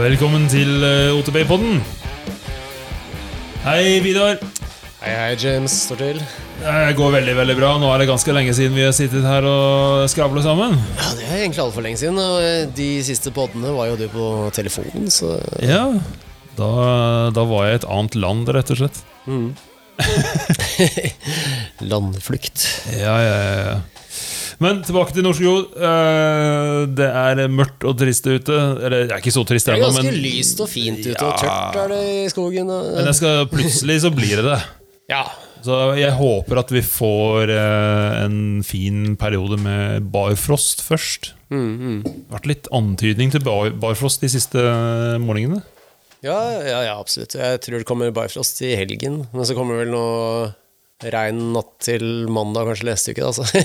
Velkommen til uh, OTB-podden. Hei, Vidar. Hei, hei, James. Står til? Det går veldig veldig bra. Nå er det ganske lenge siden vi har sittet her og skravlet sammen. Ja, Det er egentlig altfor lenge siden. Og eh, de siste poddene var jo du på telefonen, så Ja, da, da var jeg i et annet land, rett og slett. Landflukt. Ja, ja, ja, ja. Men tilbake til Norskjord. Uh, det er mørkt og trist ute. Eller det er ikke så trist Det er ganske lyst og fint ute, og tørt er det i skogen. Og, men skal, plutselig så blir det det. ja. Så jeg håper at vi får eh, en fin periode med barfrost først. Mm, vært litt antydning til bar barfrost de siste morgenene. Ja, ja, ja, absolutt. Jeg tror det kommer barfrost i helgen. Men så kommer vel noe regn natt til mandag, kanskje neste uke. Da.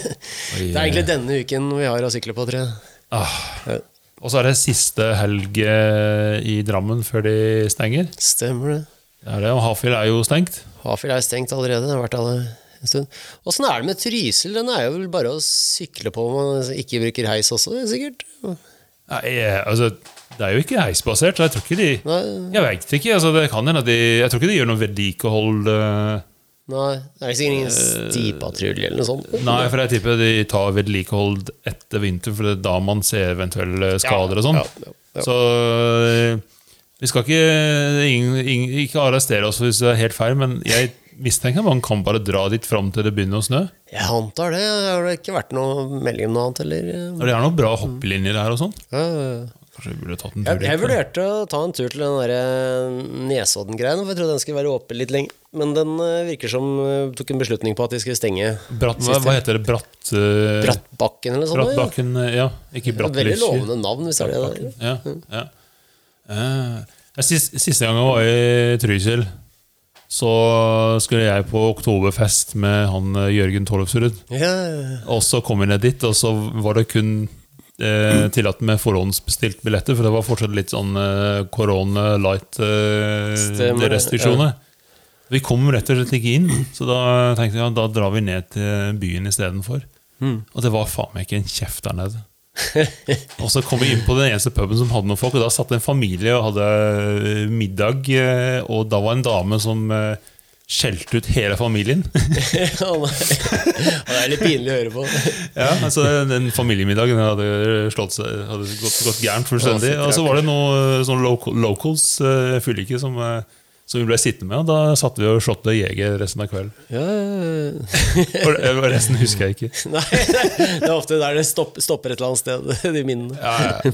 Det er egentlig denne uken vi har å sykle på, tror jeg. Ah. Ja. Og så er det siste helg eh, i Drammen før de stenger. Stemmer det. Det er det, og Hafjell er jo stengt. Hafjell er stengt allerede. Det har vært alle en stund. Åssen er det med Trysil? Den er jo vel bare å sykle på om man ikke bruker heis også, sikkert? Nei, eh, altså, det er jo ikke heisbasert, så jeg tror ikke de Jeg vet ikke, altså, det kan hende de Jeg tror ikke de gjør noe vedlikehold eh, nei det er sikkert ingen stipatrulje eller noe sånt? Nei, for jeg tipper de tar vedlikehold etter vinter, for det er da man ser eventuelle skader og sånn. Ja, ja, ja. Så eh, vi skal ikke, ingen, ingen, ikke arrestere oss hvis det er helt feil, men jeg mistenker man kan bare dra dit fram til det begynner å snø. Jeg antar det. Har det ikke vært noe melding om noe annet, eller? Og det er noen bra hoppelinjer her og sånn. Ja, ja, ja. Kanskje vi burde tatt en tur Jeg, jeg vurderte å ta en tur til den Nesodden-greia, for jeg trodde den skulle være åpen litt lenge. Men den eh, virker som eh, tok en beslutning på at de skulle stenge Bratt, hva, hva heter det? Bratt... uh, Brattbakken eller noe sånt. ja. Eh, ja. Ikke Veldig lovende navn, hvis det er det. Ja, ja. Eh, siste, siste gang jeg var i Trysil, så skulle jeg på oktoberfest med han eh, Jørgen Tollefsrud. Ja, Og så kom vi ned dit, og så var det kun eh, tillatt med forhåndsbestilt billetter, for det var fortsatt litt sånn eh, korona det, light-restriksjoner. Vi kom rett og slett ikke inn, så da tenkte jeg ja, da drar vi ned til byen istedenfor. Mm. Og det var faen meg ikke en kjeft der nede. og så kom vi inn på den eneste puben som hadde noen folk, og da satt en familie og hadde eh, middag, eh, og da var en dame som eh, skjelte ut hele familien. Og det er litt pinlig å høre på. Ja, altså Den familiemiddagen hadde, slått seg, hadde gått, gått gærent fullstendig. Og så var det noen sånn local, locals, uh, fylliker, som, eh, som vi ble sittende med. Og da satt vi og slått det Jeger resten av kvelden. Ja, ja, ja. Og eh, resten husker jeg ikke. Nei, det er ofte der det stopper, stopper et eller annet sted, de minnene. Ja, ja.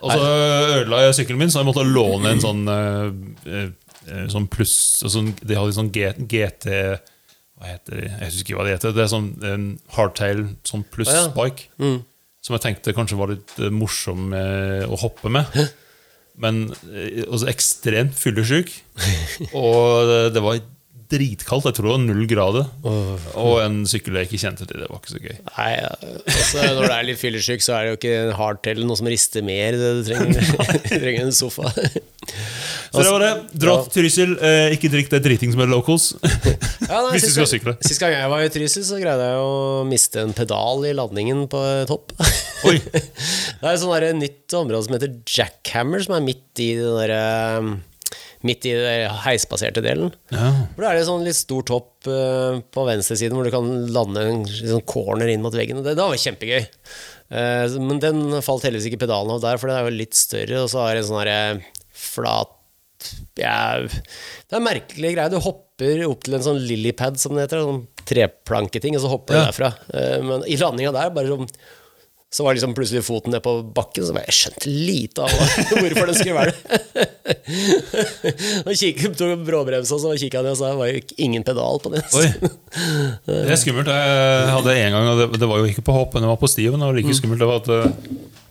Og så ødela jeg sykkelen min, så jeg måtte låne en sånn, uh, eh, sånn pluss altså, De hadde sånn GT Hva heter de? Jeg husker ikke hva de heter. Det er sånn en hardtail sånn Å, ja. pluss-bike. Som jeg tenkte kanskje var litt eh, morsom eh, å hoppe med. Men eh, også ekstremt fyllesyk. Og det, det var dritkaldt. Jeg tror det var null grader. Og en sykkel jeg ikke kjente til. Det var ikke så gøy. Nei, ja. Også når du er litt fyllesyk, så er det jo ikke en hardtail noe som rister mer. Det du trenger, du trenger en sofa. Så det var det. Dra til Trysil. Eh, ikke drikk det driting som er locals. Ja, nei, Hvis du skal sykle. Sist gang jeg var i Trysil, så greide jeg å miste en pedal i ladningen på topp. Oi. Det er et sånt nytt område som heter Jackhammer, som er midt i det der, eh, Midt i den heisbaserte delen. Ja. For Da er det sånn litt stort hopp eh, på venstresiden hvor du kan lande en sånn corner inn mot veggen. Det, det var kjempegøy. Eh, men den falt heldigvis ikke pedalen av der, for den er jo litt større, og så har det en sånn herre flat ja, Det er en merkelig greie. Du hopper opp til en sånn lilypad, som det heter. En sånn treplanketing, og så hopper Ja. du derfra. Eh, men i landinga der, bare sånn så var liksom plutselig foten ned på bakken, så jeg skjønte lite av hvorfor den skulle være det. Kikket, tok bråbremsa, så kikka han ned og så var jo ingen pedal på den. Oi. Det er skummelt. Jeg hadde en gang, og det, det var jo ikke på hopp, men det var på stiven det var like skummelt. Det var at eh,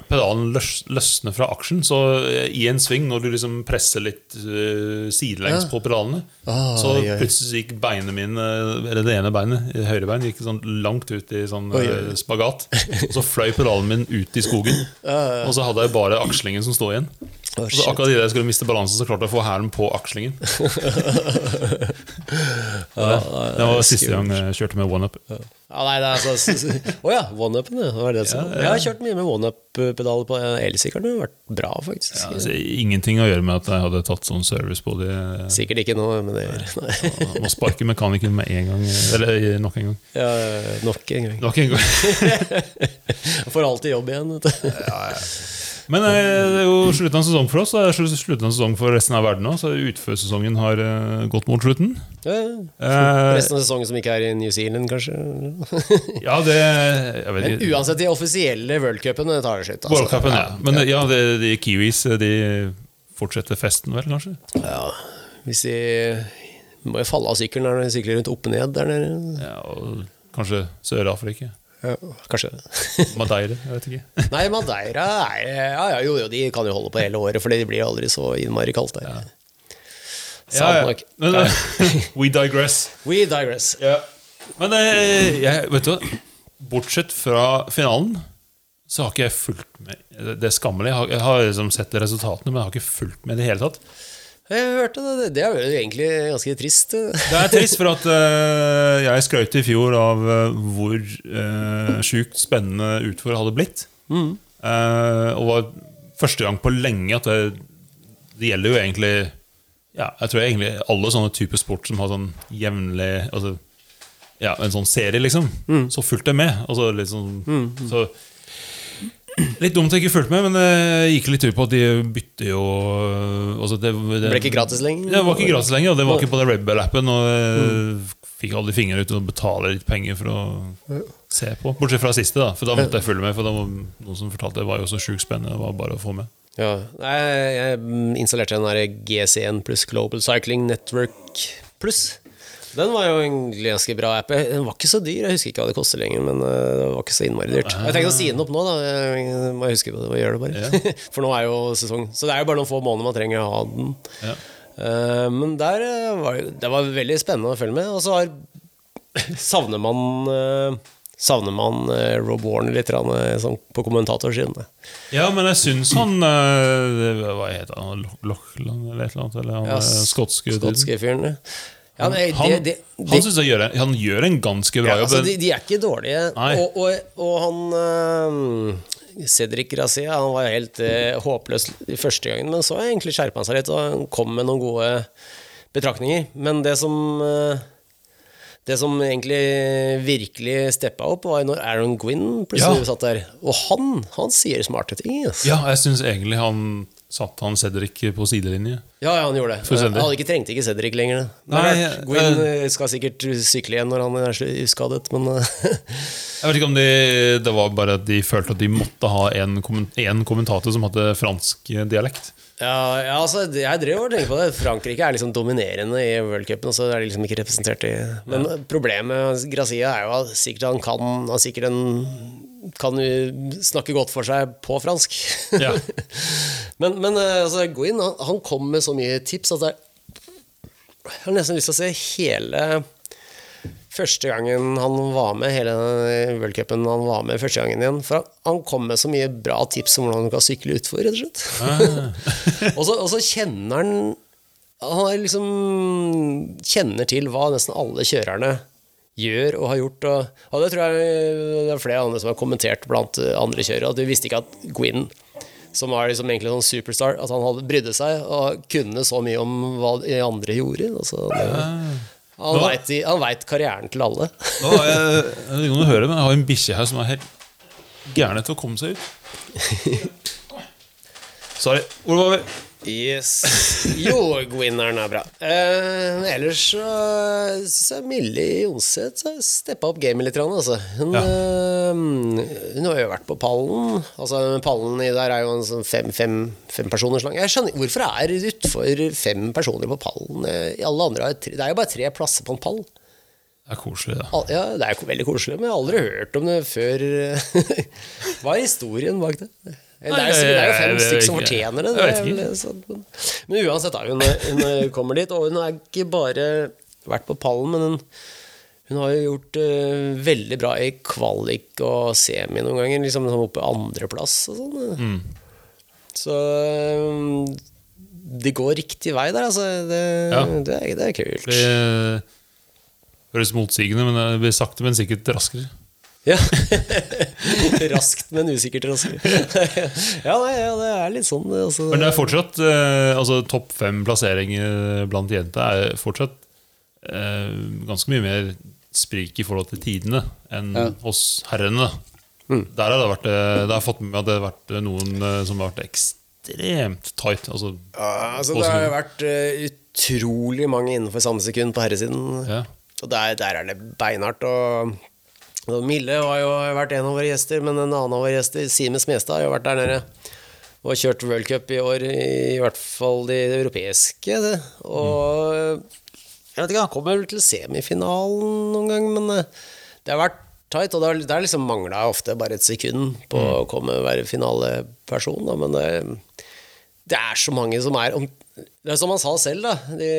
pedalen løs, løsner fra aksjen, så eh, i en sving, når du liksom presser litt eh, sidelengs på pedalene, Ah, så ja, ja. plutselig gikk beinet mine, eller det ene beinet, høyre bein, gikk sånn langt ut i sånn Oi, eh, spagat. Og så fløy pedalen min ut i skogen, og så hadde jeg bare akslingen som stod igjen. Oh, Og så akkurat idet jeg skulle miste balansen, så klarte jeg å få hælen på akslingen. det, Det var siste gang jeg kjørte med one-up. Ja, nei, det er altså s- oh, ja, one-upen, det var det som- Jeg har kjørt mye med one-up-pedaler på elsykkelen. Det har vært bra, faktisk. Ja, altså, ingenting å gjøre med at jeg hadde tatt sånn service på det. Sikkert ikke nå, men det gjør nei. Må sparke mekanikeren med en gang. Eller nok en gang. ja, Nok en gang. Nok en gang. Får alltid jobb igjen. Vet du. Men eh, det er jo slutten av sesong for oss. Det er slutten av sesong for resten av verden òg. Så utførsesongen har eh, gått mot slutten. Ja, ja. Resten av sesongen som ikke er i New Zealand, kanskje. ja, det Men uansett, de offisielle worldcupene tar det slutt. altså. World Cupen, ja. Men eh, ja, det, de Kiwis eh, de fortsetter festen, vel, kanskje? Ja, hvis de må jo falle av sykkelen når de sykler rundt opp og ned der nede. Ja, og kanskje Sør-Afrika. Kanskje. Madeira, jeg vet ikke. Nei, Madeira er ja, ja, jo, jo, de kan jo holde på hele året, for det blir aldri så innmari kaldt der. Sant Ja, ja. nok. Men, we digress. We digress. Men eh, jeg, vet du hva? Bortsett fra finalen, så har ikke jeg fulgt med. Det det er skammelig. Jeg har, jeg har liksom sett resultatene, men jeg har ikke fulgt med i det hele tatt. Jeg hørte det. Det er jo egentlig ganske trist. Det er trist, for at uh, jeg skrøt i fjor av uh, hvor uh, sjukt spennende utfor hadde blitt. Eh, og var første gang på lenge at det, det gjelder jo egentlig Ja, jeg tror egentlig alle sånne typer sport som har sånn jevnlig altså, Ja, en sånn serie, liksom. Så fulgte jeg med. Altså, litt mm, så Litt dumt at jeg ikke fulgte med, men det gikk litt tur på at de bytter jo altså det, det, Det ble ikke gratis lenger. det var ikke gratis lenger, og det var ikke på den Red Bull-appen. Og jeg fikk alle fingrene ut og betale litt penger for å se på. Bortsett fra siste, da, for da måtte jeg følge med. For da var noen som fortalte det var jo så sjukt spennende. Det var bare å få med. Ja, jeg installerte den der GC1 pluss Global Cycling Network pluss. Den var jo egentlig ganske bra app. Den var ikke så dyr, jeg husker ikke hva det koster lenger. Men øh, det var ikke så innmari dyrt. Jeg tenkte å si den opp nå, da. Jeg må huske på det og gjøre det, bare. For nå er jo sesong. Så det er jo bare noen få måneder man trenger å ha den. Ja. Eh, men der øh, var det var veldig spennende å følge med. Og så har savner man Savner man Rob Warner litt sånn på kommentatorsiden. Ja, men jeg syns han eh, Hva heter han? Loch- Lochland eller et eller annet? Eller han Ja, eh, skotske? Skotske fyren. ja. Ja, nei, Han, det, det, han det, synes gjør, han gjør en ganske bra ja, jobb. altså, de, de er ikke dårlige. Og, og, og han uh, Cedric Grazia han var helt uh, håpløs de første gangen, men så har egentlig skjerpa han seg litt og han kom med noen gode betraktninger. Men det som uh, det som egentlig virkelig steppa opp, var når Aaron Gwynn plutselig Ja. satt der. Og han, han sier smarte ting. Yes. ja, jeg syns egentlig han satt han Cedric på sidelinje. Ja, ja, han gjorde det. Han ikke trengte ikke Cedric lenger. Er Nei, klart, Gwyn eh, skal sikkert sykle igjen når han er skadet, men eh, Jeg vet ikke om de, det var bare at de følte at de måtte ha en, en kommentator som hadde fransk dialekt. Ja, ja, altså, jeg drev og tenkte på det. Frankrike er liksom dominerende i worldcupen, og så er de liksom ikke representert i Men problemet med Grazia er jo at sikkert han kan han er sikkert en kan snakke godt for seg på fransk. Ja. men men eh, altså, Guin, han, han kom med så mye tips at jeg, jeg har nesten lyst til å se hele Første gangen han var med, hele worldcupen han var med første gangen igjen. For han kom med så mye bra tips om hvordan du kan sykle utfor, rett og slett. og, så, og så kjenner han Han liksom kjenner til hva nesten alle kjørerne gjør og har gjort. Og, og det tror jeg det er flere andre som har kommentert blant andre kjørere, at de visste ikke at Gwyn som var liksom egentlig sånn superstar, at han hadde brydde seg og kunne så mye om hva de andre gjorde. Altså, det, han vet veit karrieren til alle. Nå, har jeg, jeg vet ikke om du hører, men jeg har en bikkje her som er helt gæren etter å komme seg ut. Sorry. Hvor var vi? Yes. Jo, winneren er bra. Eh, ellers så syns jeg Millie Jonseth har steppa opp gamet litt. Altså. Hun, Ja. eh, hun har jo vært på pallen. Altså, pallen i der er jo en sånn fem, fem, fem personers lang. Jeg skjønner, Hvorfor er det utfor fem personer på pallen? Eh, Alle andre har tre, det er jo bare tre plasser på en pall. Det er koselig, da. Ja, Det er veldig koselig, men jeg har aldri hørt om det før. Hva er historien bak det? Det er, jo, det jo fem-seks som fortjener det. det sånn, men, uansett, da, hun, hun kommer dit, og hun har ikke bare vært på pallen, men hun, hun har jo gjort uh, veldig bra i kvalik og semi noen ganger, liksom oppe andreplass og sånn. Mm. Så um, det går riktig vei der, altså. Det, Ja. det, er, det er kult. Det, høres motsigende, men det blir sakte, men sikkert raskere. Ja. Raskt, men usikkert raskt. ja, nei, ja, det er litt sånn. Altså. Men det er fortsatt eh, altså, topp fem-plasseringer blant jenter er fortsatt eh, ganske mye mer sprik i forhold til tidene enn Ja. hos herrene. Der har det vært eh, Det har fått med meg at det har vært eh, noen eh, som har vært ekstremt tight. Altså, Ja, altså, det har jo vært uh, utrolig mange innenfor samme sekund på herresiden. ja. Og der, der er det beinhardt. Og Mille har jo vært en av våre gjester, men en annen av våre gjester, Simen Smestad, har jo vært der nede. Og kjørt worldcup i år, i hvert fall de europeiske. Det. Og jeg vet ikke, han kommer vel til semifinalen noen gang, men eh, det har vært tight. Og det har, det har liksom mangla ofte bare et sekund på å komme og være finaleperson, da, men det, det er så mange som er om, Det er som han sa selv, da. De,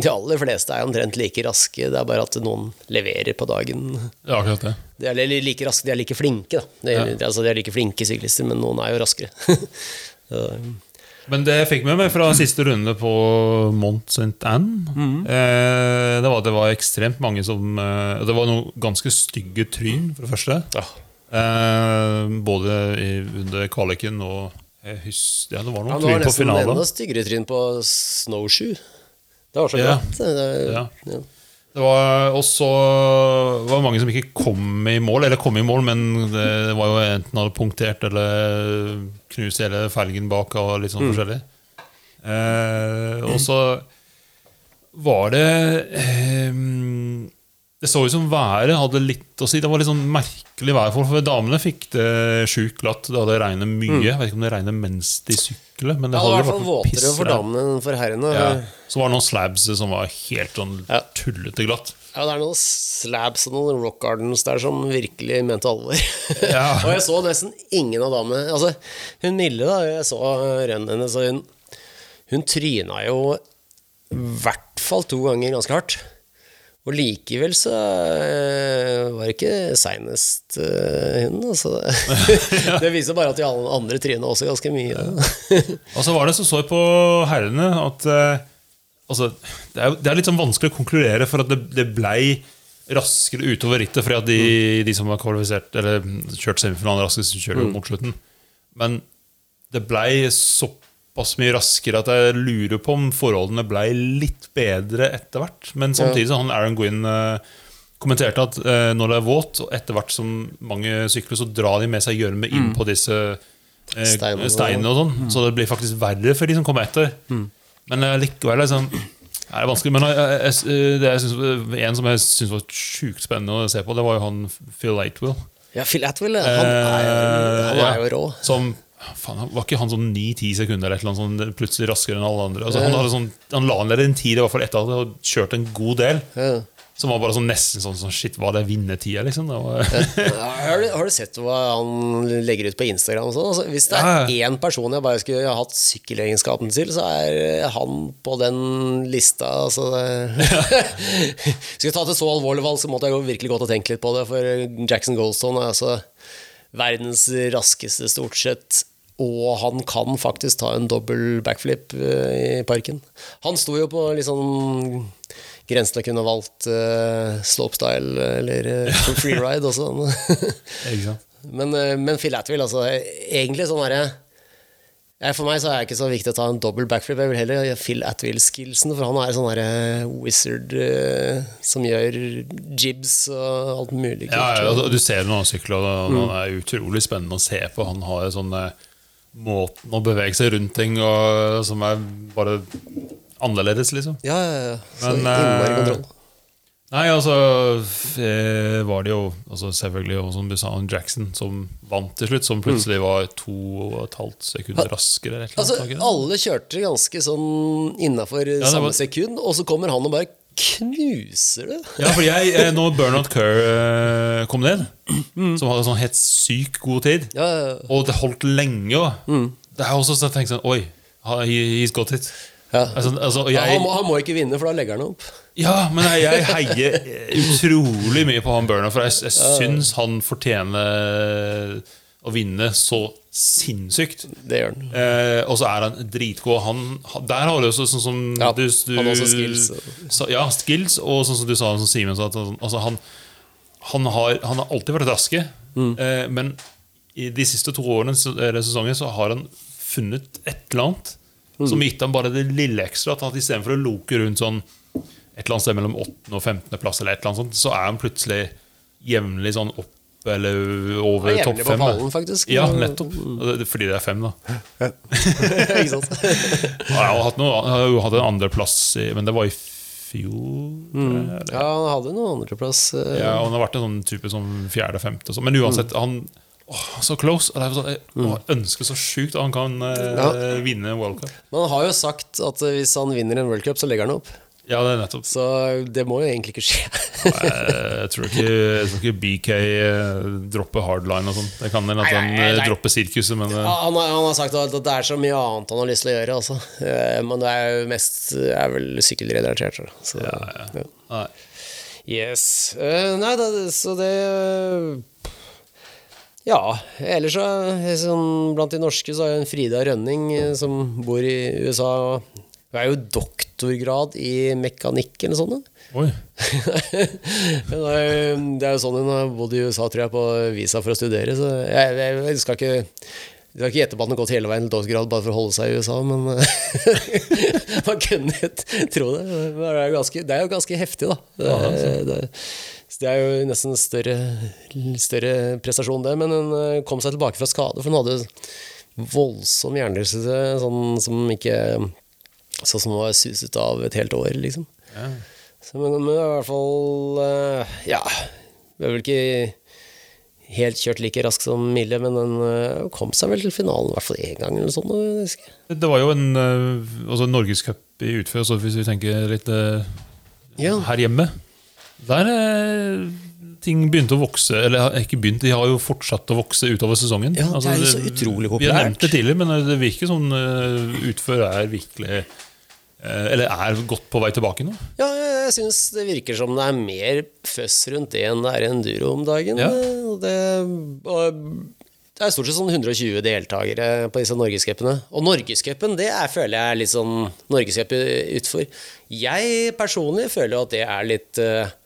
de aller fleste er omtrent like raske. Det er bare at noen leverer på dagen. ja, akkurat det. De er like raske, de er like flinke, da. De, Ja. altså, de er like flinke syklister, men noen er jo raskere. Men det jeg fikk med meg fra siste runde på Mont St. Anne, eh, det var at det var ekstremt mange som eh, Det var noen ganske stygge tryn, for det første. ja. Eh, både i, under kvaliken og jeg husker, ja, Det var Ja, noen det var nesten finalen. enda styggere tryn på snowshoe. Det var så Ja. glatt. Det, Ja. ja. Det var også var mange som ikke kom i mål, eller kom i mål, men det var jo enten hadde punktert eller knust hele felgen bak og litt sånn forskjellig. Eh, og så var det eh, Det så ut som været hadde litt å si. Det var litt sånn merkelig vær. For damene fikk det sjukt glatt. Det hadde regnet mye. Jeg vet ikke om det regnet mens de syklet. Men det Ja, det var i hadde hvert fall vært våtere for damene enn for herrene. Ja. Så var det noen slabs som var helt sånn Ja. tullete glatt. Ja, det er noen slabs og noen rock gardens der som virkelig mente alvor. Ja. og jeg så nesten ingen av damene Altså, hun Mille, da, jeg så rennet hennes, og hun, hun tryna jo i hvert fall to ganger ganske hardt. Og likevel så eh, var det ikke seinest eh, hun. Altså. det viser bare at de andre tryna også ganske mye. Og så var det så så på herrene at eh, altså, det, er, det er litt sånn vanskelig å konkludere for at det, det blei raskere utover rittet fordi at de, de som var kvalifisert Eller kjørt semifinalen raskest, kjører jo mot slutten. Men det blei såpass mye raskere at jeg lurer på om forholdene blei litt bedre etter hvert. Men samtidig så han Aaron Gwynn eh, kommenterte at eh, når det er våt, og etter hvert som mange sykler, så drar de med seg gjørme inn på disse eh, Steinene. steinene og sånn. Så det blir faktisk verre for de som kommer etter. Men eh, likevel liksom, er det vanskelig. Men jeg, jeg, det jeg synes, en som jeg syns var sjukt spennende å se på, det var jo han Phil Lightwill. Ja, Phil Atwell, han er, han er jo rå. Som faen, Var ikke han sånn 9-10 sekunder eller noe sånn plutselig raskere enn alle andre? Altså, han, hadde sånn, han la ned en tid i hvert fall etter at han hadde kjørt en god del. Ja. Som var bare sånn nesten sånn, sånn Shit, var det vinnertida, liksom? Det var, har, du, har du sett hva han legger ut på Instagram? Sånn? altså, hvis det er Ja. én person jeg bare skulle hatt sykkelegenskapen til, så er han på den lista. Altså, det... skulle jeg tatt et så alvorlig valg, så måtte jeg virkelig godt og tenkt litt på det. For Jackson Goldstone er altså verdens raskeste, stort sett. Og han kan faktisk ta en dobbel backflip eh, i parken. Han sto jo på litt sånn grensen til å kunne valgt eh, slopestyle eller uh, freeride også. men, eh, men Phil Atwill, altså egentlig sånn herre For meg så er det ikke så viktig å ta en dobbel backflip. Jeg vil heller ha Phil Atwill-skillsen, for han er sånn derre wizard eh, som gjør jibs og alt mulig Ja, ja, du ser når han sykler, og han er utrolig spennende å se på. Han har en sånn eh, måten å bevege seg rundt ting og, som er bare annerledes, liksom. Ja, ja, ja. Så Men, innmari eh, kontroll. Nei, altså eh, var det jo altså selvfølgelig jo, som du sa, Jackson som vant til slutt, som plutselig var to og et halvt sekund raskere. Altså, alle kjørte ganske sånn innafor ja, samme var- sekund, og så kommer han og bare knuser det. Ja, for jeg, eh, når Bernard Kerr eh, kom ned, som hadde sånn helt sykt god tid, Ja, ja, ja. og det holdt lenge òg Det er også så jeg tenkte sånn Oi, he, he's got it. Ja. Altså, altså, og Ja, han, må, han må ikke vinne, for da legger han opp. ja, men jeg, jeg heier utrolig mye på han Bernard, for jeg, jeg syns han fortjener å vinne så sinnssykt. Det gjør han. Eh, og så er han dritgod. Han, der har du også sånn som Ja, du, du, han har også skills. Sa, ja, skills, og sånn som du sa, som Simen sa, altså han, han, har, han har alltid vært raske, Mm. eh, men i de siste to årene så- eller sesongen så har han funnet et eller annet Mm. som gitt ham bare det lille ekstra. At istedenfor å loke rundt sånn et eller annet sted mellom 8. og 15. plass, eller et eller annet sånt, så er han plutselig jevnlig sånn opp eller over er topp fem. da. faktisk. Ja, nettopp. Fordi det er fem, da. Ikke sant? Han har, hatt noe, jeg har jo hatt en andreplass, men det var i fjor. Mm. Ja, han hadde noen andreplass. eh, Ja, og han har vært en sånn type som fjerde-femte. Men uansett, han Oh, så close. Sånn, jeg ønsker så sjukt at han kan eh, Ja. vinne World Cup. Men han har jo sagt at hvis han vinner en World Cup, så legger han opp. Ja, det er nettopp. Så det må jo egentlig ikke skje. Jeg tror ikke, jeg tror ikke BK eh, dropper hardline og sånn. Det kan hende at han nei, eh, nei. dropper sirkuset, men eh, Ja, han, har, han har sagt at det er så mye annet han har lyst til å gjøre. Altså. Men det er jo mest er vel sykkelrelatert. Så. Så, ja. nei. Yes. Nei, da, så det Ja. Ellers så sånn, Blant de norske så har jeg en Frida Rønning som bor i USA. Hun er jo doktorgrad i mekanikk eller sånt. Oi. Det er jo sånn hun har bodd i USA, tror jeg, på visa for å studere. Så jeg, jeg, jeg skal ikke Det skal ikke gjette på at den har gått hele veien til doktorgrad bare for å holde seg i USA, men man kunne tro det. Det er, jo ganske, det er jo ganske heftig, da. Det, det, det er jo nesten en større, større prestasjon, det. Men hun eh, kom seg tilbake fra skade, for hun hadde voldsom hjernerystelse, sånn som ikke Sånn som var suset av et helt år, liksom. Ja. Så, men, men i hvert fall eh, Ja. Vi har vel ikke helt kjørt like raskt som Mille, men den eh, kom seg vel til finalen i hvert fall én gang eller sånn. jeg. Det var jo en altså norgescup i utfør, så hvis vi tenker litt Ja. her hjemme Der ting begynte å vokse, eller ikke begynt, de har jo fortsatt å vokse utover sesongen. Ja, det er jo så utrolig Vi har populært. nevnt det tidligere, men det virker som utfør er virkelig Eller er godt på vei tilbake nå. Ja, jeg, syns det virker som det er mer føss rundt det enn det er enduro om dagen. Ja. eh, det, det er stort sett sånn 120 deltakere på disse norgescupene. Og norgescupen, det er, føler jeg er litt sånn norgescup utfor. Jeg personlig føler at det er litt eh,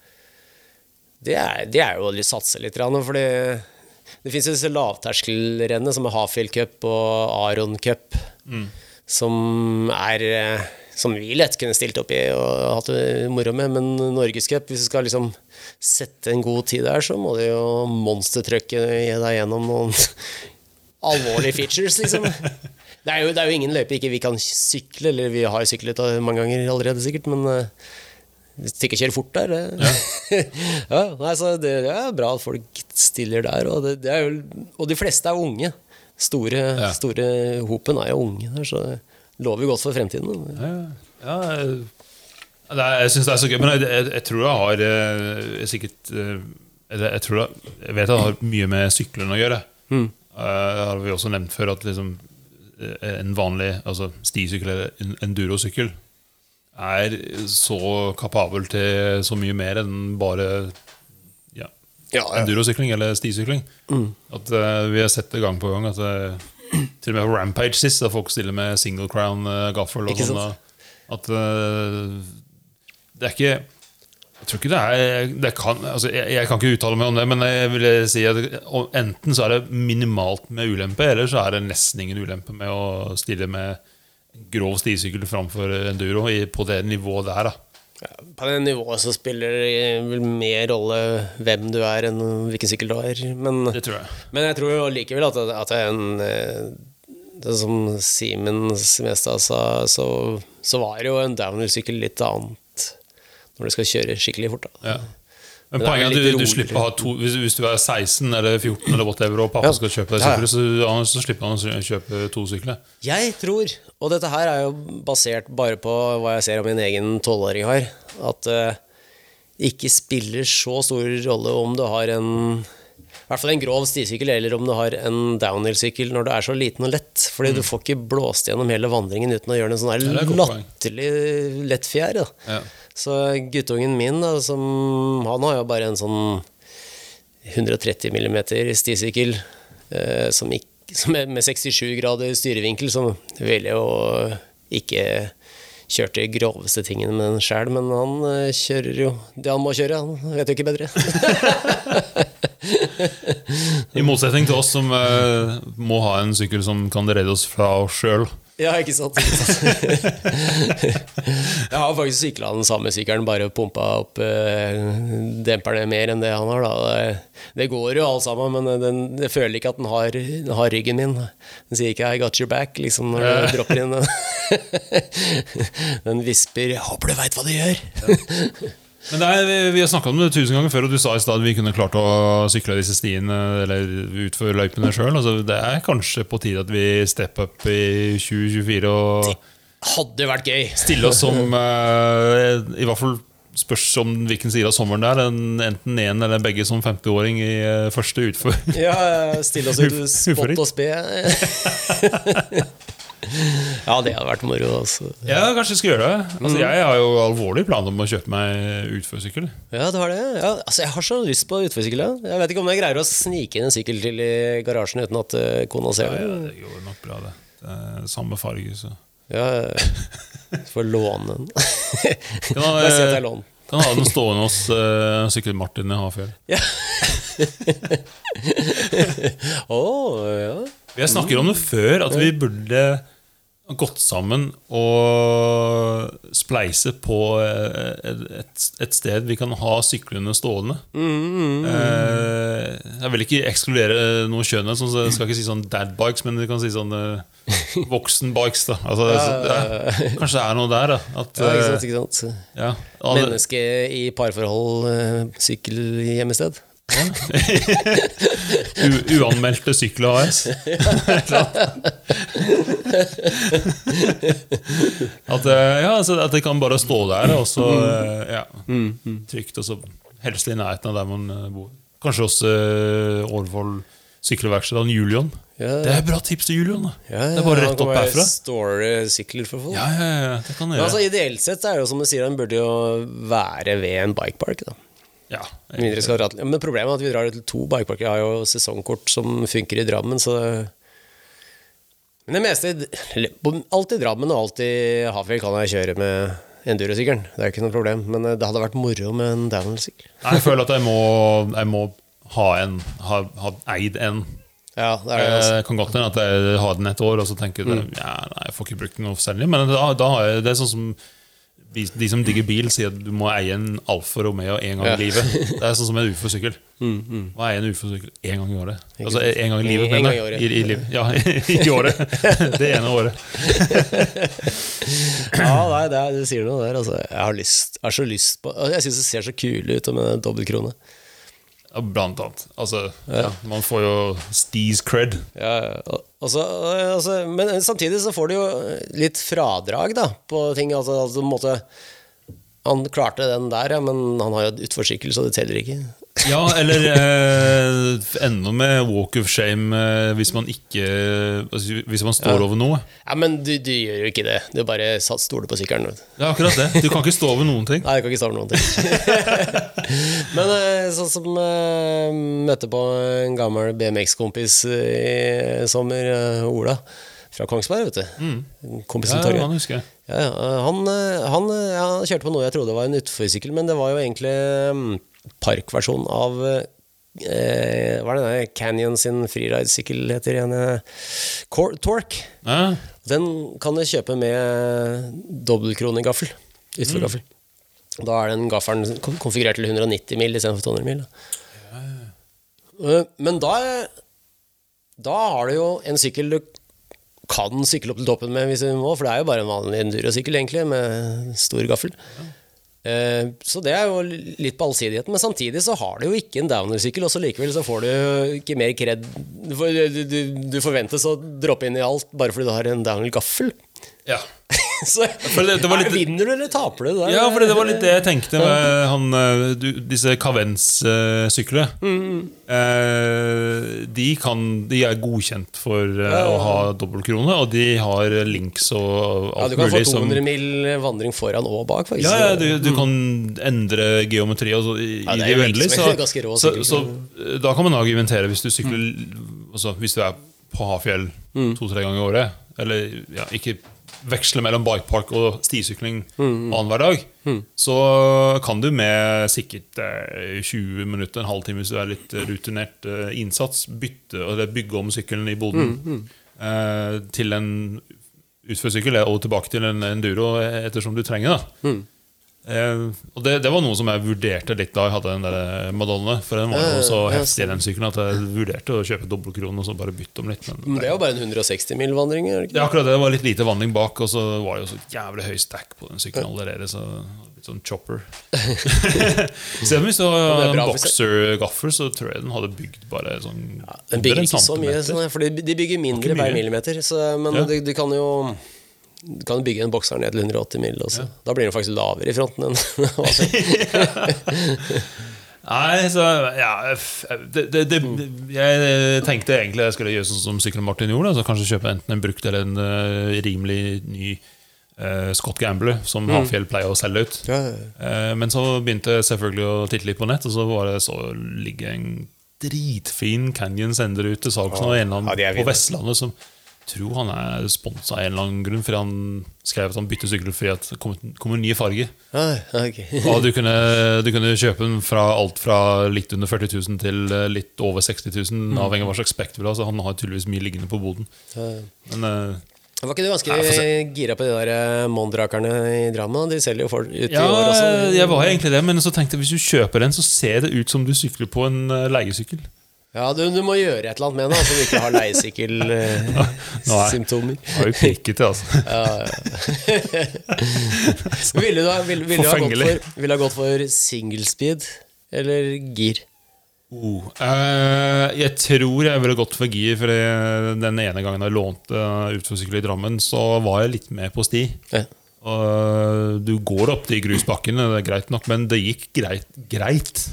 det er, det er jo å satse litt, for det fins disse lavterskelrennene som er Hafjell Cup og Aron Cup, som er eh, Som vi lett kunne stilt opp i og hatt det moro med, men Norgescup, hvis du skal liksom sette en god tid der, så må du jo monstertrucke deg gjennom noen alvorlige features, liksom. Det er, jo, det er jo ingen løype ikke vi kan sykle, eller vi har syklet mange ganger allerede, sikkert, men eh, hvis du ikke kjører fort der det. Ja. ja, altså, det, det er bra at folk stiller der. Og, det, det er jo, og de fleste er unge. Store, Ja. store hopen er jo unge der, så lover godt for fremtiden. Ja, ja eh, det er, jeg syns det er så gøy, men jeg, jeg, jeg tror jeg har jeg sikkert eh, jeg, tror jeg, jeg vet det har mye med syklene å gjøre. Mm. Eh, det har vi også nevnt før, at liksom, eh, en vanlig altså stisykkel eller en endurosykkel er så kapabel til så mye mer enn bare ja, Ja, ja. endurosykling eller stisykling. Mm. At uh, Vi har sett det gang på gang. At eh, Til og med på Rampage sist, da folk stiller med single crown uh, gaffel. Og sånn, at eh, det er ikke Jeg tror ikke det er det kan, altså, jeg, jeg kan ikke uttale meg om det, men jeg vil si at enten så er det minimalt med ulempe, eller så er det nesten ingen ulempe med å stille med grov stisykkel framfor enduro på det nivået der. da på det nivået så spiller det vel mer rolle hvem du er, enn hvilken sykkel du har. Men, Det tror jeg. men jeg tror jo likevel at, at en eh, det Som Simen Smestad sa, så, så var jo en downhill-sykkel litt annet når du skal kjøre skikkelig fort. Da. Ja. Men Men poenget er at du, du slipper å ha to hvis, hvis du er 16 eller 14 eller whatever, og pappa Ja. skal kjøpe deg sykkel, så, så slipper han å kjøpe to sykler. Jeg tror, og dette her er jo basert bare på hva jeg ser om min egen tolvåring har, at det ikke spiller så stor rolle om du har en i hvert fall en grov stisykkel, eller om du har en downhill-sykkel når du er så liten og lett. Fordi du får ikke blåst gjennom hele vandringen uten å gjøre en sånn er her latterlig lett fjær. Ja. Så guttungen min, da, som, han har jo bare en sånn 130 mm stisykkel eh, som ikk- som er med 67 grader styrevinkel, så ville jo ikke kjørt de groveste tingene med den sjæl, men han eh, kjører jo det han må kjøre. Han vet jo ikke bedre. I motsetning til oss som uh, må ha en sykkel som kan redde oss fra oss sjøl. Ja, ikke sant? Ikke sant? jeg har faktisk sykla den samme sykkelen, bare pumpa opp uh, demperne mer enn det han har. Da. Det, går jo alt sammen, men den, jeg føler ikke at den har, den har ryggen min. Den sier ikke 'I got your back' liksom når du dropper inn den. visper håper du veit hva du gjør'. Men det er, vi, har snakka om det tusen ganger før, og du sa i stad at vi kunne klart å sykle disse stiene eller utføre løypene sjøl. Altså, det er kanskje på tide at vi step up i 2024 og Hadde vært gøy. stille oss som eh, I hvert fall spørs om hvilken side av sommeren det er. En, enten en eller begge som 50-åring i eh, første utfor. Ja, stille oss ut spott og spe. ja, det hadde vært moro. Også. Ja, kanskje jeg skal gjøre det. Altså, jeg har jo alvorlig plan om å kjøpe meg utførsykkel. Ja, du har det? Ja, altså, jeg har så lyst på utførsykkel. ja. Jeg vet ikke om jeg greier å snike inn en sykkel til i garasjen uten at eh, kona ser Ja, det. det går nok bra, det. det er samme farge, så Ja, du får låne den. Kan ha, at jeg låner den. kan ha den stående hos uh, Sykkel-Martin i Hafjell. Ja. oh, ja. Jeg snakker om det før, at vi burde gått sammen og spleise på eh, et, et sted vi kan ha syklene stående. Eh, Jeg vil ikke ekskludere noe kjønn, så jeg skal ikke si sånn dadbikes, men vi kan si sånn voksen voksenbikes. Da. Altså, ja, ja, kanskje det er noe der, da. At, ja, ikke eh, sant, ikke sant. Menneske i parforhold, eh, sykkelhjemmested. U uanmeldte sykler AS. at, eh, ja, altså, at det kan bare stå der, og så eh, ja, trygt, og så helst i nærheten av der man eh, bor. Kanskje også Årvoll sykkelverksted, han Julian. Ja, Det er bra tips til Julian. Ja, Det er bare rett opp herfra. Store sykler for folk. Ja, ja, ja, det kan Men gjøre. altså, ideelt sett er det jo som du sier, den burde jo være ved en bikepark. da ja, Mindre skal dra til- Men problemet er at vi drar til to bikeparker. Jeg har jo sesongkort som funker i Drammen, så Men det meste Alt i Drammen og alt i Hafjell kan jeg kjøre med endurosykkelen. Det er jo ikke noe problem. Men eh, det hadde vært moro med en downhill-sykkel. Jeg føler at jeg må, jeg må ha en, ha, ha eid en. Ja, det er det. Altså. Jeg kan godt hende at jeg har den et år, og så tenker jeg ja, nei, jeg får ikke brukt den noe særlig. Men da, da det er sånn som de, de som digger bil, sier at du må eie en Alfa Romeo en gang Ja. i livet. Det er sånn som en ufo-sykkel. Må eie en ufo-sykkel én gang i året. Altså en gang i livet, En- en mener gang i jeg. året. I, i livet. Ja, i året. Det ene året. Ja, nei, det, det sier noe der. Altså. Jeg har, lyst, jeg har så lyst på Jeg syns det ser så kule ut med dobbeltkrone. Blant annet. Altså, ja, man får jo Stees cred. Ja, og altså, men samtidig så får du jo litt fradrag da, på ting. Altså, altså, på en måte, han klarte den der, ja, men han har jo utforsykkel, så det teller ikke. Ja, eller eh, enda med walk of shame eh, hvis man ikke altså, Hvis man står over noe. Ja, Men du, du gjør jo ikke det. Du bare stoler på sykkelen. Det er akkurat det. Du kan ikke stå over noen ting. Nei, jeg kan ikke stå over noen ting. Men eh, sånn som eh, møtte på en gammel BMX-kompis i sommer, eh, Ola, fra Kongsberg, vet du. Kompisen Ja, Torgeir. Han husker jeg. Ja. Han, eh, han, eh, ja, kjørte på noe jeg trodde var en utforsykkel, men det var jo egentlig mm, parkversjon av eh, Hva er det der Canyon sin freeridesykkel heter igjen? Tork Cor Torque. Ja, Den kan du kjøpe med dobbeltkronegaffel. Utforgaffel. Da er den gaffelen konfigurert til 190 mil istedenfor 200 mil. Da. Ja. Men da, da har du jo en sykkel du kan sykle opp til toppen med hvis du må, for det er jo bare en vanlig endurosykkel egentlig, med stor gaffel. Eh, Så det er jo litt på allsidigheten, men samtidig så har du jo ikke en downer sykkel og så likevel så får du ikke mer kred Du, du, du, forventes å droppe inn i alt bare fordi du har en downhill-gaffel. Ja. Så det- det var litt- vinner du eller taper du? Der? ja for det var litt det jeg tenkte med han, eh, du, disse Cavens-syklene. Eh, de, de er godkjent for eh, å ha dobbeltkrone, og de har links og Ja, du kan få mulig. som- 200 mil vandring foran og bak, faktisk. Ja, ja du, du kan endre geometri og så, i, Ja, det uendelige. liksom Så, så, så eh, da kan man argumentere hvis du sykler altså, Hvis du er på Hafjell to-tre ganger i året, eller ja, ikke veksle mellom bikepark og stisykling annenhver dag, så kan du med sikkert eh, 20 minutter, en halvtime hvis du er litt rutinert eh, innsats, bytte, bygge om sykkelen i boden eh, til en utførsykkel og tilbake til en enduro ettersom du trenger. da Eh, og det, det var noe som jeg vurderte litt da jeg hadde den der Madonna. For den var jo så Ja, ja, heftig, den sykkelen, at jeg vurderte å kjøpe dobbeltkron og så bare bytte om litt. Men Men det er jo bare en 160 mil-vandring. er akkurat det, det var litt lite vandring bak, og så var det jo så jævlig høy stack på den sykkelen allerede. Så litt sånn chopper. så hvis du har en boxer-gaffel, så tror jeg den hadde bygd bare sånn Den bygger ikke så mye, sånn, for de de bygger mindre hver millimeter. Så, men Ja. du, du kan jo du kan bygge en bokser ned til 180 mil også. Da blir den faktisk lavere i fronten enn. Nei, så ja det, det, det, Jeg tenkte egentlig jeg skulle gjøre sånn som Sykkel Martin gjorde. Altså kanskje kjøpe enten en brukt eller en uh, rimelig ny uh, Scott Gambler, som Hafjell pleier å selge ut. Ja, ja, ja. Eh, men så begynte jeg selvfølgelig å titte litt på nett, og så var det så ligger en dritfin Canyon sender ut til salgs Ja, på. Vestlandet som tror han er sponsa av en eller annen grunn, fordi han skrev at han bytter sykkel fordi det kommer, nye farger. Ah, okay. Og du kunne, du kunne kjøpe den fra alt fra litt under 40 000 til eh, litt over 60 000, Mm. avhengig av hva slags spekt du vil ha. Så han har tydeligvis mye liggende på boden. Men uh, Var ikke du ganske Nei, gira på de der eh, Mondrakerne i Drammen? De selger jo folk ut ja, i år også. jeg var egentlig det, men så tenkte jeg hvis du kjøper den, så ser det ut som du sykler på en leiesykkel. Ja, du, du må gjøre et eller annet med det, du ikke har Nei. leiesykkelsymptomer. Har jo pirket det, altså. ville du ha, ville, ville du ha gått for, vil du ha gått for single speed eller gir? Oh, eh, jeg tror jeg ville gått for gir, for den ene gangen jeg lånte uh, utforsykkel i Drammen, så var jeg litt med på sti. Ja. Og eh, du går opp de grusbakkene, det er greit nok, men det gikk greit, greit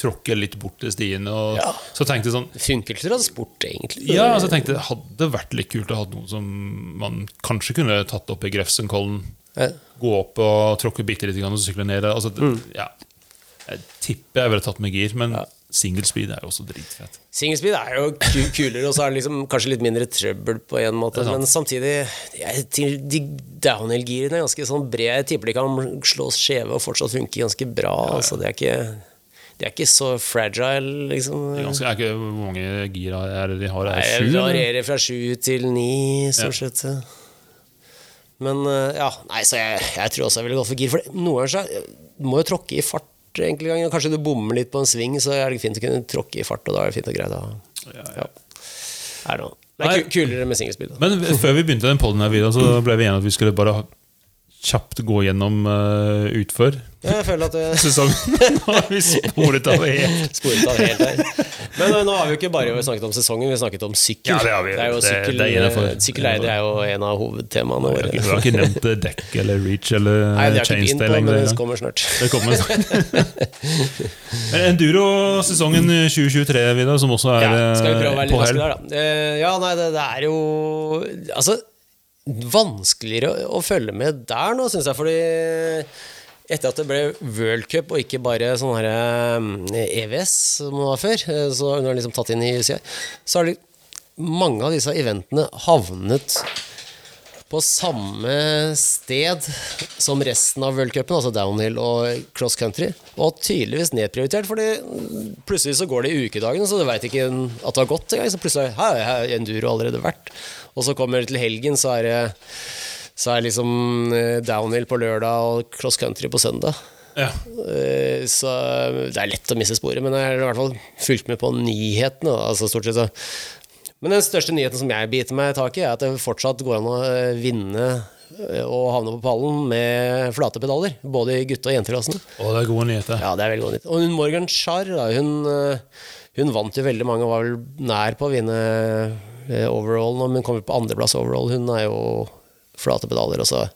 tråkke litt bort til stiene. Og Ja. Så tenkte jeg sånn Funker til transport, egentlig. Ja, så tenkte jeg det hadde vært litt kult å ha noe som man kanskje kunne tatt opp i Grefsenkollen. Ja. Gå opp og tråkke bitte litt og sykle ned. Altså, det- ja. Jeg tipper jeg ville tatt med gir, men single speed er jo også dritfett. Single speed er jo kulere, og så er det liksom kanskje litt mindre trøbbel på en måte. Men samtidig De downhill-girene er ganske sånn brede. Jeg tipper de kan slås skjeve og fortsatt funke ganske bra. Altså, det er ikke de er ikke så fragile, liksom. Det ganske, er ikke, hvor mange gir er det de har? Er det sju? varierer fra sju til ni, stort sett. Men eh, ja, nei, så jeg, jeg tror også jeg ville gått for gir. For noen ganger så må jo tråkke i fart. enkelte ganger Kanskje du bommer litt på en sving, så er det fint å kunne tråkke i fart. Og da er det fint og greit. Da. Ja, Ja. Det, er kulere med singelspill. Men før vi begynte den Vidar, så ble vi enige at vi skulle bare kjapt gå gjennom uh, utfor Ja, jeg føler at det sesongen. Nå har vi sporet av helt. sporet av helt her. Men eh, nå har vi jo ikke bare snakket om sesongen, vi har snakket om sykkel. Ja, det har vi. er jo sykkel, det er innenfor. Det er jo en av hovedtemaene Vi våre. har ikke nevnt eh, dekk eller reach eller Nei, det er ikke chainstay på, men lenger. det kommer snart. Det kommer snart. Enduro-sesongen 2023, Vidar, som også er Ja, skal vi prøve å være litt på hell. der, da. Ja, nei, det, det er jo Altså, vanskeligere å, å følge med der nå, syns jeg, fordi etter at det ble World Cup og ikke bare sånn her eh, EVS som det var før, eh, så hun har liksom tatt inn i UCI, så har mange av disse eventene havnet på samme sted som resten av worldcupen, altså downhill og cross country, og tydeligvis nedprioritert, fordi plutselig så går det i ukedagene, så du veit ikke at det har gått engang. Så plutselig har enduro allerede vært. Og så kommer det til helgen, så er det så er liksom eh, downhill på lørdag og cross country på søndag. Ja. Eh, Så det er lett å miste sporet, men jeg har i hvert fall fulgt med på nyhetene. Altså stort sett så. Men den største nyheten som jeg biter meg tak i, er at det fortsatt går an å eh, vinne og havne på pallen med flate pedaler. Både i gutte- og jenteklassene. Og det er gode nyheter. Ja, det er veldig gode nyheter. Og hun Morgan Schar, hun, hun vant jo veldig mange og var vel nær på å vinne overall nå, men kommer på andreplass overall. Hun er jo flate pedaler, og så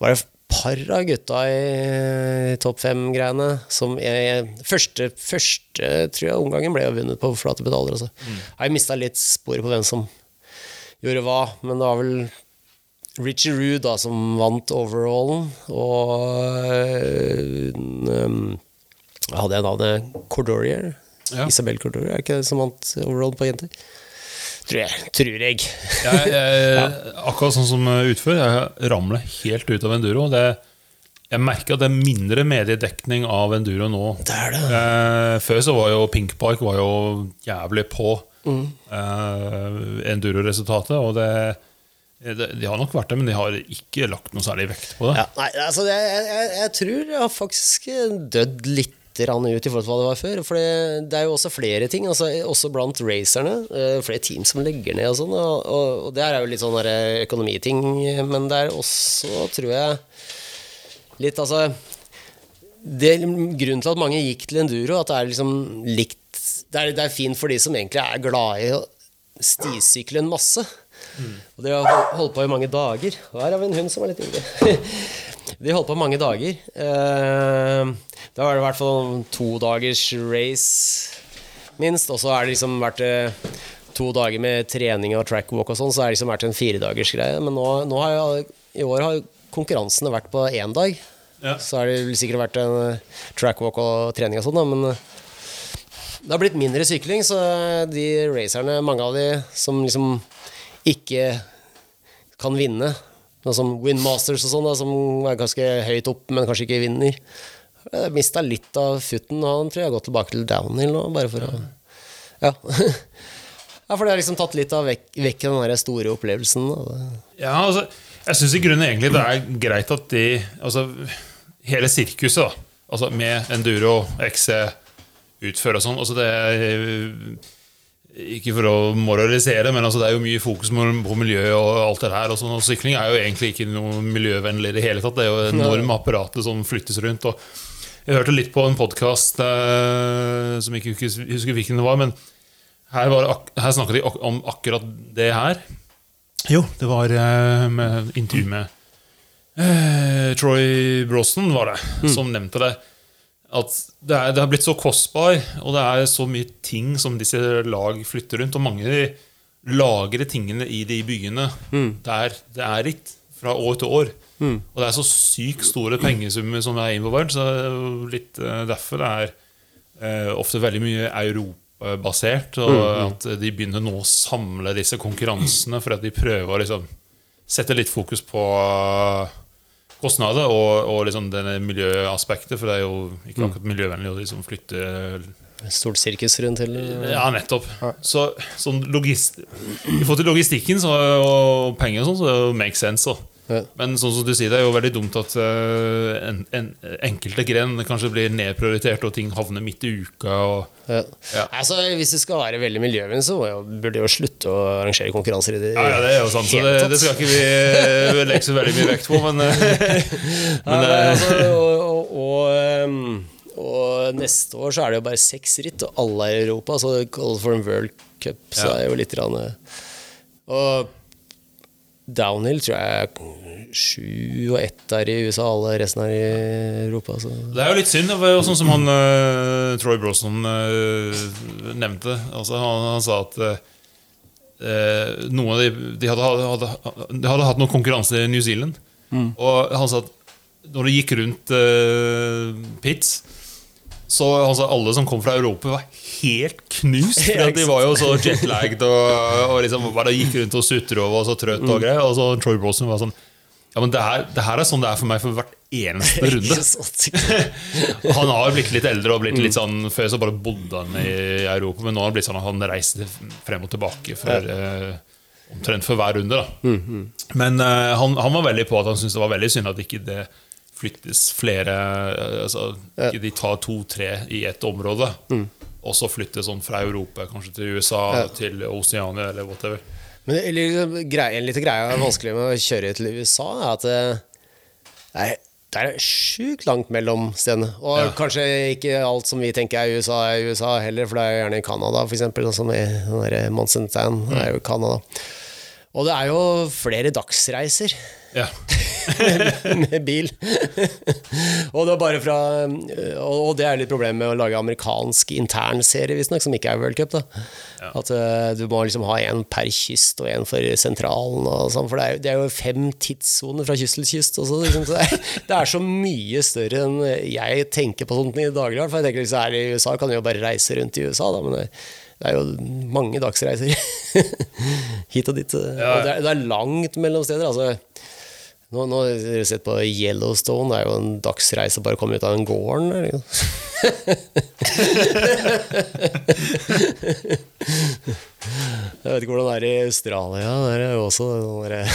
var det et par av gutta i topp fem-greiene som jeg, første, første tror jeg omgangen ble vunnet på flate pedaler. Altså. Jeg har mista litt sporet på hvem som gjorde hva, men det var vel Richie Rue da, som vant overallen, og øh, um, Hadde jeg navnet Cordorier? Ja. Isabel Cordorier, er ikke det som vant overall på jenter? Tror jeg. Tror jeg. Jeg, jeg, akkurat sånn som utfør, jeg ramler helt ut av enduro. Det, jeg merker at det er mindre mediedekning av enduro nå. Det er det. Eh, før så var jo Pink Park var jo jævlig på eh, enduro-resultatet. Og det, de har nok vært det, men de har ikke lagt noe særlig vekt på det. Ja, nei, altså jeg, jeg, jeg tror jeg har faktisk dødd litt rann ut i forhold til hva det var før. For det, det er jo også flere ting, altså, også blant racerne. eh, Flere team som legger ned og sånn. Og, og, og det er jo litt sånn eh, økonomiting, men det er også, tror jeg Litt, altså det, Grunnen til at mange gikk til enduro, at det er liksom likt Det er, det er fint for de som egentlig er glad i å stisykle en masse. Og det har holdt på i mange dager. Og her har vi en hund som er litt ivrig. De holdt på mange dager. Eh, Da var det i hvert fall to dagers race, minst. Og så har det liksom vært eh, to dager med trening og trackwalk og sånn, så har det liksom vært en firedagers greie. Men nå, nå har jeg, i år har konkurransene vært på én dag. Ja. Så har det sikkert vært en eh, trackwalk og trening og sånn, men det har blitt mindre sykling, så de racerne, mange av de som liksom ikke kan vinne, sånn som Windmasters og sånn, som er ganske høyt opp, men kanskje ikke vinner, mista litt av futten, og han tror jeg har gått tilbake til downhill nå, bare for å Ja. ja, for det har liksom tatt litt av vekk, vekk den der store opplevelsen. Ja, altså, jeg syns i grunnen egentlig det er greit at de altså, Hele sirkuset, da. Altså med enduro, XC, utfør og sånn. Altså det er Ikke for å moralisere, men altså det er jo mye fokus på miljø og alt det der. Og, sånn, og sykling er jo egentlig ikke noe miljøvennlig i det hele tatt. Det er jo enorme apparatet som flyttes rundt. Og jeg hørte litt på en podkast eh, som ikke husker, hvilken det var, men her, var, her snakket de om akkurat det her. Jo, det var eh, med intervju med eh, Troy Brosnan, var det, som nevnte det. At det, er, det har blitt så kostbar, og det er så mye ting som disse lag flytter rundt. Og mange lagrer tingene i de byene der det er ritt fra år til år. Og det er så sykt store pengesummer som er involvert, så det er litt eh, derfor det er eh, ofte veldig mye europabasert. Og at de begynner nå å samle disse konkurransene for at de prøver å liksom sette litt fokus på eh, kostnader og, og liksom denne miljøaspektet, for det er jo ikke akkurat miljøvennlig å liksom flytte Stort sirkus rundt hele ja, nettopp. Så sånn logist I forhold til logistikken så, og penger og sånn, så det makes sense. Da. Ja. Men sånn som du sier, det er jo veldig dumt at eh, en, en, enkelte gren kanskje blir nedprioritert, og ting havner midt i uka. Og, Ja. Ja. Altså, hvis det skal være veldig miljøvennlig, så burde det jo slutte å arrangere konkurranser i det ja, ja, det er jo sant, så det, det skal ikke vi eh, legge så veldig mye vekt på, men, eh, Ja, men eh, altså, og, og, og, ehm, og neste år så er det jo bare seks ritt, og alle er i Europa. Så Call for en World Cup, så Ja. det er jo litt rann, Og downhill tror jeg er sju og ett er i USA, alle resten er i Europa. Så. Det er jo litt synd, jo sånn som han uh, Troy Brosnan uh, nevnte. Altså, han, han sa at eh, eh, noen av de De hadde, hadde, de hadde hatt noen konkurranse i New Zealand. Og han sa at når det gikk rundt uh, pits så altså, alle som kom fra Europa, var helt knust. For de var jo så jetlagged og, og liksom bare gikk rundt og sutra og var så trøtt. Og greier Og så Troy Brosnan var sånn Ja, men det her, det her er sånn det er for meg for hvert eneste runde. Han har blitt litt eldre og blitt litt sånn Før så bare bodde han i Europa, men nå har han blitt sånn at han reiser frem og tilbake for, eh, omtrent for hver runde. Da. Men eh, han, han var veldig på at han syntes det var veldig synd at ikke det flyttes flere eh, Altså de tar to-tre i ett område, og så flyttes sånn fra Europa kanskje til USA, til Oceania eller whatever. Men det, liksom, greie, en liten greie er vanskelig med å kjøre til USA, er at det er, det er sjukt langt mellom stedene. Og Ja. kanskje ikke alt som vi tenker er USA, er USA heller, for det er gjerne i Canada, f.eks. Som i er jo Canada. Og det er jo flere dagsreiser Ja. med bil. og det bare fra Og det er litt problem med å lage amerikansk internserie, visstnok, som ikke er World Cup. da At uh, du må liksom ha en per kyst og en for sentralen. Og sånn, for det er, det er jo fem tidssoner fra kyst til kyst. Også, liksom, så det, er, det er så mye større enn jeg tenker på sånt i daglig. For jeg tenker liksom, her i USA kan du jo bare reise rundt i USA, da, men det, Det er jo mange dagsreiser hit og dit. Og det, er, det er langt mellom steder. Altså, nå, nå har sett på Yellowstone. Det er jo en dagsreise bare å komme ut av den gården. der. Jeg vet ikke hvordan det er i Australia. Der er jo også der-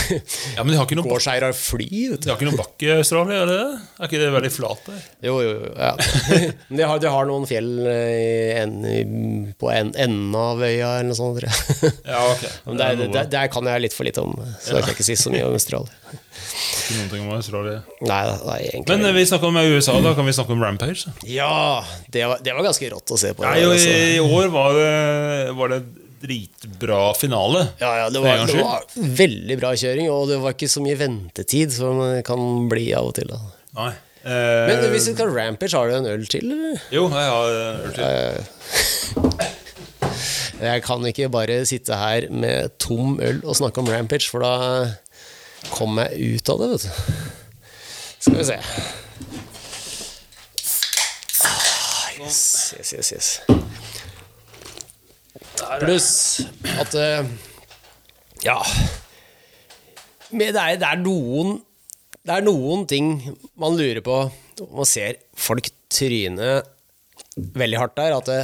Ja, Men de har ikke noen gårdseire av fly. Vet de har ikke noen bakke i Australia? Er det? Er ikke det veldig flat der? Jo, jo, jo. Ja. Men de har, de har noen fjell eh, i en, på en, enden av øya eller noe sånt. tror jeg. Ja, ok. Men det, er er- det, det kan jeg litt for lite om, så jeg kan ikke si så mye om Australia. ikke noen ting om Australia. Nei, nei egentlig Men eh, vi snakker om USA, da kan vi snakke om Rampage. Ja, det var, det var ganske rått å se på. Nei, det, altså. I år var det, var det dritbra finale. Ja, ja, det var, det var veldig bra kjøring, og det var ikke så mye ventetid som det kan bli av og til. Da. Nei. Eh, Men hvis du skal Rampage, har du en øl til, eller? Jo, jeg har øl til. det. Jeg kan ikke bare sitte her med tom øl og snakke om Rampage, for da kommer jeg ut av det, vet du. Skal vi se. Ah, Yes, yes, yes, yes. Pluss at eh, Ja. Men det er, det er noen Det er noen ting man lurer på. Man ser folk tryne veldig hardt der. At det,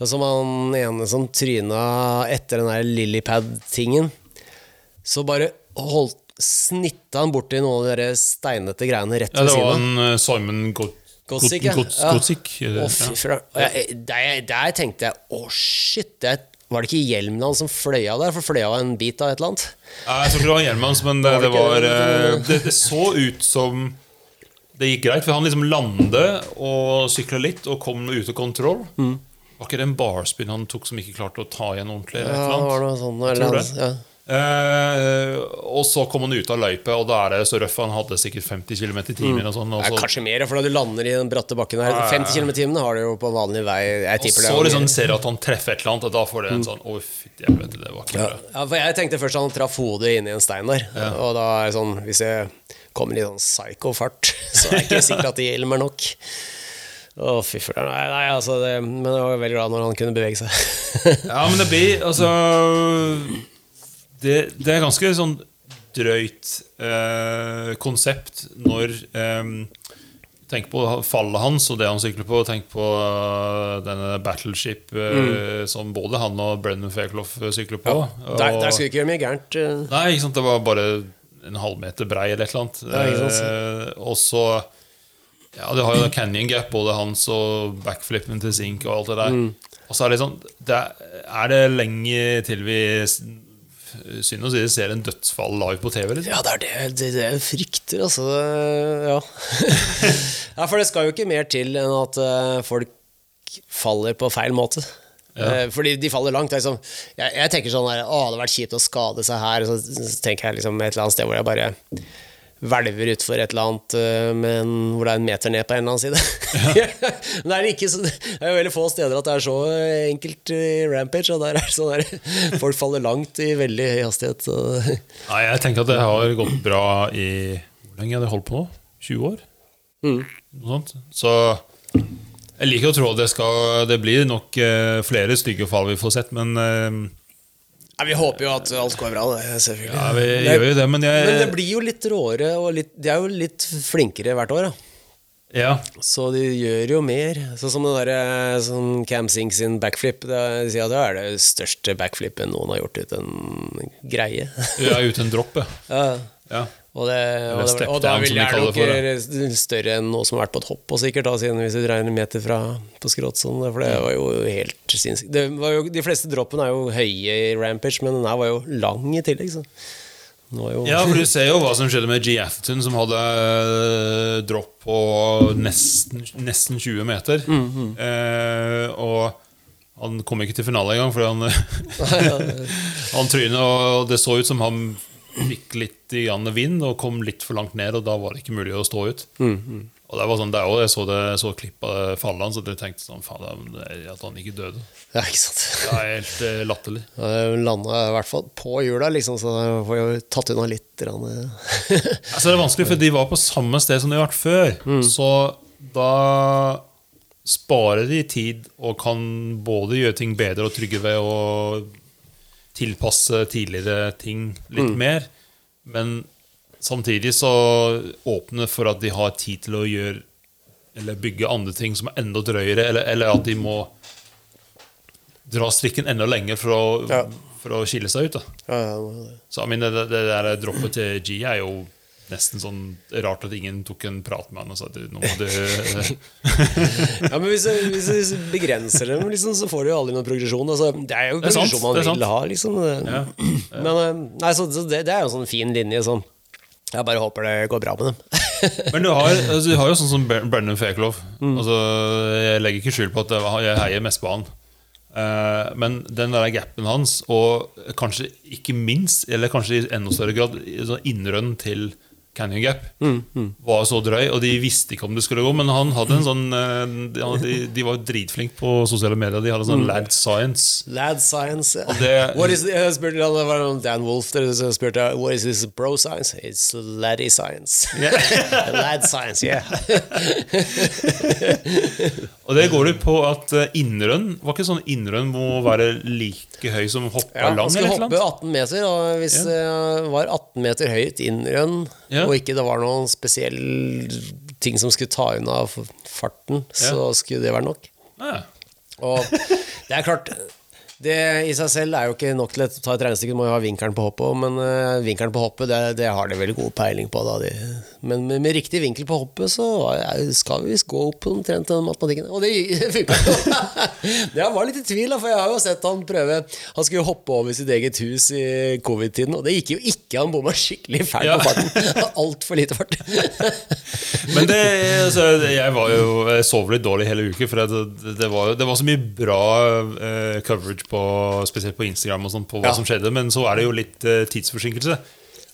Sånn som han ene som tryna etter den der Lillipad-tingen. Så bare holdt, snitta han borti noen av de steinete greiene rett Ja, ved det var siden av. en eh, Simon Got- Gottsik, Got- ja. Got- Ja. Eh, fy ja. og jeg- Der, der tenkte jeg å, shit. Det, var det ikke hjelmen hans som fløy av der? For fløy av en bit av et eller annet? Nei, Jeg tror ikke det var hjelmen hans, men det, det var det? eh, det, det så ut som det gikk greit, for han liksom landet og sykla litt og kom ut av kontroll. Mm. Var ikke det en barspin han tok som ikke klarte å ta igjen ordentlig? Eller et Ja, annet? det var det sånt. Eller, Tror hans- det. ja. Eh, og så kom han ut av løypa, og da er det så røff. Han hadde sikkert 50 km i timen. Og sånn, og Ja, så, kanskje mer, for da du lander i den bratte bakken her. 50 km i timen har du jo på vanlig vei. Og så liksom ser du at han treffer et eller annet, og da får du en sånn Å, fytti helvete, det var ikke ja. bra. ja, for Jeg tenkte først at han traff hodet inni en stein der. Og da er det sånn Hvis jeg kommer i sånn psycho-fart, så er det ikke sikkert at det hjelmer nok. Å, fy fløren. Nei, nei, altså det, men jeg var veldig glad når han kunne bevege seg. Ja, men det blir altså Det, det er ganske sånn drøyt eh, konsept når eh, Tenk på fallet hans og det han sykler på. Tenk på eh, denne Battleship eh, som både han og Brennan Fairclough sykler på. Der, Og- der skulle du ikke gjøre mye gærent. eh. Nei, ikke sant, det var bare en halvmeter brei eller et eller annet. Ja. Eh, og så Ja, du har jo Canyon Gap, både hans og backflippen til Zink og alt det der. Mm. Og så er det sånn det er, er det lenge til vi Synd å si ser en dødsfall live på TV? Liksom? Ja, det er det, det, det jeg frykter, altså. Ja. ja, for det skal jo ikke mer til enn at eh, folk faller på feil måte. Ja. fordi de faller langt. Liksom, jeg, jeg tenker sånn her, Å, det hadde vært kjipt å skade seg her. Og så, så tenker jeg liksom et eller annet sted hvor jeg bare hvelver utfor et eller annet eh, men hvor det er en meter ned på en eller annen side. Ja. det er, ikke så, det er jo veldig få steder at det er så enkelt i Rampage. Og der er sånn der, folk faller langt i veldig høy hastighet. Nei, jeg tenker at det har gått bra i Hvor lenge har det holdt på nå? 20 år? Mm. Noe sånt. Så jeg liker å tro at det, skal, det blir nok eh, flere stygge fall vi får sett, men eh, Ja, vi håper jo at alt går bra, det, selvfølgelig. ja, vi det, gjør jo det. Men jeg men det blir jo litt råere, og litt, de er jo litt flinkere hvert år. Da. ja, Så de gjør jo mer. Sånn som det derre sånn Cam Sink sin backflip. Det, at det er det største backflipen noen har gjort uten greie. ja uten dropp, ja. ja. Og, det, og, det, og da vil jeg nok større enn noe som har vært på et hopp, og sikkert, da, siden hvis du dreier en meter fra på skrått. Sånn, for det var jo helt sinnssykt. De fleste droppene er jo høye i Rampage, men den her var jo lang i tillegg. Så. Jo, Ja, for du ser jo hva som skjedde med G. Atherton, som hadde eh, dropp på nesten, nesten 20 meter. Eh, og han kom ikke til finale engang, fordi han, han trynet, og det så ut som han fikk litt i vind og kom litt for langt ned, og da var det ikke mulig å stå ut. Og det var sånn, det er også, Jeg så det, så klipp av det så jeg tenkte sånn, faen, at han ikke døde. ja, ikke sant. Det er helt eh, latterlig. Ja, landa i hvert fall på hjula, liksom, så får jo tatt unna litt. eh. Altså det er vanskelig, for de var på samme sted som de har vært før. Så da sparer de tid og kan både gjøre ting bedre og trygge ved å tilpasse tidligere ting litt mer. Men samtidig så åpner for at de har tid til å gjøre eller bygge andre ting som er enda drøyere, eller, eller at de må dra strikken enda lenger for å, Ja. for å skille seg ut. Ja, ja, så jeg mener, det, det der droppet til G er jo nesten sånn rart at ingen tok en prat med han og sa at nå må du Ja, men hvis du, begrenser dem, liksom, så får du jo aldri noen progresjon. Altså, det er jo progresjon man vil ha, liksom. Men eh, nei, så, så det, det er jo en sånn fin linje. Sånn. Jeg bare håper det går bra med dem. Men du har, altså, du har jo sånn som Brendan Mm. Altså, jeg legger ikke skjul på at jeg jeg heier mest på han. Uh, men den der gapen hans, og kanskje ikke minst, eller kanskje i enda større grad, sånn innrønn til Canyon Gap, var så drøy. Og de visste ikke om det skulle gå, men han hadde en sånn eh, de, de, var dritflinke på sosiale medier. De hadde sånn Lad Science. Lad science. ja. is, jeg spurte det var Dan Wolf der så spurte jeg, What is this bro science? It's laddy science. Lad science, yeah. Og det går det på at eh, innrønn Var ikke sånn innrønn må være like høy som hoppa Ja, han lang? skulle et eller hoppe 18 meter, og hvis det var 18 meter høyt innrønn, Ja. og ikke det var noen spesiell ting som skulle ta unna farten, så skulle det være nok. Ja. Og det er klart det i seg selv er jo ikke nok til å ta et regnestykke, du må jo ha vinkelen på hoppet òg, men uh, vinkelen på hoppet det, det har de veldig god peiling på. Da. Men med, med riktig vinkel på hoppet så er, skal vi visst gå opp omtrent den matematikken. Og det, det funka jo! jeg var litt i tvil, da, for jeg har jo sett han prøve Han skulle jo hoppe over sitt eget hus i covid-tiden, og det gikk jo ikke. Han bomma skikkelig fælt Ja. på farten. Altfor lite fart. Men det, altså, jeg var jo Jeg sov litt dårlig hele uken, for det, det, var, det var så mye bra uh, coverage, på, spesielt på Instagram, og sånt, på hva Ja. som skjedde. Men så er det jo litt eh, tidsforsinkelse.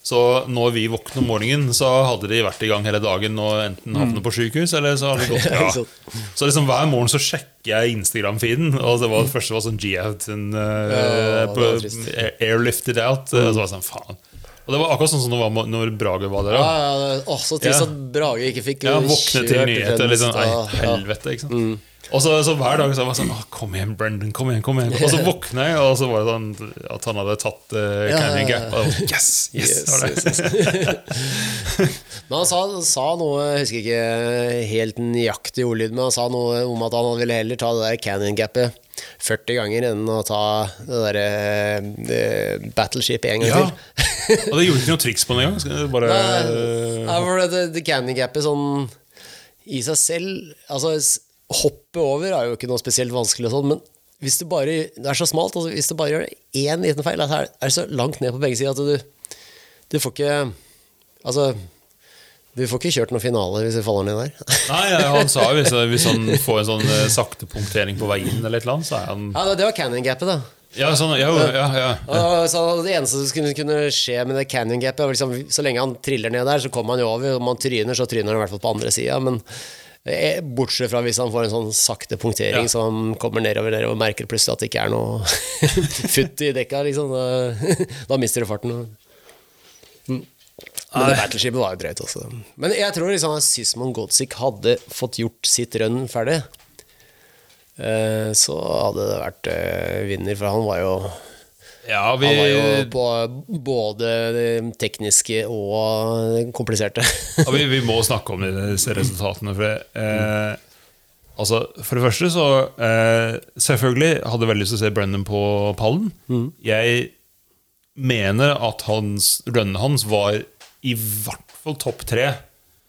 Så når vi våkner om morgenen, så hadde de vært i gang hele dagen og enten havnet på sykehus, eller så hadde det gått bra. Ja. Så liksom hver morgen så sjekker jeg Instagram-feeden, og det var det første var sånn G-out uh, det var trist. airlifted out. Og så var det sånn, faen. Og det var akkurat sånn som det var når Brage var der. Ja, ja, ja, Å, så trist Ja. at Brage ikke fikk Ja, våkne til nyheter. Liksom, ei, helvete, ikke sant? Og så, så hver dag så var jeg sånn «Åh, Kom igjen, Brendan. kom igjen, kom igjen Og så våkna jeg, og så var det sånn at han hadde tatt uh, Canyon. Gap. Og var, yes, yes, Yes, det. yes, yes. Men han sa, sa noe, jeg husker ikke helt nøyaktig ordlyd, men han sa noe om at han ville heller ta det der canyon gapet 40 ganger enn å ta det derre uh, battleship en gang Ja. til. Og det gjorde ikke noe triks på den engang. Bare, Nei, for det, det canyon gapet sånn i seg selv Altså, s- hoppe over er jo ikke noe spesielt vanskelig og sånn, men hvis du bare Det er så smalt. Altså, hvis du bare gjør én liten feil, er det så langt ned på begge sider at du, du får ikke Altså du får ikke kjørt noen finale hvis du faller ned der. Nei, ja, han sa jo hvis, hvis han får en sånn eh, sakte punktering på vei inn, eller et eller annet, så er han Ja, det- var canyon gapet, da. Ja, sånn, ja, ja, ja. Så det eneste som kunne, skje med det canyon gapet, liksom, så lenge han triller ned der, så kommer han jo over. Om han tryner, så tryner han i hvert fall på andre sida. Men bortsett fra hvis han får en sånn sakte punktering, Ja. han kommer nedover, der og merker plutselig at det ikke er noe futt i dekka, liksom. Da, da mister du farten. Mm. Men det battleshipet var jo drøyt også. Men jeg tror liksom at Sysmon Godzik hadde fått gjort sitt rønn ferdig. eh, Så hadde det vært eh, vinner, for han var jo ja vi, han var jo på både det tekniske og det kompliserte. ja, vi, vi må snakke om disse resultatene. For, det, eh, altså, for det første så eh, Selvfølgelig hadde jeg veldig lyst til å se Brennan på pallen. Jeg mener at hans, runnen hans var i hvert fall topp tre.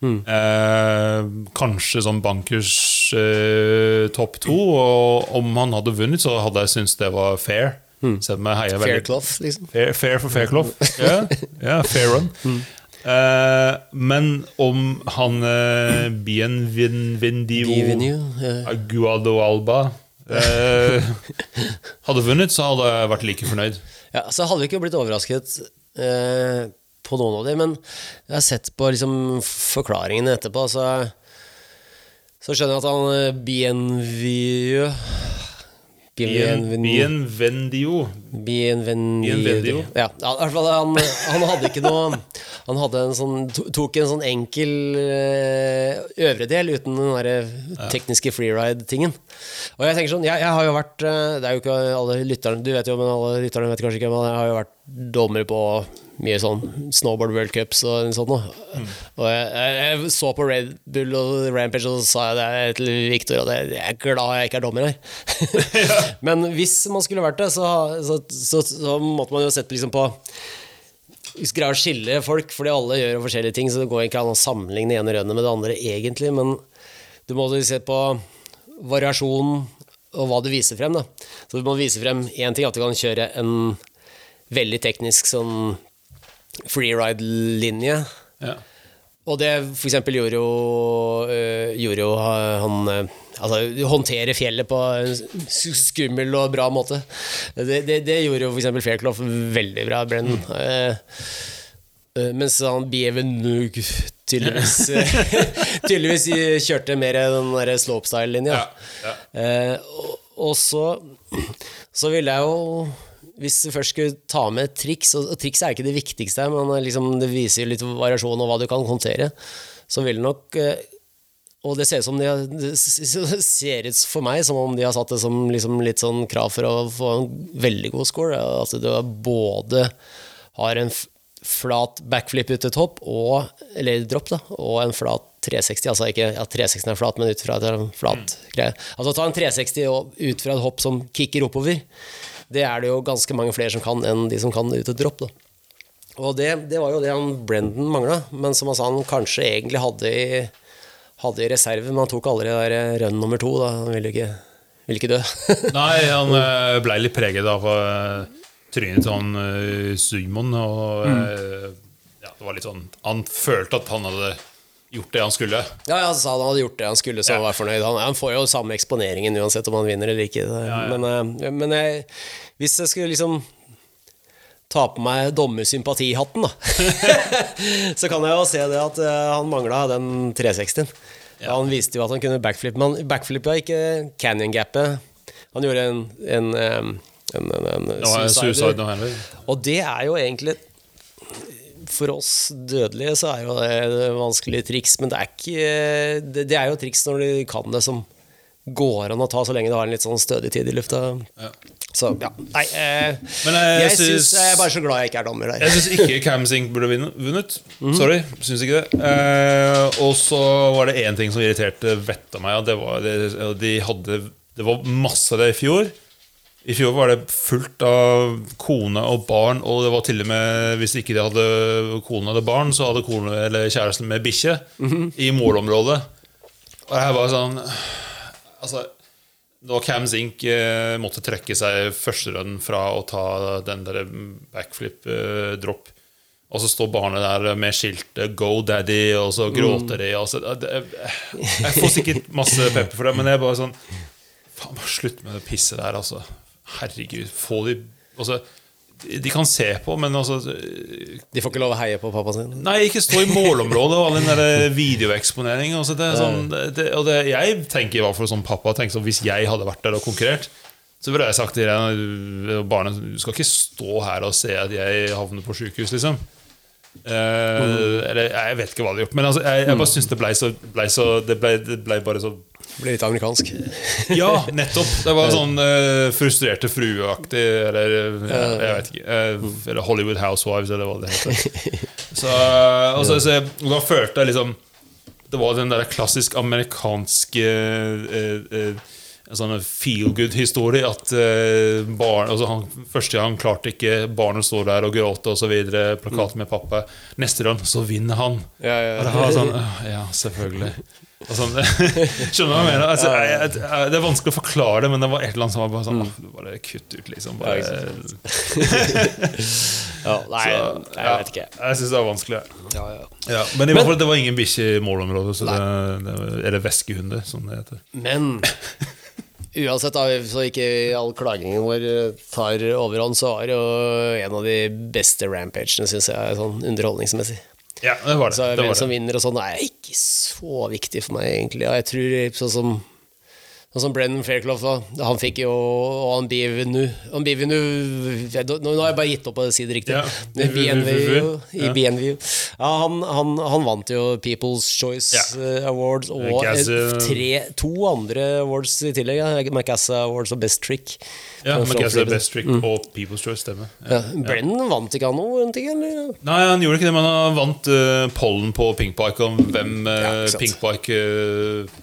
Eh, kanskje sånn bankers eh, topp to. Og om han hadde vunnet, så hadde jeg syntes det var fair. Selv om jeg heier veldig Faircloth, liksom. Fair, fair for Faircloth. Ja, yeah, fair run. Eh, men om han uh, Bienvendio Bienvenue, ja. Aguadoalba uh, hadde vunnet, så hadde jeg vært like fornøyd. Ja, så hadde vi ikke blitt overrasket uh, på noen av dem, men jeg har sett på liksom, forklaringene etterpå, så, så skjønner jeg at han eh, Bienvieux Bien- Bienvendio. Ja, ja, i hvert fall han, han hadde ikke noe Han hadde en sånn, tok en sånn enkel eh, øvre del uten den der tekniske freeride-tingen. Og jeg tenker sånn, jeg, jeg har jo vært eh, Det er jo ikke alle lytterne Du vet jo, men alle lytterne vet kanskje ikke, men jeg har jo vært dommer på mye sånn snowboard world cups og sånn noe. Og jeg, jeg, så på Red Bull og Rampage, og så sa jeg det til Viktor at jeg, er glad jeg ikke er dommer her. Men hvis man skulle vært det, så, så, så, så måtte man jo sett liksom på hvis greier å skille folk, fordi alle gjør forskjellige ting, så det går ikke an å sammenligne det ene rønnet med det andre, egentlig. Men du må se på variasjon og hva du viser frem. Da. Så du må vise frem én ting, at du kan kjøre en veldig teknisk sånn freeride-linje. Ja. Og det for eksempel gjorde jo, øh, gjorde jo han øh, Altså håndtere fjellet på en skummel og bra måte. Det, det, det gjorde jo eksempel Fairclough veldig bra, Brennan. Eh, Uh, mens han Bievenug tydeligvis, tydeligvis kjørte mer den der slopestyle-linja. Ja, ja. uh, og, og så, så ville jeg jo Hvis du først skulle ta med triks, og, triks er ikke det viktigste, men liksom, det viser litt variasjon og hva du kan håndtere, så vil nok eh, Og det ser de det ser ut for meg som om de har satt det som liksom litt sånn krav for å få en veldig god score. At du både har en flat backflip ut til topp, og, eller drop, da, og en flat 360. Altså ikke at 360 er flat, men ut fra det en flat greie. Altså ta en 360 og ut fra et hopp som kicker oppover. Det er det jo ganske mange flere som kan enn de som kan ut et dropp. da. Og det, det var jo det han Brendan mangla, men som han sa han kanskje egentlig hadde i, hadde i reserve, men han tok aldri det der rønn nummer to. da, Han ville ikke, ville ikke dø. Nei, han blei ble litt preget av eh, trynet til han eh, Simon. Og mm. ja, det var litt sånn Han følte at han hadde gjort det han skulle. Ja, han sa han hadde gjort det han skulle, så han var fornøyd. Han, han får jo samme eksponeringen uansett om han vinner eller ikke. Men, eh, men jeg, hvis jeg skulle liksom ta på meg dommersympatihatten, da, så kan jeg jo se det at eh, han mangla den 360-en. Ja, han viste jo at han kunne backflip, men han backflippa ikke canyon-gapet. Han gjorde en, en, eh, en, en, en suicider. suicide. Og det er jo egentlig For oss dødelige så er jo det et vanskelig triks, men det er ikke Det, det er jo triks når du kan det som går an å ta så lenge du har en litt sånn stødig tid i lufta. Så ja, nei eh, Men jeg Jeg synes, synes, Jeg er bare så glad jeg ikke er dommer der. Jeg syns ikke Cam Sink burde vunnet. Mm. Sorry, syns ikke det. Eh, og så var det én ting som irriterte vettet av meg. Og det var, det, de hadde, det var masse av det i fjor. I fjor var det fullt av kone og barn, og det var til og med hvis ikke de hadde kone eller barn, så hadde kone eller kjæresten med bikkje i målområdet. Og jeg var sånn Altså, da Cam Zink eh, måtte trekke seg første run fra å ta den der backflip-dropp, og så står barnet der med skiltet 'Go Daddy', og så gråter de. Og så, det, jeg får sikkert masse pepper for det, men jeg er bare sånn Faen, bare slutt med det pisset der, altså. Herregud, få de altså, de- kan se på, men altså De får ikke lov å heie på pappa sin. Nei, ikke stå i målområdet og all den der videoeksponeringen. Altså det er sånn, det, og det, jeg tenker i hvert fall som pappa tenker sånn, Hvis jeg hadde vært der og konkurrert, så burde jeg sagt til barnet Du skal ikke stå her og se at jeg havner på sjukehus, liksom. Eh, eller jeg vet ikke hva de har gjort, men altså, jeg, jeg bare syns det ble så, ble så det, ble, ble bare så Det blir litt amerikansk. Ja, nettopp. Det var sånn uh, frustrerte frueaktig, eller ja, jeg vet ikke. Uh, eller Hollywood Housewives, eller hva det heter. Så, og så, jeg, da følte jeg liksom Det var den der klassisk amerikanske uh, eh, en sånn feel good-historie. At eh, barn, altså han, Første gang klarte ikke barnet står der og gråter osv. Plakat med pappa. Neste gang så vinner han. Ja, ja, ja. Det sånn, ja, selvfølgelig. Sånn, skjønner du hva jeg mener? Altså, jeg, jeg, jeg, det er vanskelig å forklare det, men det var et eller annet som var bare sånn «Åh, Bare kutt ut, liksom. Bare, Ja, nei, så, jeg vet ikke. Jeg syns det var vanskelig. Ja, ja. Ja, men i hvert fall det var ingen bikkje i målområdet. Så det, det, eller væskehunder, som det heter. Men uansett, da, så ikke all klagingen vår tar overhånd, så var det jo en av de beste rampagene, syns jeg, sånn underholdningsmessig. Ja, det var det. Så hvem som vinner og sånn, er ikke så viktig for meg, egentlig. Og jeg tror sånn som Sånn som Brennan Fairclough, da. Han fikk jo Og han Bivenu Han Bivenu Nå har jeg bare gitt opp å si det riktig. Ja. BNVU, I Ja. BNVU. Ja, han, han, han vant jo People's Choice Ja. eh, Awards og tre, to andre awards i tillegg. Macassa Awards og Best Trick. Ja, For er Guess Best Trick og People's Choice stemmer. Ja. Brennan vant ikke han noe? eller? Nei, han gjorde ikke det, men han vant uh, pollen på Pinkpike om hvem uh, Ja, sant. Pinkpike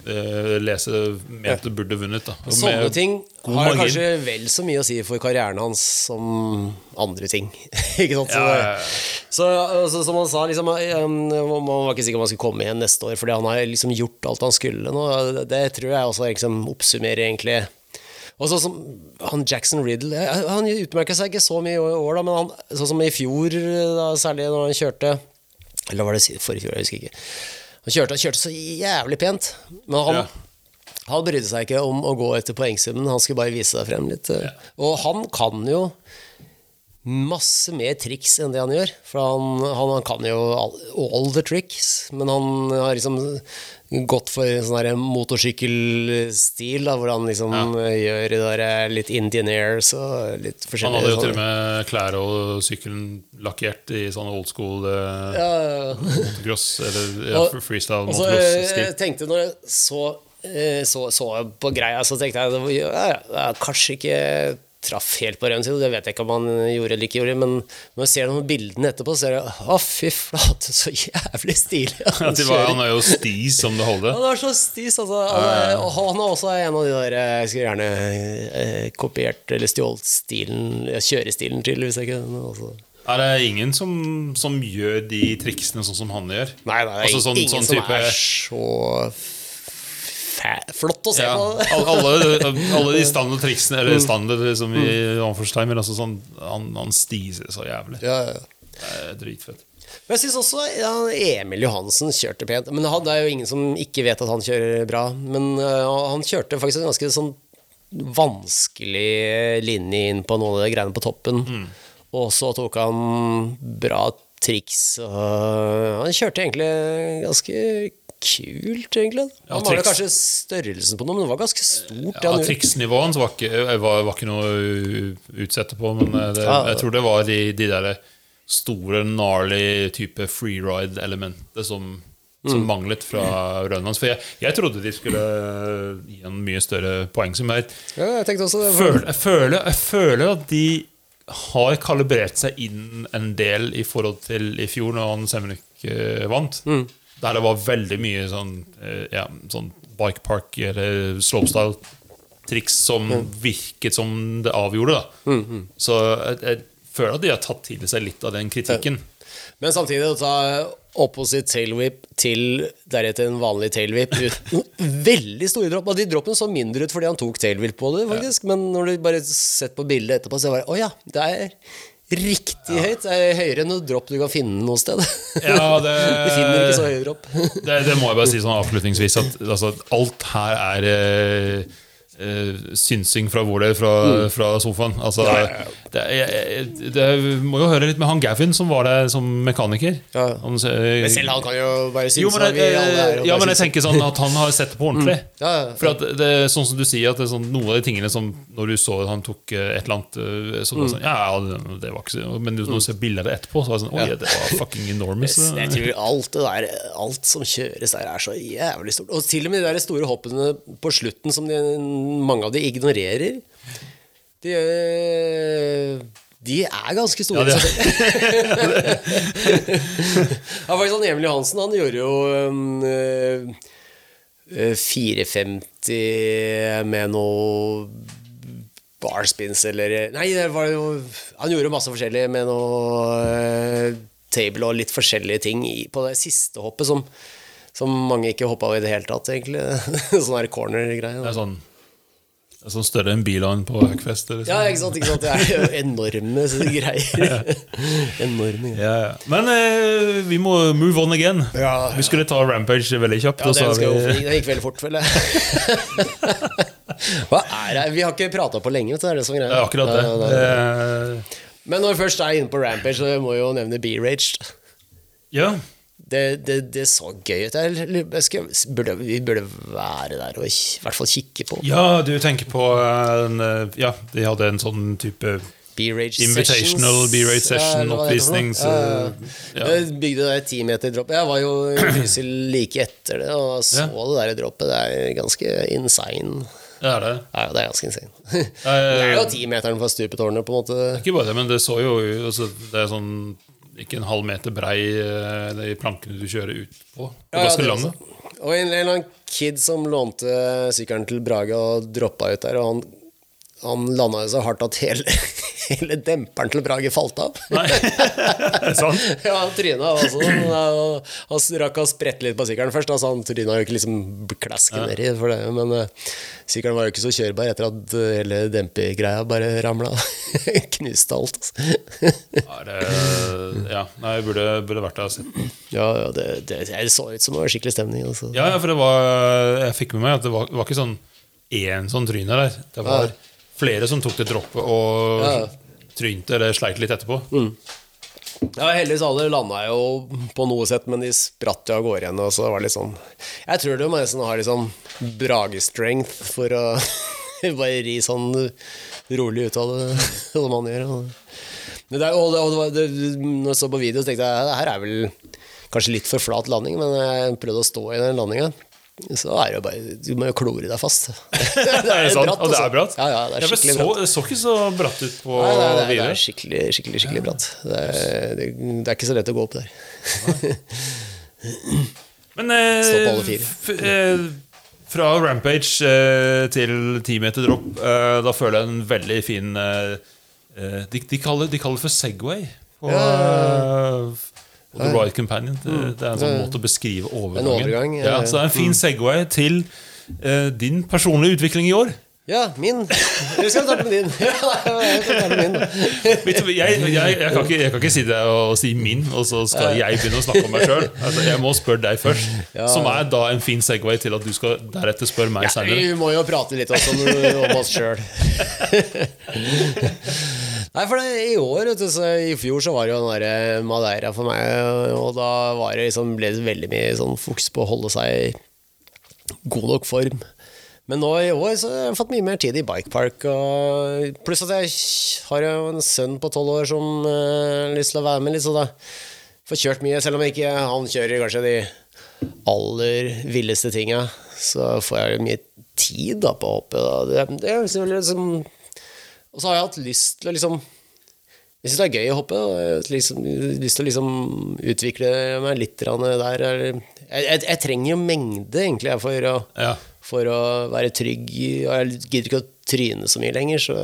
uh, leser mente burde vunnet. Da. Sånne ting har margin. kanskje vel så mye å si for karrieren hans som andre ting. ikke sant? Så, Ja, ja, ja. så, så som han sa, liksom, man var ikke sikker om han skulle komme igjen neste år, fordi han har liksom gjort alt han skulle nå. Det tror jeg også liksom oppsummerer egentlig og sånn som han Jackson Riddle eh, Han utmerka seg ikke så mye i år, da, men han, sånn som i fjor, da, særlig når han kjørte Eller var det forrige fjor, jeg husker ikke. Han kjørte, kjørte så jævlig pent, men han Ja. han brydde seg ikke om å gå etter poengsummen, han skulle bare vise seg frem litt. Ja. Og han kan jo masse mer triks enn det han gjør. For han, han, han kan jo all, all the tricks, men han har liksom gått for en sånn motorsykkelstil, da, hvor han liksom ja. gjør det der eh, litt Indian airs og litt Han hadde jo til og med klær og sykkelen lakkert i sånn old school uh, Ja, ja, motocross, eller ja, freestyle eh, motocross-stil. jeg tenkte når jeg så, eh, så, så på greia, så tenkte jeg ja, kanskje ikke traff helt på røven sin, det vet jeg ikke om han gjorde eller ikke gjorde, men når jeg ser noen bildene etterpå, så er det å fy flate, så jævlig stilig han ja, var, han er jo stis som det holder. Han er så stis, altså. Han er, og han er også en av de der Jeg skulle gjerne eh, kopiert eller stjålet stilen, kjørestilen jeg ikke altså. Er det ingen som, som gjør de triksene sånn som han gjør? Nei, det er Altså sånn- ingen sånn som er så flott å se Ja, på. alle, alle de standardtriksene, eller standard liksom, i anførselstegn, altså sånn, han, han stiser så jævlig. Ja, ja. Det er dritfett. Men jeg syns også ja, Emil Johansen kjørte pent. Men han, det er jo ingen som ikke vet at han kjører bra. Men uh, han kjørte faktisk en ganske sånn vanskelig linje inn på noen av de greiene på toppen. Og så tok han bra triks. Og han kjørte egentlig ganske kult, egentlig. Ja, Han var kanskje størrelsen på noe, men det var ganske stort. Ja, Triksnivåen. Var ikke, var, var ikke noe å utsette på, men eh, det, Ja. jeg tror det var de, de der store, gnarly type freeride-elementet som, som manglet fra Rønlands. For jeg, jeg trodde de skulle gi en mye større poengsum. Jeg, Ja, jeg også det. føler, jeg, føler, jeg føler at de har kalibrert seg inn en del i forhold til i fjor, når han Semnik vant. vant. Der det var veldig mye sånn, eh, ja, sånn bike park eller slopestyle-triks som virket som det avgjorde. Da. Så jeg, jeg føler at de har tatt til seg litt av den kritikken. Men samtidig å ta opposite tailwhip til deretter en vanlig tailwhip uten veldig store dropp. Og de droppene så mindre ut fordi han tok tailwhip på det, faktisk. Men når du bare sett på bildet etterpå, så var det å ja, det er riktig høyt. Det er høyere enn noe dropp du kan finne noe sted. Ja, det- du finner ikke så høye dropp. Det, det må jeg bare si sånn avslutningsvis at altså, alt her er eh, eh, synsing fra hvor det er, fra, fra sofaen. Altså, Ja, ja, ja. Det, jeg, det må jo høre litt med han Gavin som var der som mekaniker. Ja. Han, eh, Men selv han kan jo bare jo, synes men, at vi alle er ja, men jeg synes- tenker sånn at han har sett det på ordentlig. Ja, ja. For at det er sånn som du sier, at det er sånn, noen av de tingene som Når du så han tok eh, et eller annet eh, Så var det sånn, ja, ja, det- det var ikke så Men når du ser bilder av det etterpå, så var det sånn Oi, det var fucking enormous. Jeg tror alt det der Alt som kjøres der, er så jævlig stort. Og til og med de der store hoppene på slutten som de, mange av de ignorerer. De, øh, de er ganske store. Ja, ja, faktisk han Emil Johansen, han gjorde jo um, øh, øh, 450 med noe barspins eller Nei, det var jo Han gjorde masse forskjellig med noe uh, table og litt forskjellige ting i, på det siste hoppet som, som mange ikke hoppa i det hele tatt, egentlig. sånn der corner-greie. Det er sånn, det er sånn større enn bilene på Hackfest. Liksom. Ja, ikke sant? ikke sant? Det er jo enorme greier. enorme greier. Ja, ja. Men eh, vi må move on again. Ja. Vi skulle ta Rampage veldig kjapt. Ja, det, vi- det gikk veldig fort, vel? Hva er det? Vi har ikke prata på lenge. Det er det som er er akkurat det. Ja, Men når vi først er inne på Rampage, så må vi jo nevne B-Rage. ja. Det, det, det så gøy ut. Vi burde være der og i hvert fall kikke på. Ja, du tenker på en, eh, Ja, de hadde en sånn type B-Rage Invitational B-rage session, Ja, oppvisning, så- Ja. Jeg bygde det ti meter dropp. Jeg var jo i like etter det og så Ja. det der droppet. Det er ganske insane. Det er det. Ja, det er ganske insane. Eh, Det er jo timeteren fra stupetårnet, på en måte. Ikke bare det, men det så jo altså, Det er sånn ikke en halv meter brei eh, de plankene du kjører ut på. Og Ja, ja, ganske det lange. Og en, en eller annen kid som lånte sykkelen til Brage og droppa ut der, og han, han landa jo så hardt at hele, hele demperen til Brage falt av. Nei, det sant? Ja, tryna også. Han, Han rakk å sprette litt på sykkelen først. Altså, han tryna jo ikke liksom klasken nedi, for det, men uh, sykkelen var jo ikke så kjørbar etter at uh, hele dempegreia bare ramla. Knuste alt. Altså. Ja, det, ja, nei, jeg burde, burde vært der og sett. Ja, ja, det, det, det så ut som det var skikkelig stemning. Altså. Ja, ja, for det var Jeg fikk med meg at det var, det var ikke sånn én sånn tryne der. Det var Ja. Flere som tok det droppet og Ja. trynte eller sleit litt etterpå. Ja, heldigvis alle landa jo på noe sett, men de spratt jo av gårde igjen. Og så var det litt sånn Jeg tror du må nesten ha litt sånn Brage-strength for å bare ri sånn rolig ut av det, som man gjør. Men det, og det, og det, det, når jeg så på video, så tenkte jeg det her er vel kanskje litt for flat landing, men jeg prøvde å stå i den landinga. Så er det jo bare Du må jo klore deg fast. Det Er det sant? Og det altså. er bratt? Ja, ja, det er Ja, skikkelig så, bratt. det så ikke så bratt ut på Nei, nei, nei, det er skikkelig, skikkelig, skikkelig bratt. Det er, det, det er ikke så lett å gå opp der. Men eh, eh, fra Rampage eh, til 10 meter dropp, eh, da føler jeg en veldig fin eh, eh, de, de, kaller, de kaller det for Segway. På, eh, på The Right Companion. Det, det er en sånn måte å beskrive overgangen. overgang, ja, ja. så det er en fin Segway til eh, din personlige utvikling i år. Ja, min. Vi skal starte med din? Ja, jeg jeg, jeg, kan ikke, jeg kan ikke sitte og si min, og så skal jeg begynne å snakke om meg sjøl. Altså, jeg må spørre deg først. Som er da en fin Segway til at du skal deretter spørre meg Ja, senere. vi må jo prate litt også om, oss sjøl. Nei, for det, i år, vet du, så i fjor så var det jo den derre Madeira for meg, og da var det liksom, ble det veldig mye sånn fokus på å holde seg i god nok form. Men nå i år så har jeg fått mye mer tid i bikepark. Pluss at jeg har jo en sønn på tolv år som eh, har lyst til å være med litt, så da får kjørt mye. Selv om ikke han kjører kanskje de aller villeste tinga, så får jeg mye tid da på å hoppe. Da. Det, det liksom, Og så har jeg hatt lyst til å liksom Jeg syns det er gøy å hoppe. Og jeg har liksom, lyst til å liksom utvikle meg litt der. Jeg, jeg, jeg trenger jo mengde, egentlig, for å Ja. For å være trygg. Og jeg gidder ikke å tryne så mye lenger, så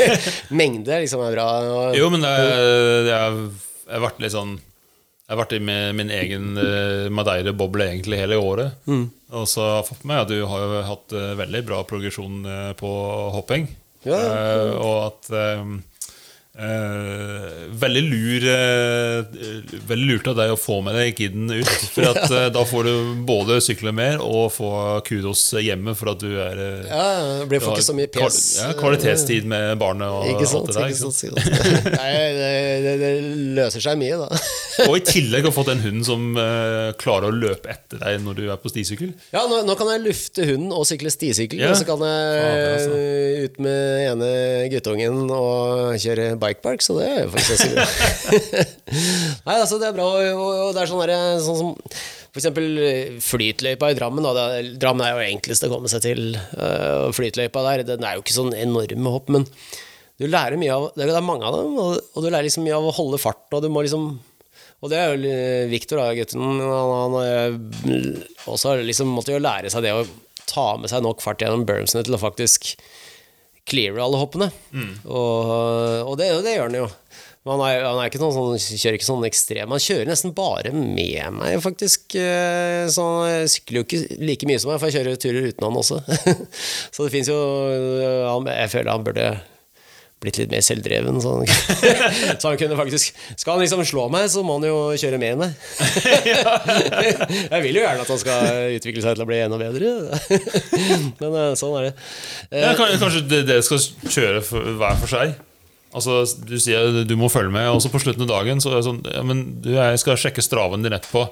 mengde liksom er bra. Og, Jo, men det, er- jeg, har, vært litt sånn Jeg har vært i min egen uh, Madeira-boble egentlig hele året. Mm. Og så har jeg fått med meg at du har jo hatt eh, veldig bra progresjon eh, på hopping. Ja, ja. Eh, og at eh, veldig lur eh, Veldig lurt av deg å få med deg kiden ut. For at eh, da får du både sykle mer og få kudos hjemme for at du er eh, ja, det blir får ikke så mye pes. Ja, kvalitetstid med barnet og Ikke alt sant? det der. Ikke sant, ikke sant. Nei, det, det, det løser seg mye, da. Og i tillegg har fått en hund som eh, klarer å løpe etter deg når du er på stisykkel. Ja, nå, nå kan jeg lufte hunden og sykle stisykkel, Ja. og så kan jeg eh, ut med ene guttungen og kjøre bikepark, så det er jo faktisk jeg sier. Nei, altså, det er bra, og, det er sånn, der, sånn som eksempel eh, flytløypa i Drammen. Da. Er, Drammen er jo enklest å komme seg til. eh, flytløypa der, den er jo ikke sånn enorme hopp, men du lærer mye av Det er mange av dem, og, du lærer liksom mye av å holde farten, og du må liksom og det er jo Viktor, gutten. Han, han eh, også liksom måtte jo lære seg det å ta med seg nok fart gjennom bermsene til å faktisk cleare alle hoppene. Og, og det, det gjør han jo. Han er, han er ikke noen sånn, kjører ikke sånn ekstrem. Han kjører nesten bare med meg, faktisk. Eh, Så han sykler jo ikke like mye som meg, for jeg kjører turer uten han også. Så det fins jo Jeg føler han burde blitt litt mer selvdreven. Så han, så han kunne faktisk Skal han liksom slå meg, så må han jo kjøre med meg. Jeg vil jo gjerne at han skal utvikle seg til å bli enda bedre. Men eh, sånn er det. Eh, Ja, kan- kanskje det- dere skal kjøre hver for seg? Altså, Du sier du må følge med, og så på slutten av dagen så er det sånn ja, men du, Jeg skal sjekke straven din etterpå.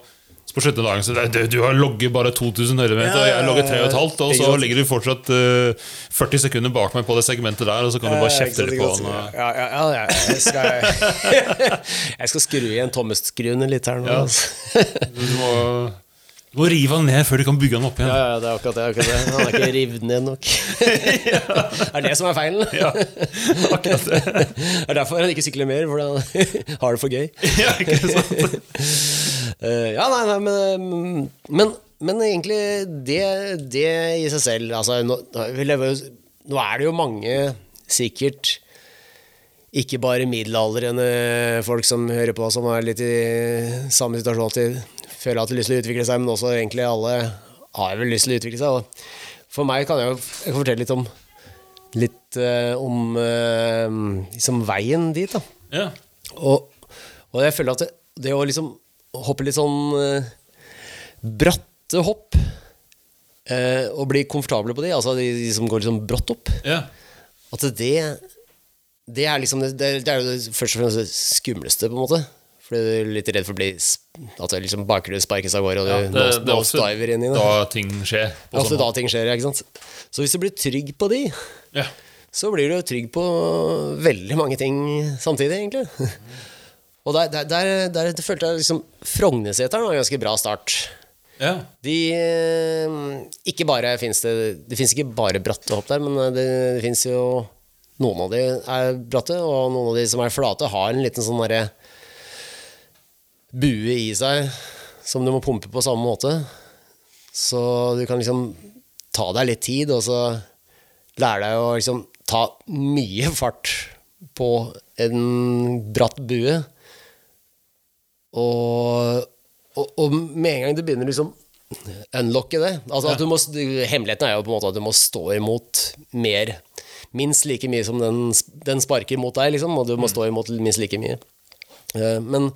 På slutten av dagen så det, du, har logget bare 2000 høydemeter, og jeg logger 3,5, og så ligger du fortsatt uh, 40 sekunder bak meg på det segmentet der, og så kan du bare kjefte litt på han. og- Ja, ja, ja, ja, jeg, skal, jeg skal skru igjen tommeskruen litt her nå. Ja. altså. Du må, du må rive han ned før du kan bygge han opp igjen. Ja, ja, det er akkurat det. Akkurat det. Han er ikke revet ned nok. Det er det som er feilen. Ja, akkurat det. Det er derfor han ikke sykler mer, for han har det for gøy. Ja, ikke sant? Eh, ja, nei, nei, men, men, men egentlig det, det i seg selv altså, nå, lever, nå er det jo mange sikkert ikke bare middelaldrende folk som hører på, som er litt i samme situasjon de føler at de har lyst til å utvikle seg, men også egentlig alle har vel lyst til å utvikle seg. Og for meg kan jeg jo jeg kan fortelle litt om litt uh, om uh, liksom veien dit. da Ja. og, og jeg føler at det, det å liksom hoppe litt sånn uh, bratte hopp Og bli komfortable på de, altså de, de som går liksom brått opp ja. At det Det er liksom det, det er jo det først og fremst det skumleste, på en måte. Fordi du er litt redd for å bli At det liksom bakhjulet sparkes av gårde, og du Ja, det, det er inn i det. da ting skjer. Det er sånn da ting skjer, ikke sant. Så hvis du blir trygg på de, Ja. så blir du jo trygg på veldig mange ting samtidig, egentlig. Og der, der, der, der følte jeg liksom Frogneseteren var en ganske bra start. ja. De eh, Ikke bare fins det Det fins ikke bare bratte hopp der, men det, det fins jo Noen av de er bratte, og noen av de som er flate, har en liten sånn derre bue i seg som du må pumpe på samme måte. Så du kan liksom ta deg litt tid, og så lære deg å liksom ta mye fart på en bratt bue. Og, og, og med en gang du begynner liksom unlocke det altså at du må, Hemmeligheten er jo på en måte at du må stå imot mer. Minst like mye som den, den sparker mot deg, liksom, og du må stå imot minst like mye. Eh, Men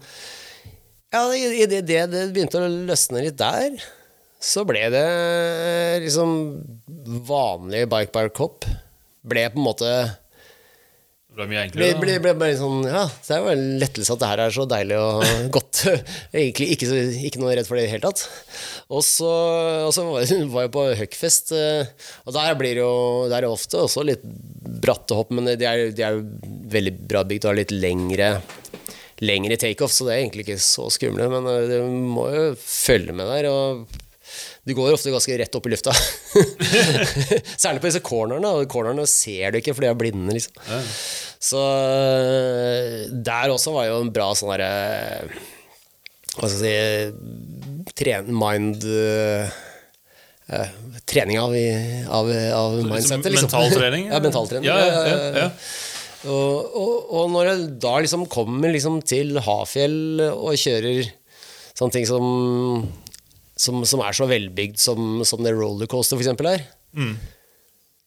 ja, i det, det, det begynte å løsne litt der, så ble det liksom vanlig bike-park-hopp. Ble på en måte Det ble mye ble, enklere. ble, ble bare sånn Ja, det er jo en lettelse at det her er så deilig og godt. Egentlig ikke, ikke noe redd for det i det hele tatt. Og så, og så var jeg var jeg på Huckfest, eh, og der blir det jo Der er det ofte også litt bratte hopp, men de er, de er jo veldig bra bygd og har litt lengre lengre takeoff, så det er egentlig ikke så skumle. Men eh, du må jo følge med der. og du går ofte ganske rett opp i lufta. Særlig på disse cornerne. Og cornerne ser du ikke, for de er blinde. liksom. Så øh, der også var jo en bra sånn derre Hva skal jeg si tren, Mind øh, Trening av, av, av mindsetet, liksom. Mentaltrening? ja, mentaltrening. Ja, ja, ja, ja. Og, og, og når jeg da liksom kommer liksom til Hafjell og kjører sånne ting som, som, som er så velbygd som, som det rollercoaster eksempel er, Mm.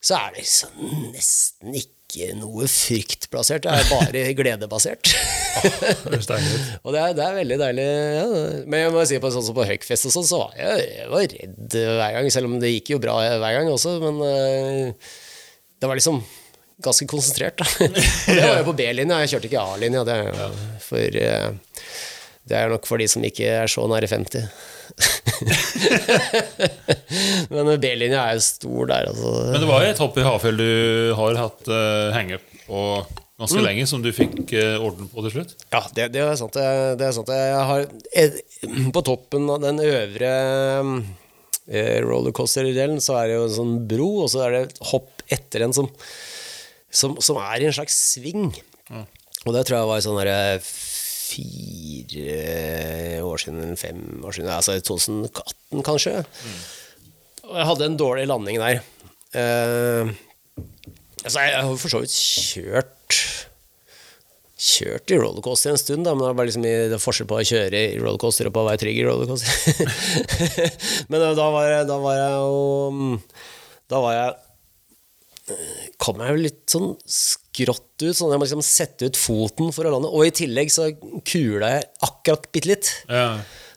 så er det liksom nesten ikke noe fryktbasert. Det er bare gledebasert. Og det er, det er veldig deilig. Ja. Men jeg må si på sånn som på Huckfest og sånn, så var jeg, jeg var redd hver gang, selv om det gikk jo bra hver gang også, men øh, det var liksom ganske konsentrert. Da. Det var jo på B-linja, jeg kjørte ikke A-linja. Det, for, øh, det er nok for de som ikke er så nære 50. Men B-linja er jo stor der, altså. Men det var jo et hopp i Hafjell du har hatt uh, hangup på ganske Mm. lenge, som du fikk uh, orden på til slutt. Ja, det, det er sant. Det, det er sant. Jeg har jeg, På toppen av den øvre eh, rollercoaster-delen så er det jo en sånn bro, og så er det et hopp etter en som, som, som er i en slags sving. Og det tror jeg var sånn derre fire år siden, fem år siden, altså 2018 kanskje. Og jeg hadde en dårlig landing der. Uh, altså jeg har for så vidt kjørt kjørt i rollercoaster en stund, da, men det er liksom i- det er forskjell på å kjøre i rollercoaster og på å være trygg i rollercoaster. men eh, da var jeg, da var jeg jo mm, Da var jeg eh, kom jeg jo litt sånn skrått ut, sånn at jeg må liksom sette ut foten for å lande. Og i tillegg så kula jeg akkurat bitte litt. Ja.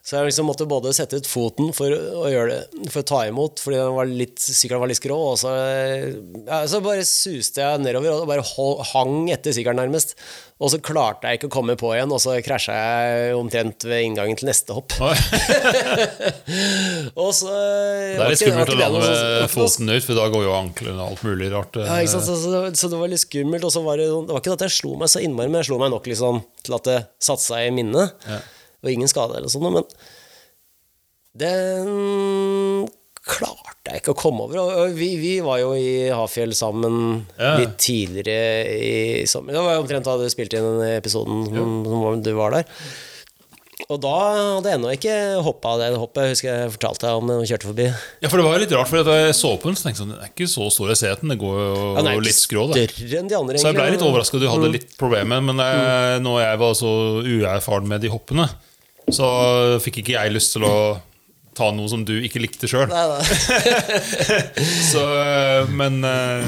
Så jeg liksom måtte både sette ut foten for å, gjøre det, for å ta imot, fordi den var litt, sykkelen var litt skrå, og så, ja, så bare suste jeg nedover og bare hang etter sykkelen nærmest. Og så klarte jeg ikke å komme på igjen, og så krasja jeg omtrent ved inngangen til neste hopp. Og så Det er litt skummelt å lande med foten ut, for da går jo anklene og alt mulig rart. Ja, ikke sant? Så, så, det var- så det var litt skummelt. Og så var det, det var ikke at jeg slo meg så innmari, men jeg slo meg nok liksom, til at det satte seg i minnet. Ja. Og ingen skade eller sånn, men den klarte jeg ikke å komme over. Og vi, vi var jo i Hafjell sammen Ja. litt tidligere i sommer. Det var jo omtrent da du spilte inn den episoden som som du var der. Og da hadde jeg ennå ikke hoppa det hoppet. Jeg husker jeg fortalte deg om det og kjørte forbi. Ja, for det var jo litt rart, for jeg så på den, så tenkte jeg sånn Den er ikke så stor, jeg ser den. Det går jo Ja, ikke litt skrå, det. Enn de andre, Så jeg ble litt overraska du hadde litt problemer. Men eh, når jeg var så uerfaren med de hoppene, så fikk ikke jeg lyst til å ta noe som du ikke likte sjøl. Eh, men uh,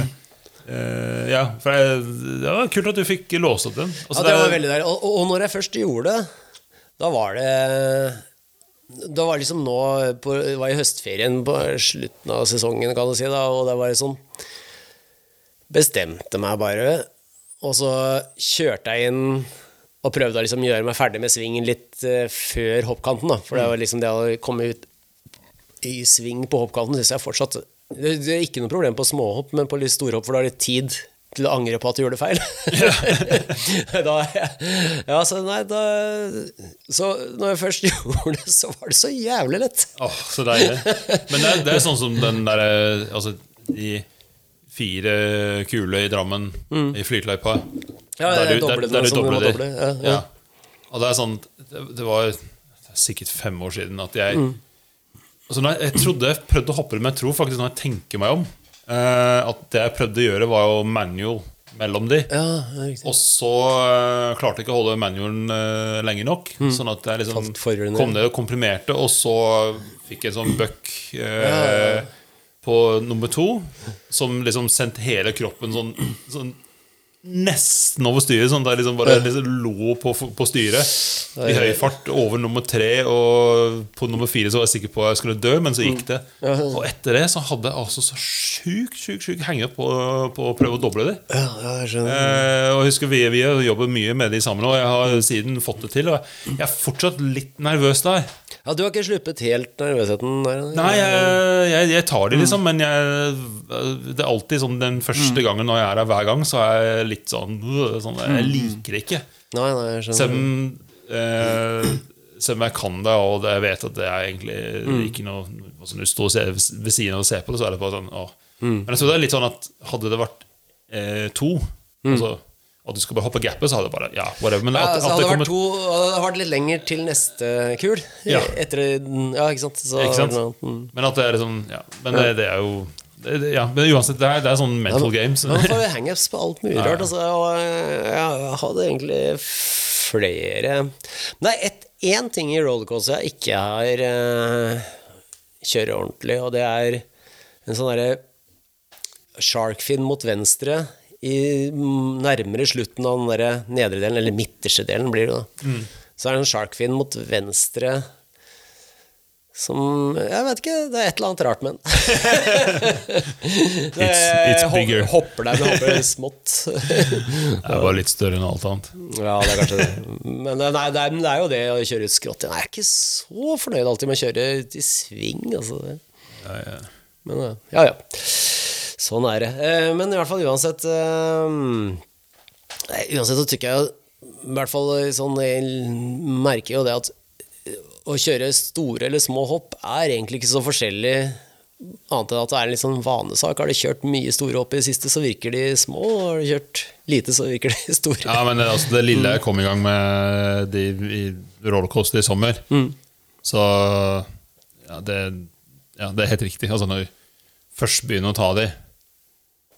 uh, Ja, for jeg, det var kult at du fikk låst opp den. Altså, Ja, det var veldig deilig. Og, og, når jeg først gjorde det, da var det Da var liksom nå på, var i høstferien på slutten av sesongen, kan du si, da, og det var sånn Bestemte meg bare, og så kjørte jeg inn og prøvde å liksom gjøre meg ferdig med svingen litt eh, før hoppkanten. Da. For det var liksom det å komme ut i sving på hoppkanten syns jeg fortsatt det, det er ikke noe problem på småhopp, men på litt storhopp, for da er det tid til å angre på at du gjorde feil. da, ja, så nei, da Så når jeg først gjorde det, så var det så jævlig lett. Åh, så deilig. Men det det er sånn som den derre Altså, de fire kule i Drammen i flytløypa. Mm. Ja, der det er du, der, der du dobler doble, ja, ja. Ja. Og det er sånn Det, var sikkert fem år siden at jeg Mm. altså når jeg, jeg trodde jeg prøvde å hoppe det, men jeg tror faktisk når jeg tenker meg om, eh, at det jeg prøvde å gjøre, var jo manual mellom de. Ja. Og så uh, klarte jeg ikke å holde manualen uh, lenge nok. Sånn at jeg liksom Mm. Kom ned og komprimerte, og så fikk jeg en sånn buck eh, på nummer to, som liksom sendte hele kroppen sånn, sånn nesten over styret. Sånn at jeg liksom bare liksom lå på, på styret i høy fart over nummer tre. Og på nummer fire så var jeg sikker på at jeg skulle dø, men så gikk det. Og etter det så hadde jeg altså så sjukt sjuk, sjuk henge på, på å prøve å doble det. Ja, jeg. Eh, og jeg husker vi, vi har jobbet mye med de sammen, og jeg har siden fått det til. Og jeg er fortsatt litt nervøs der. Ja, du har ikke sluppet helt nervøsheten der? Nei, jeg, jeg, jeg tar det, liksom, men jeg, det er alltid sånn den første gangen når jeg er her hver gang, så er jeg litt sånn, øh, sånn Jeg liker det ikke. Nei, nei, jeg Selv skjønner. om eh, selv om jeg kan det, og jeg vet at det er egentlig ikke noe altså, Når du står ved siden av og ser på det, så er det bare sånn åh. Men jeg tror det er litt sånn at hadde det vært eh, to altså, At du skal bare hoppe gapet, så hadde det bare Ja, whatever. Men Ja, at, altså, så hadde det kommer vært to Hadde det vært litt lenger til neste kul Ja. Etter, ja, ikke sant? Så, Ikke sant? Mm. Men at det er liksom Ja, men det, det er jo ja, men uansett, det er, det er sånn mental games. Man får hangups på alt mulig rart. Altså, jeg hadde egentlig flere Nei, én ting i rollercoaster jeg ikke har uh, kjørt ordentlig, og det er en sånn derre sharkfin mot venstre i mm, nærmere slutten av den der nedre delen, eller midterste delen blir det da. Så er det en sharkfin mot venstre som Jeg vet ikke, det er et eller annet rart med den. It's- er- bigger. Hopper der, men hopper smått. Det er bare litt større enn alt annet. Ja, det er kanskje det. Men det, nei, det, er, det er jo det å kjøre ut skrått. Jeg er ikke så fornøyd alltid med å kjøre ut i sving. Altså. Ja, ja. Men eh, ja, ja. Sånn er det. Eh, Men i hvert fall uansett eh, Uansett så tykker jeg i hvert fall sånn Jeg merker jo det at å kjøre store eller små hopp er egentlig ikke så forskjellig annet enn at det er en litt sånn vanesak. Har du kjørt mye store hopp i det siste, så virker de små. og Har du kjørt lite, så virker de store. Ja, men det, altså, det lille jeg kom i gang med de, i rollercoaster i sommer, så ja det, ja, det er helt riktig. Altså, når du først begynner å ta de,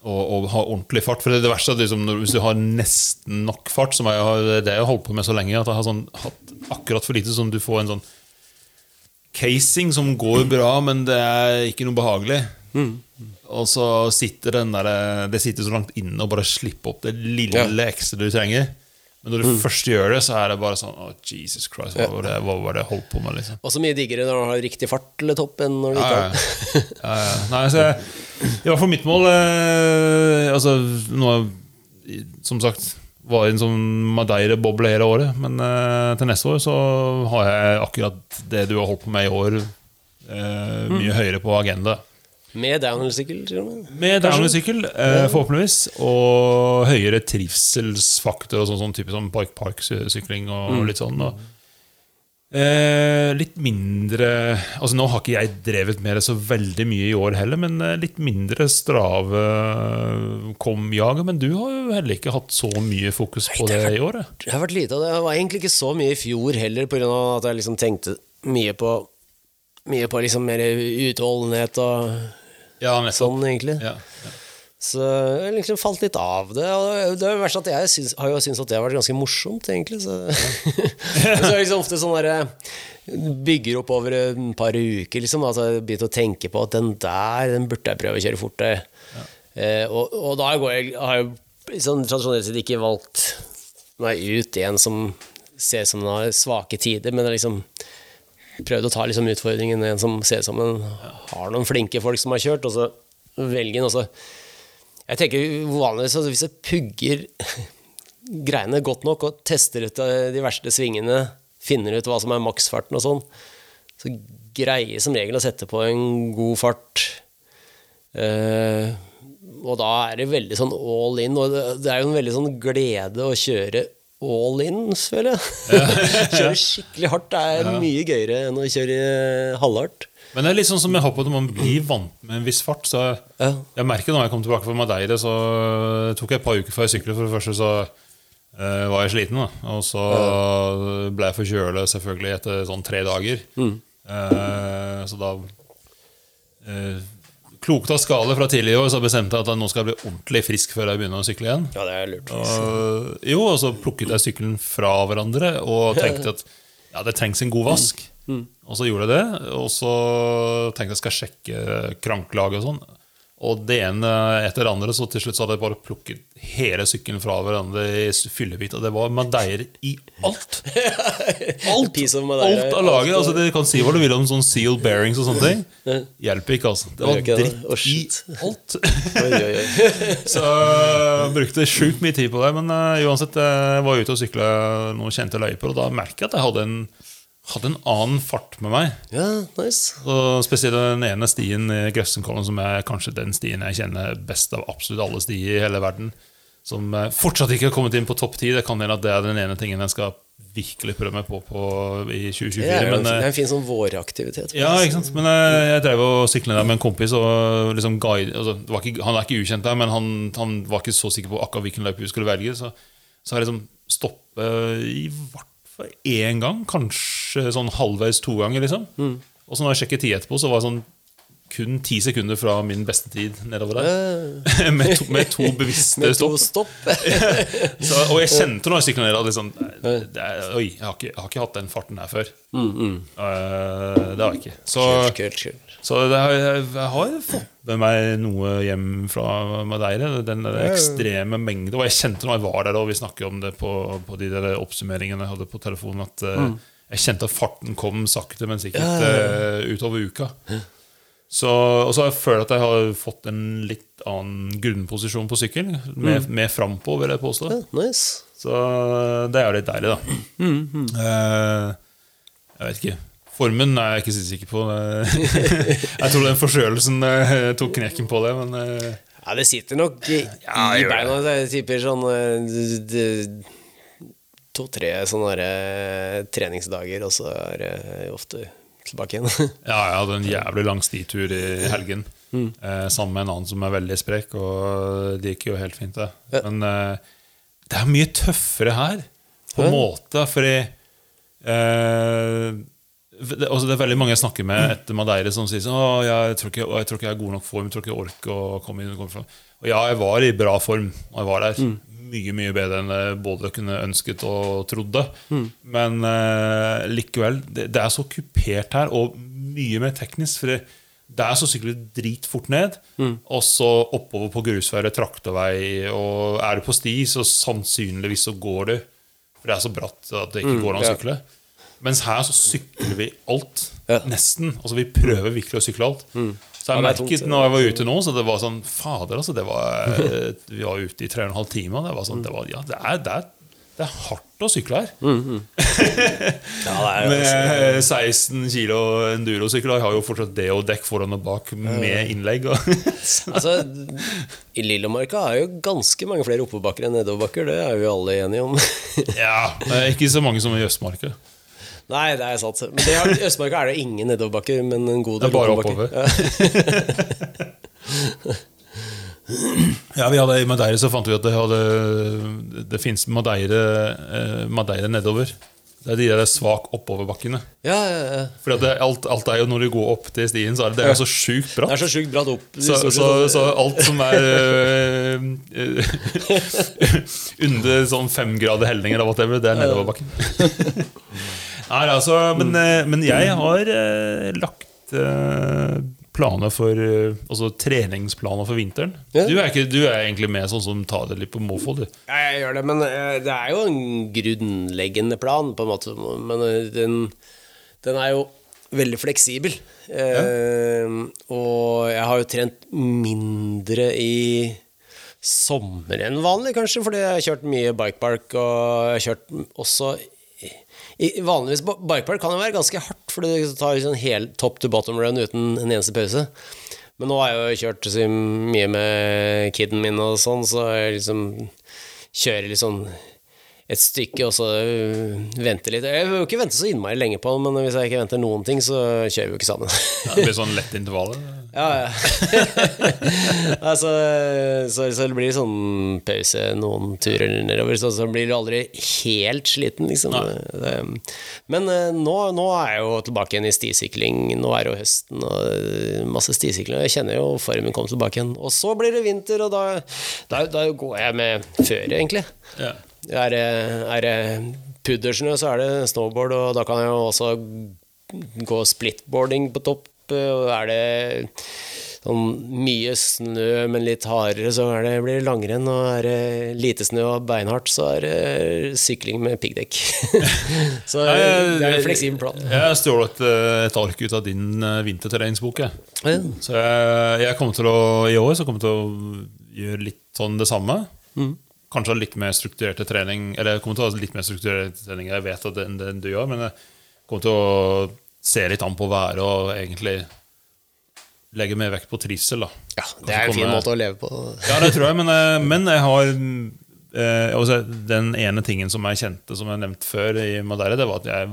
og, og ha ordentlig fart For det, er det verste er at liksom, hvis du har nesten nok fart, som jeg har, det jeg har holdt på med så lenge, at jeg har sånn, hatt akkurat for lite, som du får en sånn casing som går bra, men det er ikke noe behagelig. Og så sitter den der Det sitter så langt inne å bare slippe opp det lille Ja. ekstra du trenger. Men når du først gjør det, så er det bare sånn oh, Jesus Christ, hva var det, hva var det jeg holdt på med? liksom Og så mye diggere når du har riktig fart eller topp enn når du ikke Ja, har ja. ja, ja. Nei, så jeg, I hvert fall mitt mål eh, Altså, nå Som sagt var en sånn Madeira-boble hele året. Men eh, til neste år så har jeg akkurat det du har holdt på med i år, eh, mye høyere på agenda. Med downhill-sykkel, med. Downhill-sykkel, eh, forhåpentligvis. Og høyere trivselsfaktor og sånn, sånn type som bike park-sykling og litt sånn. Og, eh, litt mindre Altså Nå har ikke jeg drevet med det så veldig mye i år heller, men eh, litt mindre strave kom-jaget. Men du har jo heller ikke hatt så mye fokus på det i år? eh? Det har vært lite, av det Det var egentlig ikke så mye i fjor heller, av at jeg liksom tenkte mye på Mye på liksom mer utholdenhet og Ja, sånn, egentlig. Ja, Ja, Så jeg liksom falt litt av det. Og det er verst at jeg syns, har jo syntes at det har vært ganske morsomt, egentlig. Så, så er det liksom ofte sånn derre Bygger opp over et par uker, liksom. Altså jeg begynte å tenke på at den der, den burde jeg prøve å kjøre fortere. Eh, og, og da går jeg, har jeg sånn tradisjonelt sett ikke valgt meg ut en som ser ut som den har svake tider, men jeg liksom prøvd å ta liksom utfordringen en som ser ut som den har noen flinke folk som har kjørt, og så velge den, og så jeg tenker vanligvis at hvis jeg pugger greiene godt nok og tester ut de verste svingene, finner ut hva som er maksfarten og sånn, så greier jeg som regel å sette på en god fart. Uh, og da er det veldig sånn all in, og det, er jo en veldig sånn glede å kjøre all in, føler jeg. kjøre skikkelig hardt det er mye gøyere enn å kjøre halvhardt. Men det er litt sånn som jeg håper at man blir vant med en viss fart. Så jeg merker når jeg kom tilbake fra Madeira, så tok jeg et par uker før jeg syklet. For det første så uh, var jeg sliten, da. og så ble jeg forkjøla selvfølgelig etter sånn tre dager. Uh, så da uh, Klokt av skala fra tidligere i år, så bestemte jeg at jeg nå skal bli ordentlig frisk før jeg begynner å sykle igjen. Ja, det er lurt. Og, jo, og så plukket jeg sykkelen fra hverandre og tenkte at ja, det trengs en god vask. Og så gjorde jeg det. Og så tenkte jeg skal sjekke kranklaget og sånn. Og det ene etter det andre, så til slutt så hadde jeg bare plukket hele sykkelen fra hverandre i fyllebit. Og det var madeir i alt! Alt, alt av laget. Altså, det kan si hva du vil om sånn seal bearings og sånne ting. Hjelper ikke, altså. Det var dritt i alt. Så jeg brukte sjukt mye tid på det. Men uh, uansett, jeg var ute og sykla noen kjente løyper, og da merket jeg at jeg hadde en, hadde en annen fart med meg. Ja, nice. Og spesielt den ene stien i Grøssenkollen, som er kanskje den stien jeg kjenner best av absolutt alle stier i hele verden. Som eh, fortsatt ikke har kommet inn på topp ti. Det kan hende at det er den ene tingen jeg skal virkelig prøve meg på, på i 2024. Det er jo men, eh, det er en fin sånn våraktivitet. ja, ikke sant? Men jeg, jeg drev og sykla der med en kompis. Og liksom guide, altså, ikke, han er ikke ukjent der, men han, han var ikke så sikker på akkurat hvilken løype vi skulle velge. Så, så jeg liksom stoppet i hvert én gang, kanskje sånn halvveis to ganger. liksom Og så når jeg sjekket tid etterpå, så var det sånn kun ti sekunder fra min beste tid nedover der. med, to, med to bevisste Med to stopp. Så, og jeg kjente når jeg sykla ned at liksom, det er, Oi, jeg har, ikke, jeg har ikke hatt den farten her før. Eh, det har jeg ikke. Så, Kult, kult, kult. Så det har, jeg, har fått med meg noe hjem fra Madeira. Den ekstreme mengde. Og jeg kjente når jeg var der, og vi snakker om det på, på de der oppsummeringene jeg hadde på telefonen, at mm. jeg kjente at farten kom sakte, men sikkert eh, utover uka. Så, og så har jeg følt at jeg har fått en litt annen grunnposisjon på sykkel. Med, mer frampå, vil jeg påstå. Ja, nice. Så det er jo litt deilig, da. Eh, jeg vet ikke. Formen er jeg ikke så sikker på. jeg tror den forkjølelsen eh, tok knekken på det, men eh, Ja, det sitter nok i, Ja, i beina. Jeg tipper sånn eh, to-tre sånne treningsdager, og så er det ofte tilbake igjen. ja, jeg hadde en jævlig lang stitur i helgen. Eh, sammen med en annen som er veldig sprek, og det gikk jo helt fint, det. Ja. Men det er mye tøffere her, på en Ja. måte, fordi eh, det, altså det er veldig mange jeg snakker med etter Madeira som sier sånn, «Å, jeg, tror ikke, jeg tror ikke jeg er god nok form, jeg tror ikke jeg orker å komme inn. og komme fra». Og ja, jeg var i bra form Og jeg var der. Mye mye bedre enn jeg både kunne ønsket og trodde. Men uh, likevel, det, det er så kupert her, og mye mer teknisk. For det, det er så sykler dritfort ned, og så oppover på grusveier, traktorvei, og er du på sti, så sannsynligvis så går du For det er så bratt at det ikke går an å ja. Mens her så sykler vi alt. Ja. Nesten. Altså Vi prøver virkelig å sykle alt. Så jeg Ja, er merket når jeg var ute nå, så det var sånn Fader, altså. Det var, eh, vi var ute i tre og en halv time, det var sånn det var, Ja, det er, det er, det er hardt å sykle her. Ja, det er Med 16 kilo endurosykler. Har jo fortsatt det og dekk foran og bak med innlegg. Altså, I Lillomarka er jo ganske mange flere oppoverbakker enn nedoverbakker. Det er vi jo alle enige om. ja, eh, Ikke så mange som i Østmarka. Nei, det er sant. Men det I Østmarka er det ingen nedoverbakker, men en god del er bare oppover. Ja, vi hadde I Madeira så fant vi at det, hadde, det fins Madeira, eh, Madeira nedover. Det er de der svak oppoverbakkene. Ja, ja, ja. For alt, alt er jo når du går opp til stien, så er det, det er så sjukt Det er så sjukt bratt opp. Så, så, så alt som er øh, øh, under sånn fem grader helninger eller whatever, det er nedoverbakken. Nei, altså, men, øh, men jeg har øh, lagt øh, planer for Altså treningsplaner for vinteren. Ja. Du, er ikke, du er egentlig med sånn som tar det litt på måfå, du. Ja, jeg gjør det, men eh, det er jo en grunnleggende plan, på en måte. Men eh, den, den er jo veldig fleksibel. Eh, og jeg har jo trent mindre i sommer enn vanlig, kanskje, fordi jeg har kjørt mye bikepark, og jeg har kjørt også i, Vanligvis bikepark kan jo være ganske hardt, for det tar liksom hel top to bottom run uten en eneste pause. Men nå har jeg jo kjørt så mye med kiden min og sånn, så jeg liksom kjører liksom et stykke og så vente venter litt. Jeg vil jo ikke vente så innmari lenge på den, men hvis jeg ikke venter noen ting, så kjører vi jo ikke sammen. Ja, det blir sånn lett intervall? Ja, ja. altså, så, så det blir sånn pause noen turer nedover, så, så blir du aldri helt sliten, liksom. Det, men eh, nå, nå er jeg jo tilbake igjen i stisykling. Nå er det jo høsten og masse stisykling. Jeg kjenner jo formen kom tilbake igjen. Og så blir det vinter, og da, da, da går jeg med føre, egentlig. Ja. Er det, er det puddersnø, så er det snowboard, og da kan jeg jo også gå splitboarding på topp. Og er det sånn mye snø, men litt hardere, så det, blir det langrenn. Og er det lite snø og beinhardt, så er det sykling med piggdekk. så det er en fleksibel plan. Jeg har stjålet øh, et ark ut av din øh, vinterterrengsbok. Ja. Så jeg, jeg kommer til å, i år så kommer jeg til å gjøre litt sånn det samme. Kanskje ha litt mer strukturerte trening Eller jeg kommer til å ha litt mer strukturerte trening Jeg vet at det enn det du gjør, men jeg kommer til å se litt an på været og egentlig legge mer vekt på trivsel. da ja, det er en fin måte å leve på. Ja, det tror jeg, men, eh, men jeg har eh, Den ene tingen som jeg kjente, som jeg nevnte før i Madeira, det var at jeg,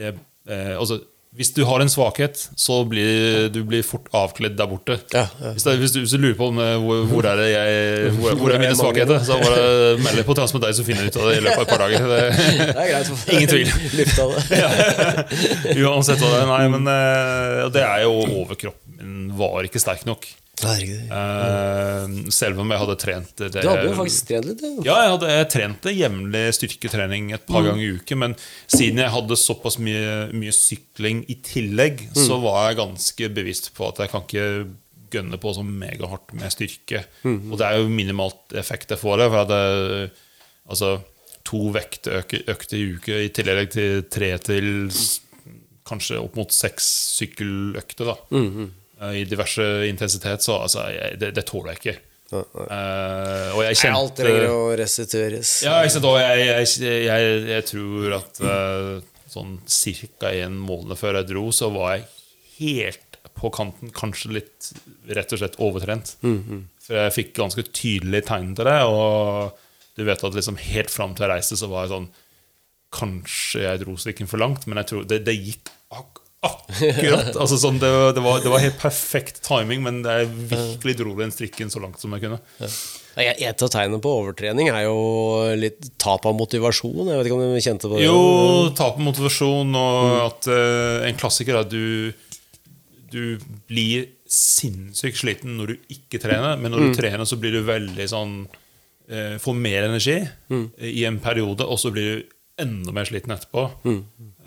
jeg eh, altså, Hvis du har en svakhet, så blir du blir fort avkledd der borte. Ja, ja. Hvis, det, hvis, du, hvis du lurer på om, eh, hvor, hvor er jeg Hvor, hvor er mine svakheter, så bare meld deg på Trans med deg, så finner du ut av det i løpet av et par dager. Det, Det er greit. Ingen tvil. Uansett hva det er. Nei, men eh, det er jo overkroppen min var ikke sterk nok. Eh, selv om jeg hadde trent det, Du hadde jo faktisk trent litt. Ja, jeg hadde jeg trente jevnlig styrketrening et par ganger i uken. Men siden jeg hadde såpass mye, mye sykling i tillegg, så var jeg ganske bevisst på at jeg kan ikke gønne på så megahardt med styrke. Og det er jo minimalt effekt jeg får av. For det, altså, to vektøkter i uke i tillegg til tre til kanskje opp mot seks sykkeløkter. da Eh, I diverse intensitet. Så altså, jeg, det, det tåler jeg ikke. Uh, og jeg kjente Alt trenger å restitueres. ja, ikke sant, og jeg, jeg, jeg, jeg tror at uh, sånn ca. en måned før jeg dro, så var jeg helt på kanten. Kanskje litt rett og slett overtrent. For jeg fikk ganske tydelige tegn til det. Og du vet at liksom helt fram til jeg reiste, så var jeg sånn Kanskje jeg dro strikken for langt, men jeg tror det, det gikk ak akkurat. altså sånn, det, var- det, var, det var helt perfekt timing, men jeg virkelig dro den strikken så langt som jeg kunne. Ja. Et av tegnene på overtrening er jo litt tap av motivasjon. Jeg vet ikke om du kjente på det? Jo, tap av motivasjon, og at uh, en klassiker er at du, du blir sinnssykt sliten når du ikke trener, men når du trener, så blir du veldig sånn uh, Får mer energi i en periode, og så blir du enda mer sliten etterpå.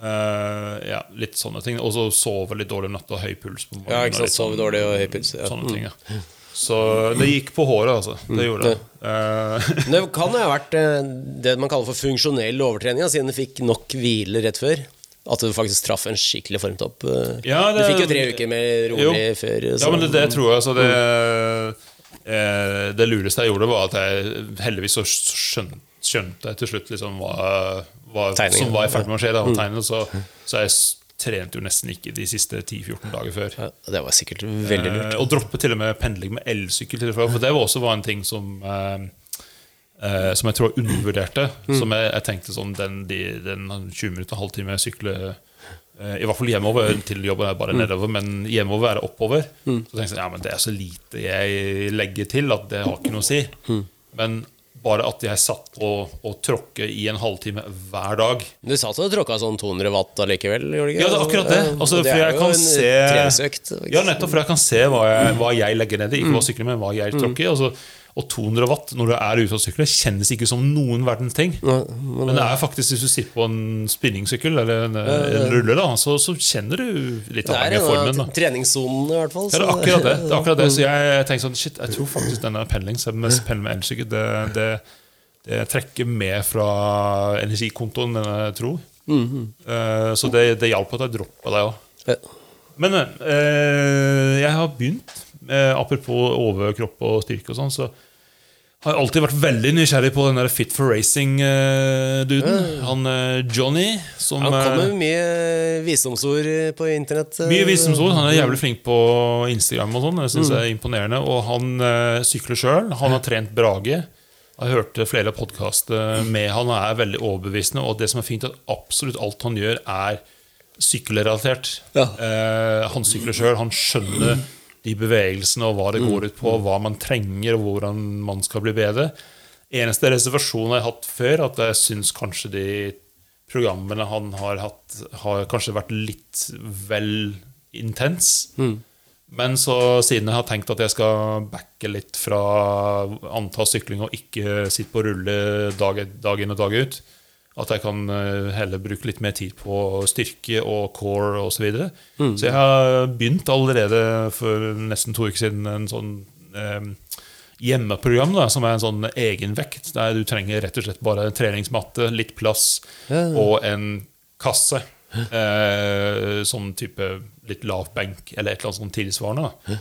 Eh, ja, litt sånne ting. Og så sove litt dårlig om natta og høy puls. på morgenen Ja, ikke sant. litt Sove sånn- dårlig og høy puls. Ja. Sånne ting, ja. Så det gikk på håret, altså. Det gjorde det. Uh, Det kan jo ha vært eh, det man kaller for funksjonell overtrening, siden du fikk nok hvile rett før. At du faktisk traff en skikkelig formtopp. Ja, Du fikk jo tre uker med rolig Jo. før. Ja, men det, det tror jeg. Altså, det, eh, det lureste jeg gjorde, var at jeg heldigvis så skjønte, skjønte jeg til slutt liksom hva, Tegningen. som var i ferd med å skje. Da, tegnet, så, så jeg trent trente jo nesten ikke de siste 10-14 dager før. Ja, det var sikkert veldig lurt. Eh, og droppe til og med pendling med elsykkel. og For det var også var en ting som eh, eh, Som jeg tror jeg undervurderte. Som jeg, jeg tenkte sånn Den, de, den 20 minutter, halvtime sykle sykler I hvert fall hjemover til jobben er bare nedover, men hjemover er det oppover. Så tenkte jeg sånn, ja, men det er så lite jeg legger til at det har ikke noe å si. Men bare at jeg satt og, å tråkke i en halvtime hver dag Du satt og tråkka sånn 200 watt allikevel? gjorde du ikke? Ja, det er akkurat det. Altså, det for er jeg jo kan en se treningsøkt. Ja, nettopp, for jeg kan se hva jeg, hva jeg legger ned i. Ikke hva Mm. sykler, men hva jeg tråkker i. Altså, og 200 watt når du er ute og sykler, kjennes ikke som noen verdens ting. Men det er faktisk hvis du sitter på en spinningsykkel eller en, en rulle, da, så, så kjenner du litt Det avhengig av en formen. av Da. Treningssonen, i hvert fall. Ja, det er akkurat det. det, er akkurat det. Så jeg tenker sånn Shit, jeg tror faktisk denne pendling, jeg pendler med elsykkel, det, det, det trekker med fra energikontoen enn jeg tror. Mm -hmm. så det, det hjalp at jeg droppa det òg. Ja. Men eh, jeg har begynt, eh, apropos overkropp og styrke og sånn, så har alltid vært veldig nysgjerrig på den der Fit for Racing-duden. Han eh, Johnny som Han kommer eh, med mye visdomsord på internett. eh, mye visdomsord. Han er jævlig flink på Instagram. og sånn Det synes jeg er imponerende Og han eh, sykler sjøl. Han har trent Brage. Jeg hørte flere podkaster med han og er veldig overbevisende. Og det som er fint, er at absolutt alt han gjør, er sykkelrelatert. Ja. Eh, han sykler sjøl. Han skjønner de bevegelsene og hva det går ut på, hva man trenger, og hvordan man skal bli bedre. Eneste reservasjon jeg har hatt før, at jeg syns kanskje de programmene han har hatt, har kanskje vært litt vel intens. Men så siden jeg har tenkt at jeg skal backe litt fra antall sykling og ikke sitte på rulle dag, dag inn og dag ut, at jeg kan eh, heller bruke litt mer tid på styrke og core osv. Så, videre. så jeg har begynt allerede for nesten to uker siden en sånn eh, hjemmeprogram da, som er en sånn egenvekt, der du trenger rett og slett bare en treningsmatte, litt plass og en kasse. Eh, sånn type litt lav benk eller et eller annet sånn tilsvarende. Da.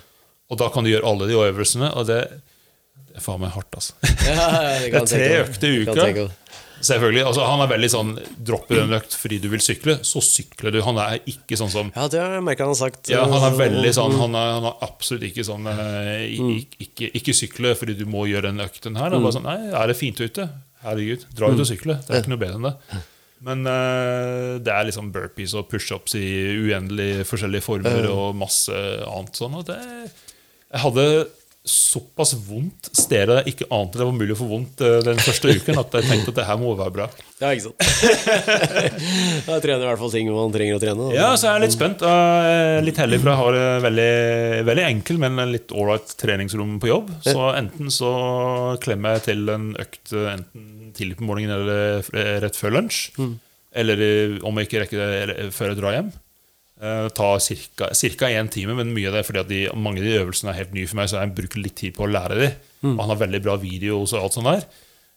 Og da kan du gjøre alle de øvelsene, og det, det er faen meg hardt, altså. Ja, det Det er tre økter i uka. Selvfølgelig, altså Han er veldig sånn Dropper en økt fordi du vil sykle, så sykler du. Han er ikke sånn som Ja, det har jeg merket han har sagt. ja, Han er veldig sånn Han er, han er absolutt ikke sånn eh, i- ikke, ikke sykle fordi du må gjøre den økten her. Han er bare sånn, Nei, er det fint ute? Herregud, dra ut og sykle. Det er ikke noe bedre enn det. Men eh, det er liksom burpees og pushups i uendelig forskjellige former og masse annet sånn. Og det, jeg hadde såpass vondt stedet jeg ikke ante det var mulig å få vondt eh, den første uken, at jeg tenkte at det her må være bra. Ja, ikke sant. Jeg trener i hvert fall ting man trenger å trene. da. Ja, så jeg er litt spent. og litt heldig, for jeg har et veldig, veldig enkel, men en litt ålreit treningsrom på jobb. Så enten så klemmer jeg til en økt eh, enten tidlig på morgenen eller rett før lunsj. Eller eh, om jeg ikke rekker det før jeg drar hjem. Eh, tar ca. én time, men mye av det er fordi at de, mange av de øvelsene er helt nye for meg, så jeg bruker litt tid på å lære dem. Og han har veldig bra video og alt sånt der.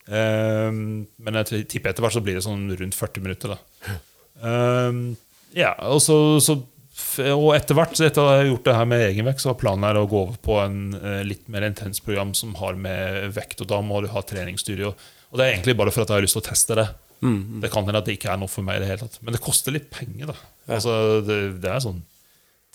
Eh, men jeg tipper etter hvert så blir det sånn rundt 40 minutter. da Ehm, ja, og så, så Og etter hvert, så etter at jeg har gjort det her med egenvekt, så har planen her å gå over på en eh, litt mer intens program som har med vekt, og da må du ha treningsstudio. Og det er egentlig bare for at jeg har lyst til å teste det. Det kan hende at det ikke er noe for meg i det hele tatt. Men det koster litt penger, da. Altså, det, det er sånn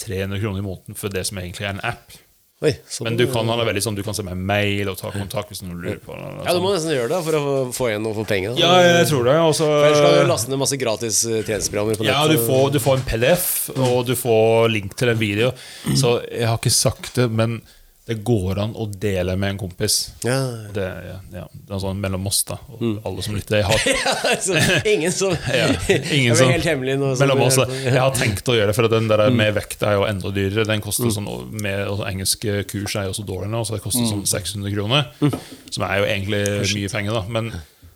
300 kroner i måneden for det som egentlig er en app. Oi, sånn. Men du kan, han er veldig sånn, du kan sende meg mail og ta kontakt hvis noen lurer på det. Ja, du må nesten gjøre det for å få- igjen noe for pengene. Ja, jeg tror det. Og så Ellers kan du laste ned masse gratis tjenesteprogrammer på på Ja, du får, du får en PDF, og du får link til en video. Så jeg har ikke sagt det, men det går an å dele med en kompis. Ja, Det, ja, ja, det er sånn mellom oss, da. Og alle som lytter. Jeg har, altså, ingen som ja, ingen Det som, helt hemmelig nå. mellom oss, da. jeg har tenkt å gjøre det, for den der med vekt er jo enda dyrere. Den koster sånn, med altså, Engelske kurs er jo så dårlig nå, så det koster sånn 600 kroner. Som er jo egentlig mye penger, da. Men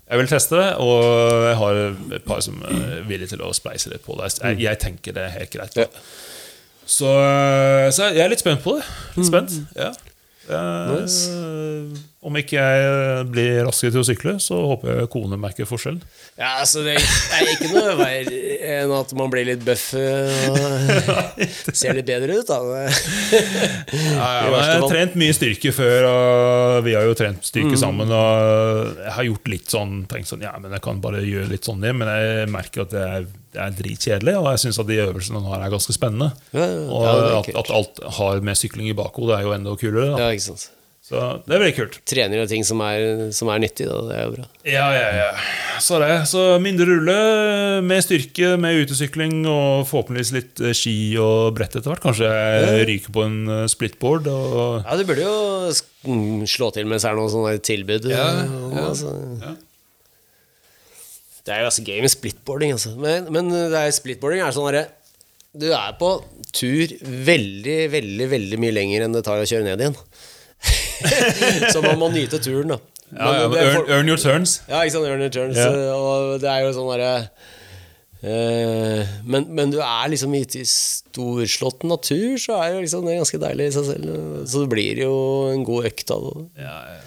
jeg vil teste det, og jeg har et par som er villige til å spleise litt på det. Jeg, jeg tenker det er helt greit. Da. Så, så jeg er litt spent på det. Litt spent, ja. Eh, Om ikke jeg blir raskere til å sykle, så håper jeg kone merker forskjell. Ja, altså det er ikke noe verre enn at man blir litt bøff eh, og ser litt bedre ut, da. Ja, ja, jeg har trent mye styrke før, og vi har jo trent styrke sammen. Og jeg har gjort litt sånn tenkt sånn, ja, men jeg kan bare gjøre litt sånn men jeg merker at det er, det er dritkjedelig, og jeg syns at de øvelsene han har, er ganske spennende. Ja, ja, Og at, at alt har med sykling i bakhodet, er jo enda kulere. Da. Ja, ikke sant. Så det er veldig kult. Trener jo ting som er, som er nyttig, da. Det er jo bra. Ja, ja, ja. Så det. Så mindre rulle, med styrke, med utesykling og forhåpentligvis litt eh, ski og brett etter hvert. Kanskje jeg ryker på en eh, splitboard. Og Ja, du burde jo mm, slå til mens det er noe sånt tilbud. Ja, ja, altså. ja. Det er jo altså gøy med splitboarding, altså. Men, men det er, splitboarding er sånn derre Du er på tur veldig, veldig, veldig mye lenger enn det tar å kjøre ned igjen. Så man må nyte turen, da. ja, ja, Men det er earn, for- earn your turns. Ja, ikke sant, earn your turns. Yeah. Og det er jo sånn derre uh, men, men du er liksom i storslått natur, så er jo liksom det ganske deilig i seg selv. Så det blir jo en god økt av det. Ja, ja.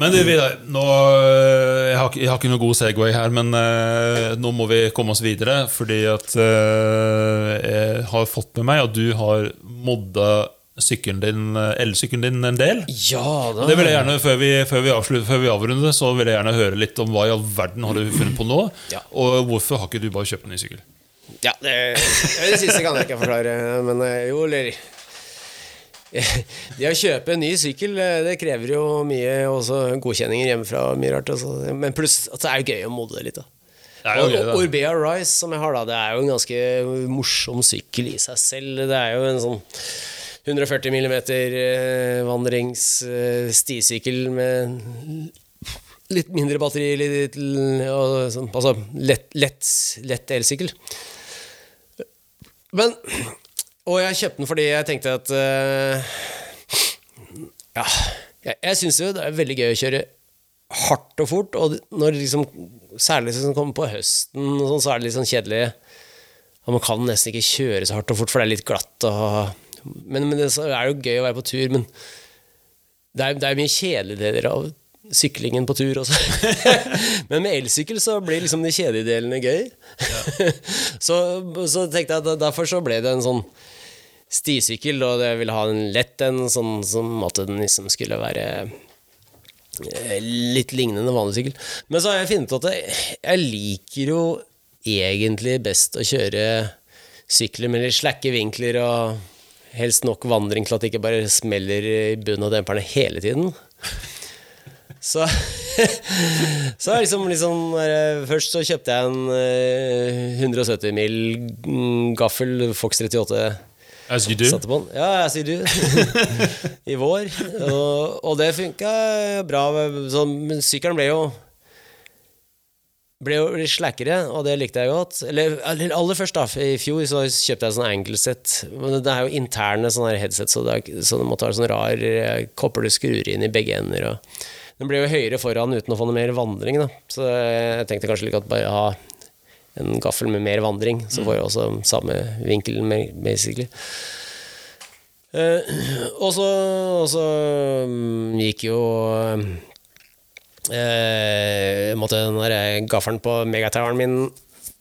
Men du, Vidar, nå, øh, jeg, har, jeg har ikke noe god Segway her, men eh, nå må vi komme oss videre. Fordi at eh, jeg har fått med meg at du har modda sykkelen din, øh, elsykkelen din en del. Ja da. Det vil jeg gjerne, Før vi, før vi, avslutter, før vi avrunder, så vil jeg gjerne høre litt om hva i all verden har du funnet på nå. Ja. Og hvorfor har ikke du bare kjøpt en ny sykkel? Ja, det, det siste kan jeg ikke forklare, men eh, jo, eller Det å kjøpe en ny sykkel, eh, det krever jo mye også godkjenninger hjemmefra. Mye rart, også. Men pluss at det er jo gøy å modne litt. da og. Orbea Rise, som jeg har, da, det er jo en ganske morsom sykkel i seg selv. Det er jo en sånn 140 mm eh, stisykkel med litt mindre batteri, litt, sånn, altså lett, lett, lett elsykkel. Men Og jeg kjøpte den fordi jeg tenkte at eh, Ja, jeg, jeg syns jo det er veldig gøy å kjøre hardt og fort, og når liksom Særlig det kommer på høsten, og sånn, så er det litt sånn kjedelig. Og man kan nesten ikke kjøre så hardt og fort, for det er litt glatt. Og, men, men det er jo gøy å være på tur, men det er, det er mye kjedelige deler av syklingen på tur også. men med elsykkel så blir liksom de kjedelige delene gøy. så, så tenkte jeg at derfor så ble det en sånn stisykkel, og jeg ville ha en lett en, sånn som at den liksom skulle være eh, litt lignende vanlig sykkel. Men så har jeg funnet ut at jeg, jeg liker jo egentlig best å kjøre sykler med litt slakke vinkler og helst nok vandring til at det ikke bare smeller i bunnen av demperne hele tiden. Så, så liksom, liksom eh, Først så kjøpte jeg en eh, 170 mil mm, gaffel Fox 38 As you do. Satte på den. Ja, jeg sier du. I vår. Og, og det funka bra. Så, men sykkelen ble jo ble jo litt slakkere, og det likte jeg godt. Eller, aller først, da. I fjor så kjøpte jeg sånn angle-sett. Men det er jo interne sånne headset, så, det er, så du måtte ha sånn rar eh, kopper du skrur inn i begge ender. Og. Den ble jo høyere foran uten å få noe mer vandring, da. Så jeg tenkte kanskje like godt bare ha en gaffel med mer vandring, så får jeg også samme vinkel, basically. Uh, og så, og så um, gikk jo eh, måtte den der gaffelen på megatoweren min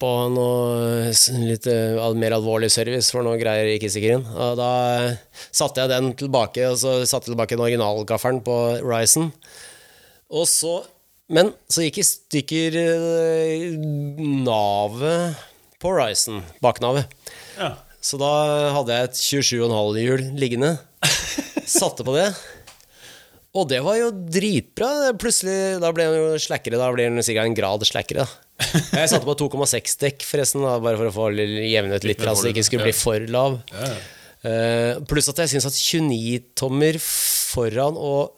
på noe litt eh, mer alvorlig service, for noe greier gikk i inn. Og da satte jeg den tilbake, og så satte jeg tilbake den originalgaffelen på Ryzen. Og så Men så gikk i stykker eh, navet på Ryzen, baknavet. Ja. Så da hadde jeg et 27,5-hjul liggende. Satte på det. Og det var jo dritbra. Plutselig, Da ble han jo slakkere. Da blir han sikkert en grad slakkere. da. Jeg satte på 2,6 dekk, forresten, da, bare for å få jevnet litt, så det ikke skulle bli for lav. Ja. Eh, pluss at jeg syns at 29-tommer foran og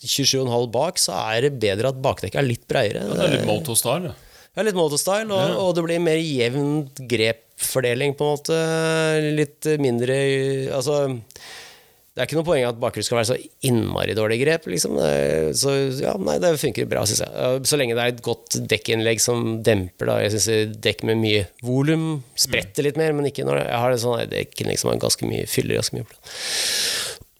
27,5 bak, så er det bedre at bakdekket er litt breiere. Det er litt motostyle. ja. Ja, litt motostyle, og, og det blir mer jevn grepfordeling, på en måte. Litt mindre Altså, det er ikke noe poeng at bakgrunn skal være så innmari dårlig grep, liksom. Så ja, nei, det funker bra, syns jeg. Så lenge det er et godt dekkinnlegg som demper, da. Jeg syns dekk med mye volum spretter litt mer, men ikke når jeg har et sånt dekkinnlegg som ganske mye fyller ganske mye.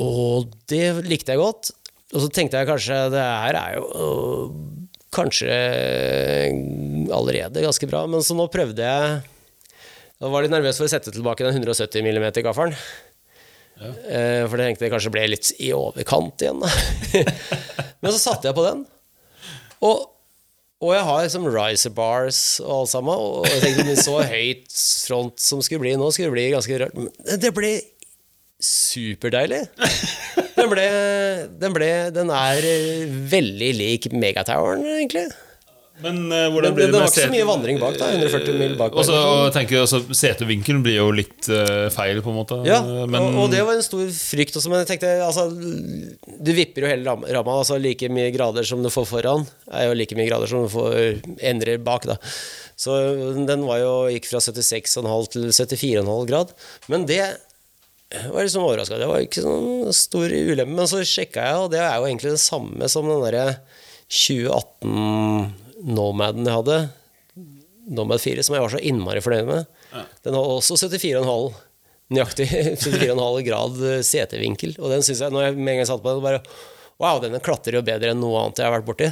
Og det likte jeg godt. Og så tenkte jeg kanskje det her er jo øh, kanskje allerede ganske bra, men så nå prøvde jeg Da var jeg litt nervøs for å sette tilbake den 170 mm-gaffelen. Eh, For jeg tenkte det kanskje ble litt i overkant igjen. Men så satte jeg på den, og, og jeg har liksom riser bars og alt sammen. Og jeg tenkte men så høyt front som skulle bli nå, skulle bli ganske rart. Men det ble superdeilig. Den ble, den ble Den er eh, veldig lik Megatoweren, egentlig. Men uh, Det, hvordan men, blir det det var ikke så mye vandring bak, da. 140 mil bak. Og så tenker jeg også, Setevinkelen blir jo litt uh, feil, på en måte. Ja, men, og, og det var en stor frykt også, men jeg tenkte altså, Du vipper jo hele ram- ramma, altså like mye grader som du får foran, er jo like mye grader som du får endrer bak, da. Så den var jo, gikk fra 76,5 til 74,5 grad. Men det var liksom overraska. Det var ikke sånn stor ulempe. Men så sjekka jeg, og det er jo egentlig det samme som den derre 2018 Nomaden jeg hadde. Nomad 4, som jeg var så innmari fornøyd med. Den har også 74,5 nøyaktig 74,5 grad eh, setevinkel. Og den synes jeg, når jeg med en gang satte på den, bare Wow, denne klatrer jo bedre enn noe annet jeg har vært borti.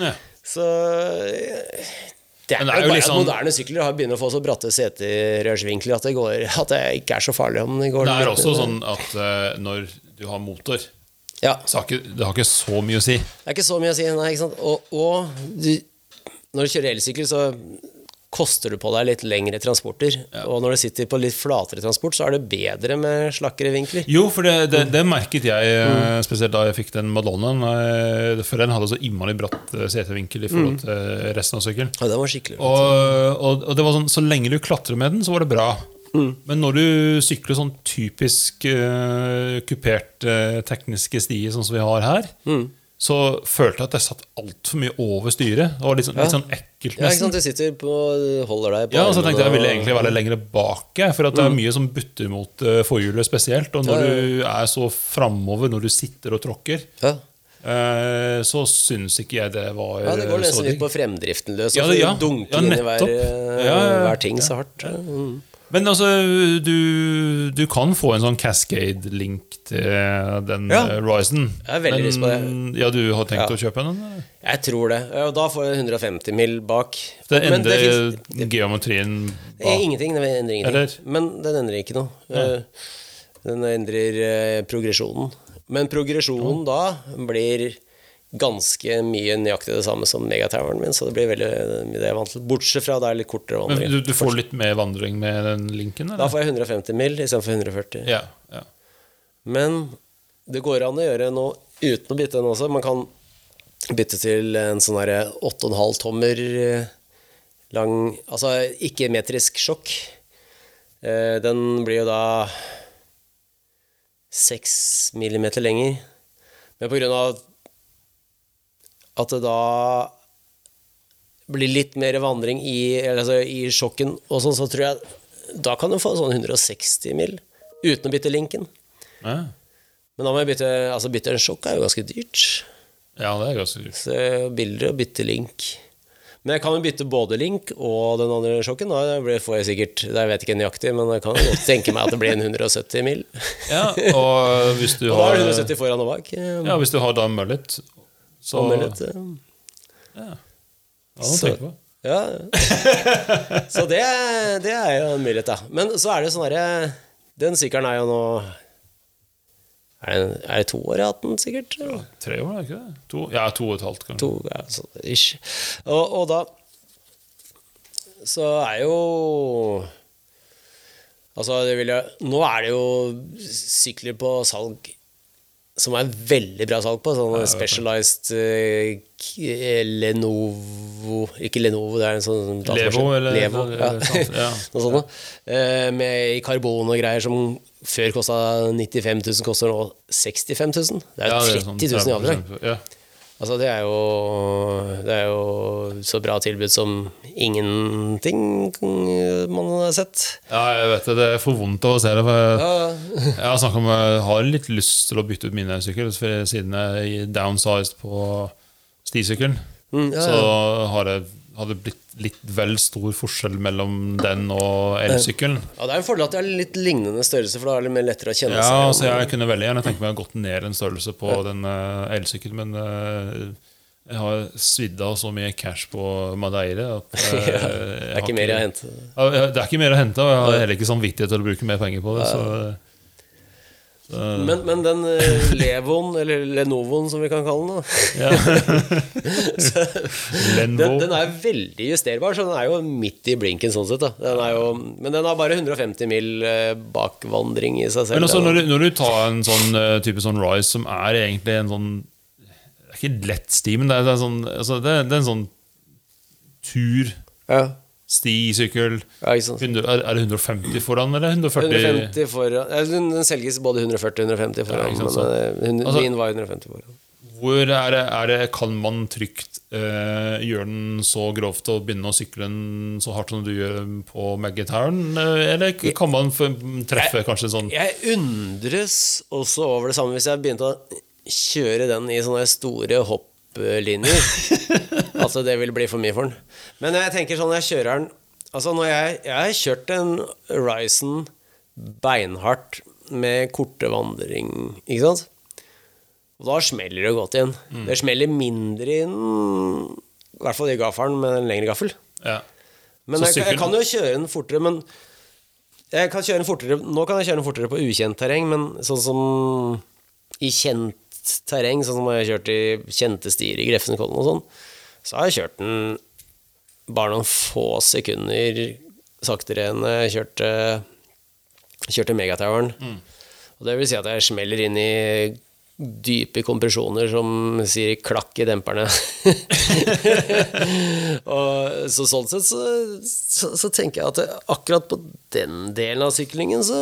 ja. Så eh, det er, det er jo bare liksom, at sånn- moderne sykler har begynner å få så bratte seterørsvinkler at at det ikke er så farlig om det går Det er også sånn at uh, når du har motor, Ja, så har ikke, det har ikke så mye å si. det er ikke så mye å si. Nei? Og, og du, når du kjører elsykkel, så koster du på deg litt lengre transporter. Og når du sitter på litt flatere transport, så er det bedre med slakkere vinkler. Jo, for det, det, det merket jeg, mm. spesielt da jeg fikk den Madonnaen. eh, For den hadde så innmari bratt eh, setevinkel i forhold til resten av sykkelen. Ja, den var skikkelig. Og, og, og det var sånn, Så lenge du klatrer med den, så var det bra. Men når du sykler sånn typisk uh, kupert uh, tekniske stier, sånn som vi har her, så følte jeg at jeg satt altfor mye over styret. Det var litt sånn, litt sånn ekkelt, Ja, ikke sant? Du sitter på, holder deg på Ja, og så tenkte jeg jeg ville egentlig være lenger bak, for at det er mye som butter mot uh, forhjulet spesielt. Og når Ja, ja, du er så framover når du sitter og tråkker, Ja. eh, så syns ikke jeg det var ja, det går eh, nesten litt på fremdriften løs. Ja, det- ja. dunker Ja, inn i hver, eh, Ja, ja, ja. hver ting så hardt. Mm. Men altså, du, du kan få en sånn Cascade-link til den Ja. ja. Ryzen. Jeg har veldig Men, lyst på det. Ja, du har tenkt Ja. å kjøpe den? eller? Jeg tror det. Og da får jeg 150 mil bak. Det endrer finnes- geometrien Det er bak. ingenting. Den endrer ingenting. Eller? Men den endrer ikke noe. Ja. Den endrer eh, progresjonen. Men progresjonen da blir ganske mye nøyaktig det samme som megatoweren min, så det blir veldig det jeg er vant til. Bortsett fra det er litt kortere Men vandring. du, du får litt mer vandring med den linken? Da får jeg 150 mil istedenfor 140. Ja, ja. Men det går an å gjøre noe uten å bytte den også. Man kan bytte til en sånn herre 8,5 tommer eh, lang Altså ikke-metrisk sjokk. Eh, Den blir jo da 6 millimeter lenger. Men av at det da blir litt mer vandring i, altså, i sjokken og sånn, så tror jeg da kan du få sånn 160 mil uten å bytte linken. ja. Men da må jeg bytte Altså bytte en sjokk er jo ganske dyrt. Ja, det er ganske dyrt. Så er billigere å bytte link. Men jeg kan jo bytte både link og den andre sjokken. Da blir- får jeg sikkert Jeg vet ikke nøyaktig, men jeg kan godt tenke meg at det blir en 170 mil. Ja, og hvis du Og da har er det 170 foran og bak. Ja, hvis du har da mullet, så litt, eh, Ja, det må noe å tenke på. Ja. Så det, det er jo en mulighet, da. Men så er det sånn herre Den sykkelen er jo nå er det, er det to år jeg har hatt den, sikkert? Tre år, er det ikke det? To, ja, to og et halvt, kanskje. To, ja, så, ish. Og, og da så er jo Altså, det vil jeg Nå er det jo sykler på salg som er veldig bra salg på. Sånn Specialized uh, Lenovo Ikke Lenovo, det er en sånn. Levo, eller- Levo, ja. ja. Noe sånt noe. Uh, Med i karbon og greier som før kosta 95 000, koster nå 65 000. Det er Ja, jo det er 30 sånn 000 i avdrag. 30%, Ja. Altså, det er jo Det er jo så bra tilbud som ingenting man har sett. ja, jeg vet det. Det er for vondt å se det. For Ja, jeg har snakket om jeg har litt lyst til å bytte ut min sykkel, siden jeg er downsized på stisykkelen. Mm, ja, Så har jeg hadde blitt litt vel stor forskjell mellom den og elsykkelen. Ja, Det er en fordel at det har litt lignende størrelse, for da er det mer lettere å kjenne Ja, seg igjen. altså jeg kunne veldig gjerne tenke meg å gått ned en størrelse på den uh, elsykkelen, men uh, jeg har svidd av så mye cash på Madeire at uh, Ja, Det er ikke mer å hente. Ja, ja, Det er ikke mer å hente, og jeg har heller ikke samvittighet til å bruke mer penger på det. Så, Men, men den eh, Levoen, eller Lenovoen som vi kan kalle den, ja. Den, den er veldig justerbar, så den er jo midt i blinken sånn sett. Den jo, men den har bare 150 mil eh, bakvandring i seg selv. Men også når du, når du tar en sånn eh, type sånn Rise som er egentlig en sånn Det er ikke lett sti, men det er, det er, sånn, altså det, er- det er en sånn tur, ja. Stisykkel ja, ikke sant. 100, er, det 150 foran, eller 140? 150 foran Den selges både 140 og 150 foran. Ja, men eh, hun- Altså- min var 150 foran. Hvor er det, er det, kan man trygt eh, gjøre den så grovt og begynne å sykle den så hardt som du gjør på Maggetown? Eh, eller kan man treffe kanskje sånn Jeg undres også over det samme hvis jeg begynte å kjøre den i sånne store hopplinjer. altså, det vil bli for mye for den. Men jeg tenker sånn, jeg kjører den Altså, når jeg, jeg har kjørt en Ryzen beinhardt med korte vandring, ikke sant? Og da smeller det godt inn. Det smeller mindre inn, i hvert fall i gaffelen med en lengre gaffel. ja. Men jeg, jeg kan jo kjøre den fortere, men jeg kan kjøre den fortere, Nå kan jeg kjøre den fortere på ukjent terreng, men sånn som i kjent terreng, sånn som jeg har kjørt i kjente stier i Grefsenkollen og sånn, så har jeg kjørt den bare noen få sekunder saktere enn jeg kjørte, kjørte Megatoweren. Mm. Og det vil si at jeg smeller inn i dype kompresjoner som sier klakk i demperne. og så sånn sett så, så, så tenker jeg at akkurat på den delen av syklingen så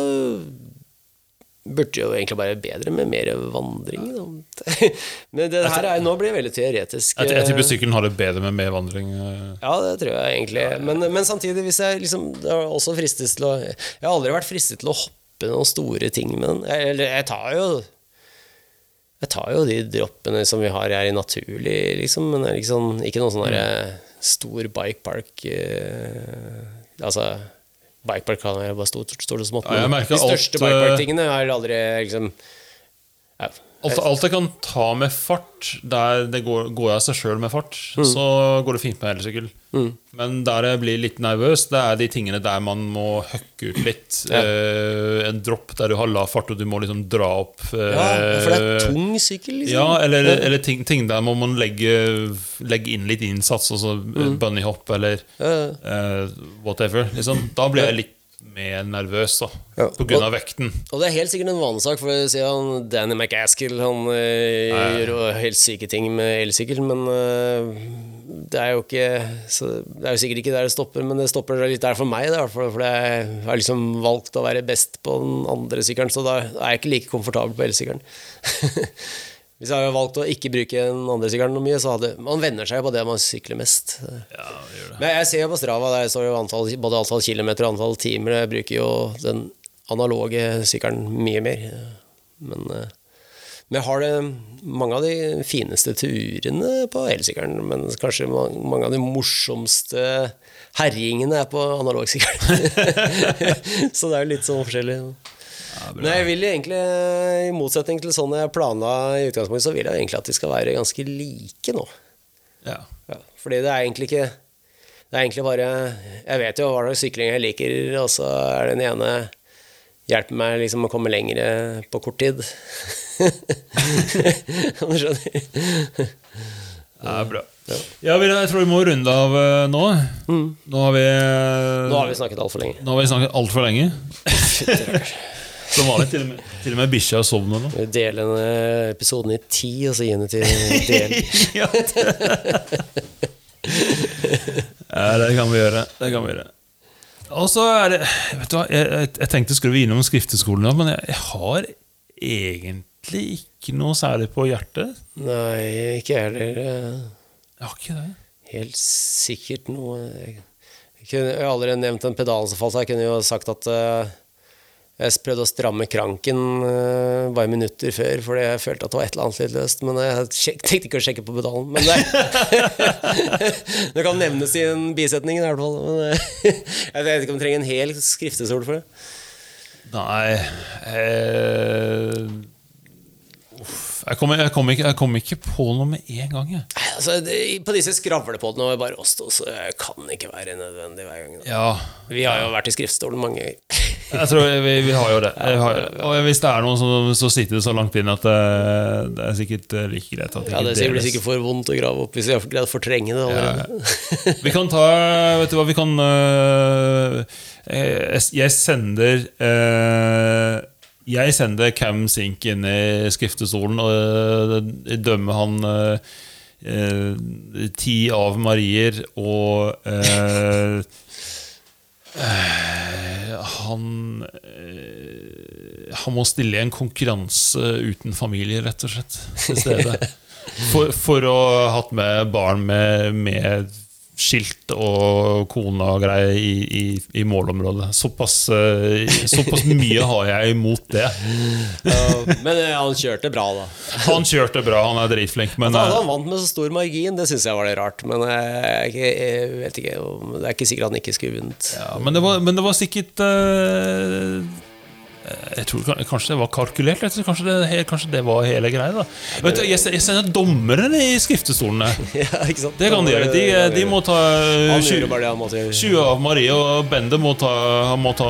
burde jo egentlig bare bedre med mer vandring. Da. Men det her er, nå blir det veldig teoretisk. Jeg, jeg tipper sykkelen har det bedre med mer vandring. eh. Ja, det tror jeg egentlig. Men, men samtidig, hvis jeg liksom også fristes til å Jeg har aldri vært fristet til å hoppe noen store ting med den. Eller jeg tar jo Jeg tar jo de droppene som vi har her i naturlig, liksom, men liksom, ikke noen sånn derre stor bikepark eh, Altså Bikepark er bare stort, stort og smått. Ja, de største alt, eh, bikepark-tingene har aldri liksom ja, Alt, alt jeg kan ta med fart, der det går, går av seg sjøl med fart, Mm. så går det fint med elsykkel. Men der jeg blir litt nervøs, det er de tingene der man må høkke ut litt. Ja. Eh, en dropp der du har lav fart, og du må liksom dra opp eh, ja, for det er tung sykkel, liksom. Ja, eller, eller ting, ting der må man legge, legge inn litt innsats, altså Mm. bunnyhopp eller eh, whatever. Liksom. Da blir jeg litt mer nervøs, da, Ja. av vekten. Og det er helt sikkert en vanesak, for si han Danny McAskill han eh, gjør jo helt syke ting med elsykkel, men eh, det er jo ikke så Det er jo sikkert ikke der det stopper, men det stopper litt der for meg, da, for, for jeg har liksom valgt å være best på den andre sykkelen, så da er jeg ikke like komfortabel på elsykkelen. Hvis jeg hadde valgt å ikke bruke den andre sykkelen noe mye, så hadde Man venner seg jo på det man sykler mest. Ja, det gjør det. Men jeg ser jo på Strava, der står jo antall, både antall kilometer og antall timer. Jeg bruker jo den analoge sykkelen mye mer. Men, eh, men jeg har det, mange av de fineste turene på elsykkelen. Men kanskje mange av de morsomste herjingene er på analogsykkelen. Så det er jo litt sånn forskjellig. Men jeg vil egentlig, i motsetning til sånn jeg planla i utgangspunktet, så vil jeg egentlig at de skal være ganske like nå. Ja. Ja, fordi det er egentlig ikke Det er egentlig bare Jeg vet jo hva slags sykling jeg liker, og så er den ene hjelper meg liksom å komme lengre på kort tid. Om du skjønner? Det er bra. Ja, jeg tror vi må runde av eh, nå. Nå har vi Mm. Nå har vi snakket altfor lenge. Nå har vi snakket altfor lenge. Som det Til og med, til og med bikkja sovner nå. Deler denne episoden i ti, og så gi den til del. ja, det kan vi gjøre. Det kan vi gjøre. Og så er det Vet du hva, jeg, jeg, jeg tenkte skulle vi innom skrifteskolen, men jeg, jeg har egentlig ikke noe særlig på hjertet. Nei, ikke jeg heller. Jeg har ikke det. Helt sikkert noe Jeg, jeg har allerede nevnt en pedalen som falt så Jeg kunne jo sagt at eh, Jeg prøvde å stramme kranken eh, bare minutter før, fordi jeg følte at det var et eller annet litt løst. Men jeg tenkte ikke å sjekke på pedalen. Men det, det kan nevnes i en bisetning, i hvert fall. Men, eh, jeg vet ikke om du trenger en hel skriftestol for det. Nei eh, jeg, kom, jeg, kom ikke, jeg kom ikke på noe med en gang. Jeg. Altså, det, på disse skravlepodene og bare oss to, så det kan ikke være nødvendig hver gang. Ja, Vi har jo vært i skriftstolen mange ganger. jeg tror vi, vi har jo det. Har, og hvis det er noen som så sitter det så langt inn at det, det er sikkert eh, like greit at det Ja, det blir deles. sikkert for vondt å grave opp hvis vi har greid å fortrenge det allerede. Vi kan ta Vet du hva, vi kan øh, jeg, Jeg sender øh, Jeg sender Cam Sink inn i skriftestolen og øh, dømmer han øh, øh, ti av Marier og øh, øh, han Han må stille i en konkurranse uten familie, rett og slett. For, for å ha hatt med barn med, med skilt og kone og greier i, i, i målområdet. Såpass, eh, såpass mye har jeg imot det. Men eh, han kjørte bra, da. Han kjørte bra, han er dritflink, men At eh, han vant med så stor margin, det syns jeg var litt rart. Men jeg, jeg vet ikke Det er ikke sikkert han ikke skulle vunnet. ja, men, det var, men det var sikkert eh, jeg tror Kanskje det var kalkulert? Kanskje det, kanskje det var hele greia? Vet du, Jeg, jeg sender dommerne i skriftestolene. Ja, ikke sant? Det kan de gjøre. De, de må ta Han eh, gjorde bare det han måtte gjøre. 20 av Marie og Bende må ta Han, må ta,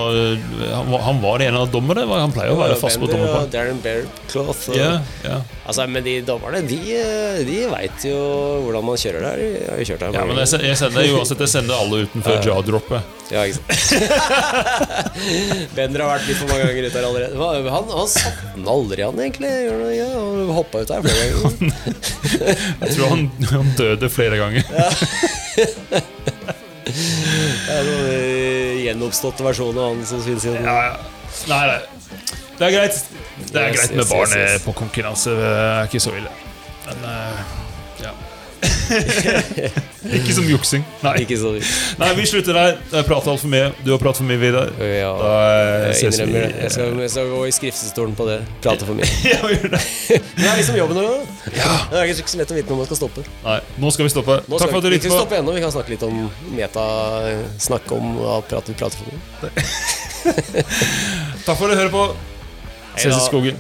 han, var, en av dommerne. Han pleier å være fast på og. Darren Bearcloth. og- ja. Altså, men de dommerne, de, de veit jo hvordan man kjører der. De har jo kjørt der ja, men jeg, jeg sender uansett Jeg sender alle utenfor jaw-droppet. Ja, ikke sant. Bender har vært litt for mange ganger ute her allerede. Han, han satte den aldri, han egentlig. Ja, hoppa ut her flere ganger. Jeg tror han, han døde flere ganger. Det er noen eh, gjenoppståtte versjoner av han som finnes igjen. Ja, ja. Nei, nei. Det er greit. Det er greit med barn på konkurranse. Det er ikke så ille. Men eh, ja. ikke som juksing. Nei. Nei, vi slutter der. Jeg prater altfor mye. Du har pratet for mye, Vidar. Ja, eh, jeg innrømmer det. Jeg skal, jeg skal gå i skriftestolen på det. Prate for mye. Ja, vi gjør det. Det er liksom jobben nå. Ja. Det er ikke så lett å vite når man skal stoppe. Nei, nå skal vi stoppe. Nå Takk for at du lyttet på. stoppe ennå. Vi kan snakke litt om meta. Snakke om at vi prater for mye. Takk for at du hører på. Ses i skogen.